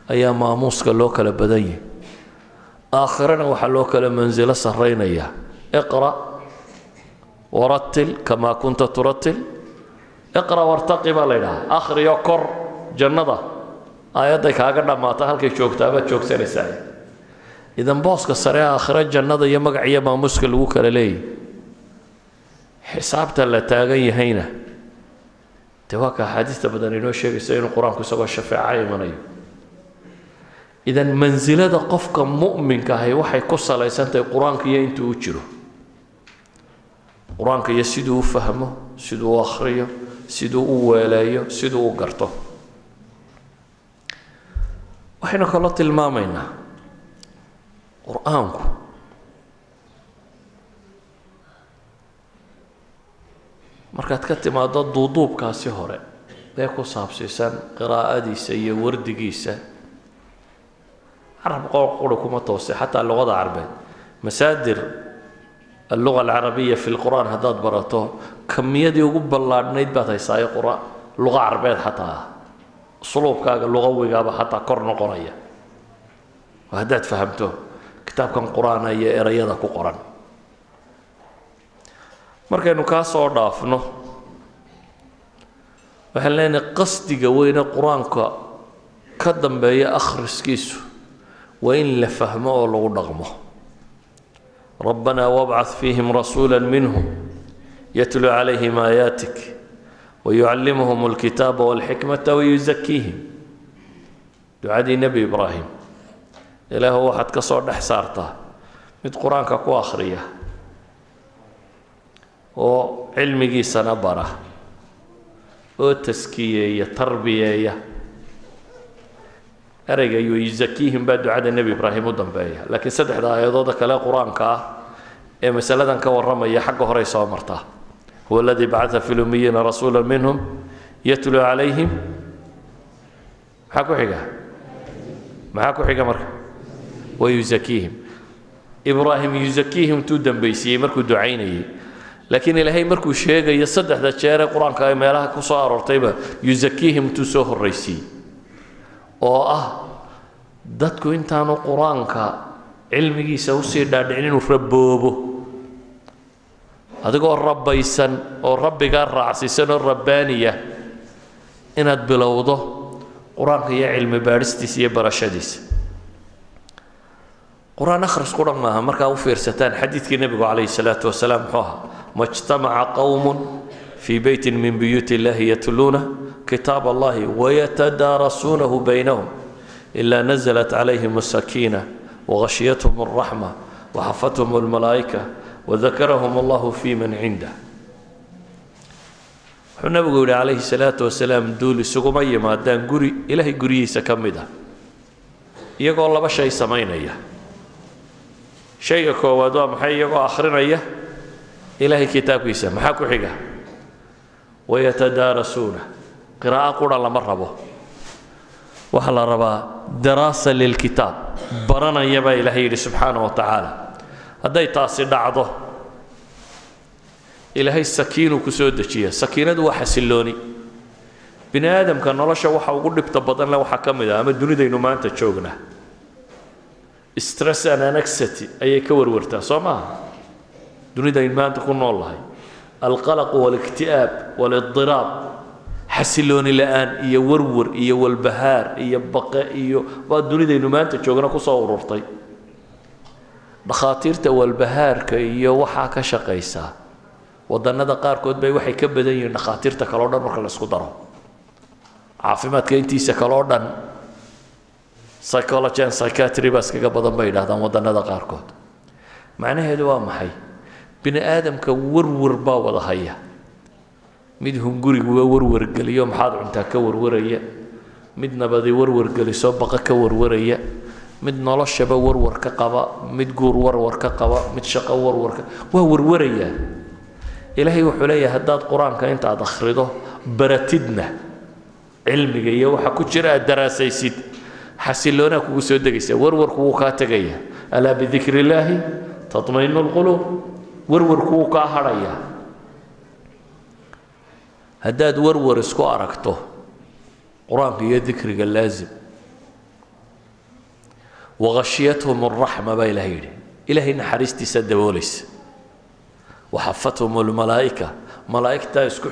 ayaa maamuuska loo kala badan yahay. Aakhirana waxaa loo kala mansilo sarraynaya iqra' waratil kamaa kunta turatil iqra wartaqi baa la ydhahaa akhriyo kor jannada. Aayadday kaaga dhammaata halkay joogtaa joogsanaysaa. Idan booska sare aakhiro jannada iyo magac iyo maamuuska lagu kala leeyahy xisaabta la taagan yahayna. Dee waa axaadiista badan inoo sheegaysa inuu qur'aanku isagoo shafeeca imanayo. Idan mansilada qofka mu'minka ahi waxay ku salaysan tahay qur'aanka iyo intuu u jiro qur'aanka iyo siduu u fahmo siduu u akhriyo siduu u weeleeyo siduu u garto. Waxaynu kaloo tilmaamaynaa qur'aanku. Markaad ka timaado duuduubkaasi hore ee ku saabsiisan qiraa'adiisa iyo wardigiisa. Carab qori kuma toose xataa luqada carbeed. Masaadir alluga alcarabiya fi lqur'aan haddaad barato kamiyadii ugu ballaadhnayd baad haysaayo qura luqa carbeed xataa ah usluubkaaga luqawigaaba xataa kor noqonaya haddaad fahamto kitaabkan qur'aana iyo erayada ku qoran markaynu kaa soo dhaafno waxaan leenahay qasdiga weyne qur'aanka ka dambeeya akhriskiisu waa in la fahmo oo lagu dhaqmo rabbanaa wabcad fiihim rasuula minhum yatluu calayhim aayaatik wayucallimuhum alkitaaba walxikmata wayuzakiihim ducadii nebi ibraahim ilaahu waxaad ka soo dhex saartaa mid qur'aanka ku akhriya oo cilmigiisana bara oo taskiyeeya tarbiyeeya ereyga yuzakiihim baa ducada nebi ibraahim u dambeeya. Laakiin saddexda aayadooda kale qur'aanka ah ee masaladan ka warramaya xagga horey soo martaa huwa aladii bacata fi lumiyiina rasuula minhum yatluu calayhim maxaa ku xiga? Maxaa ku xiga marka? Wayuzakiihim ibraahim yuzakiihim tuu dambaysiiyey markuu ducaynayey. Laakiin ilaahay markuu sheegayo saddexda jeeree qur'aanka ay meelaha ku soo aroortayba yuzakiihim tuu soo horraysiiyey oo ah dadku intaanu qur'aanka cilmigiisa u sii dhaadhicin inuu raboobo adigoo rabbaysan oo rabbigaa raacsiisan oo rabbaaniya inaad bilowdo qur'aanka iyo cilmi baadhistiisa iyo barashadiisa. Qur'aan akhrisku dhan maaha markaa u fiirsataan xadiidkii nebigu calayhi salaatu wasalaam muxuu ahaa majtamaca qowmun fii beytin min buyuuti illahi yatluuna kitaab allahi wayatadaarasuunahu baynahum ilaa nazalat calayhim asakiina wغashyathum الraxma waxafathum اlmalaa'ika wadakarahum allahu fi man cindah wuxuu nabigu yihi calayhi salaatu wasalaam duul isuguma yimaadaan guri ilaahay guryihiisa ka mid ah iyagoo laba shay samaynaya shayga koowaad waa maxay iyagoo akhrinaya ilaahay kitaabkiisa maxaa ku xiga wayatadaarasuuna qiraa'o qura lama rabo. Waxaa la rabaa daraasa lilkitaab baranaya ilaahay yidhi subxaana wa tacaala. Hadday taasi dhacdo ilaahay sakiinuu ku soo dejiya sakiinadu waa xasillooni bini aadamka nolosha waxa ugu dhibta badan le waxaa ka mid ah ama dunidaynu maanta joognaa stress and anxiety ayay ka warwartaa soo maaha dunidaynu maanta ku nool lahay alqalaqu waاlikti'aab wاlidiraab xasilooni la'aan iyo warwar iyo walbahaar iyo baqe iyo waa dunidaynu maanta joogna ku soo ururtay. Dhakhaatiirta walbahaarka iyo waxaa ka shaqaysaa. Wadannada qaarkood bay waxay ka badan yihiin dhakhaatiirta kaleo dhan marka la daro. Caafimaadka intiisa kaleo dhan psychology and psychiatry baa iskaga badan bay yidhahdaan wadannada qaarkood. Macnaheedu waa maxay? Bini aadamka warwar baa wada haya mid hunguriguga warwargeliyo maxaad cuntaa ka warwaraya. Mid nabadi warwargeliso baqa ka warwaraya. Mid noloshaba warwar ka qaba mid guur warwar ka qaba mid shaqo warwarka waa warwarayaa ilaahay wuxuu leeyahay haddaad qur'aanka intaad akhrido baratidna cilmiga iyo waxa ku jira aad daraasaysid. Xasiloonaa kugu soo degaysa warwarku wuu kaa tegaya alaa bidikri illaahi tatmainu lquluub warwarku wuu kaa hadhayaa haddaad warwar isku aragto qur'aanka iyo dikriga laazim. Wahashyathum araxma baa ilahay yidhi. Ilaahay naxariistiisa daboolaysa waxafathum lmalaa'ika malaa'igtaa isku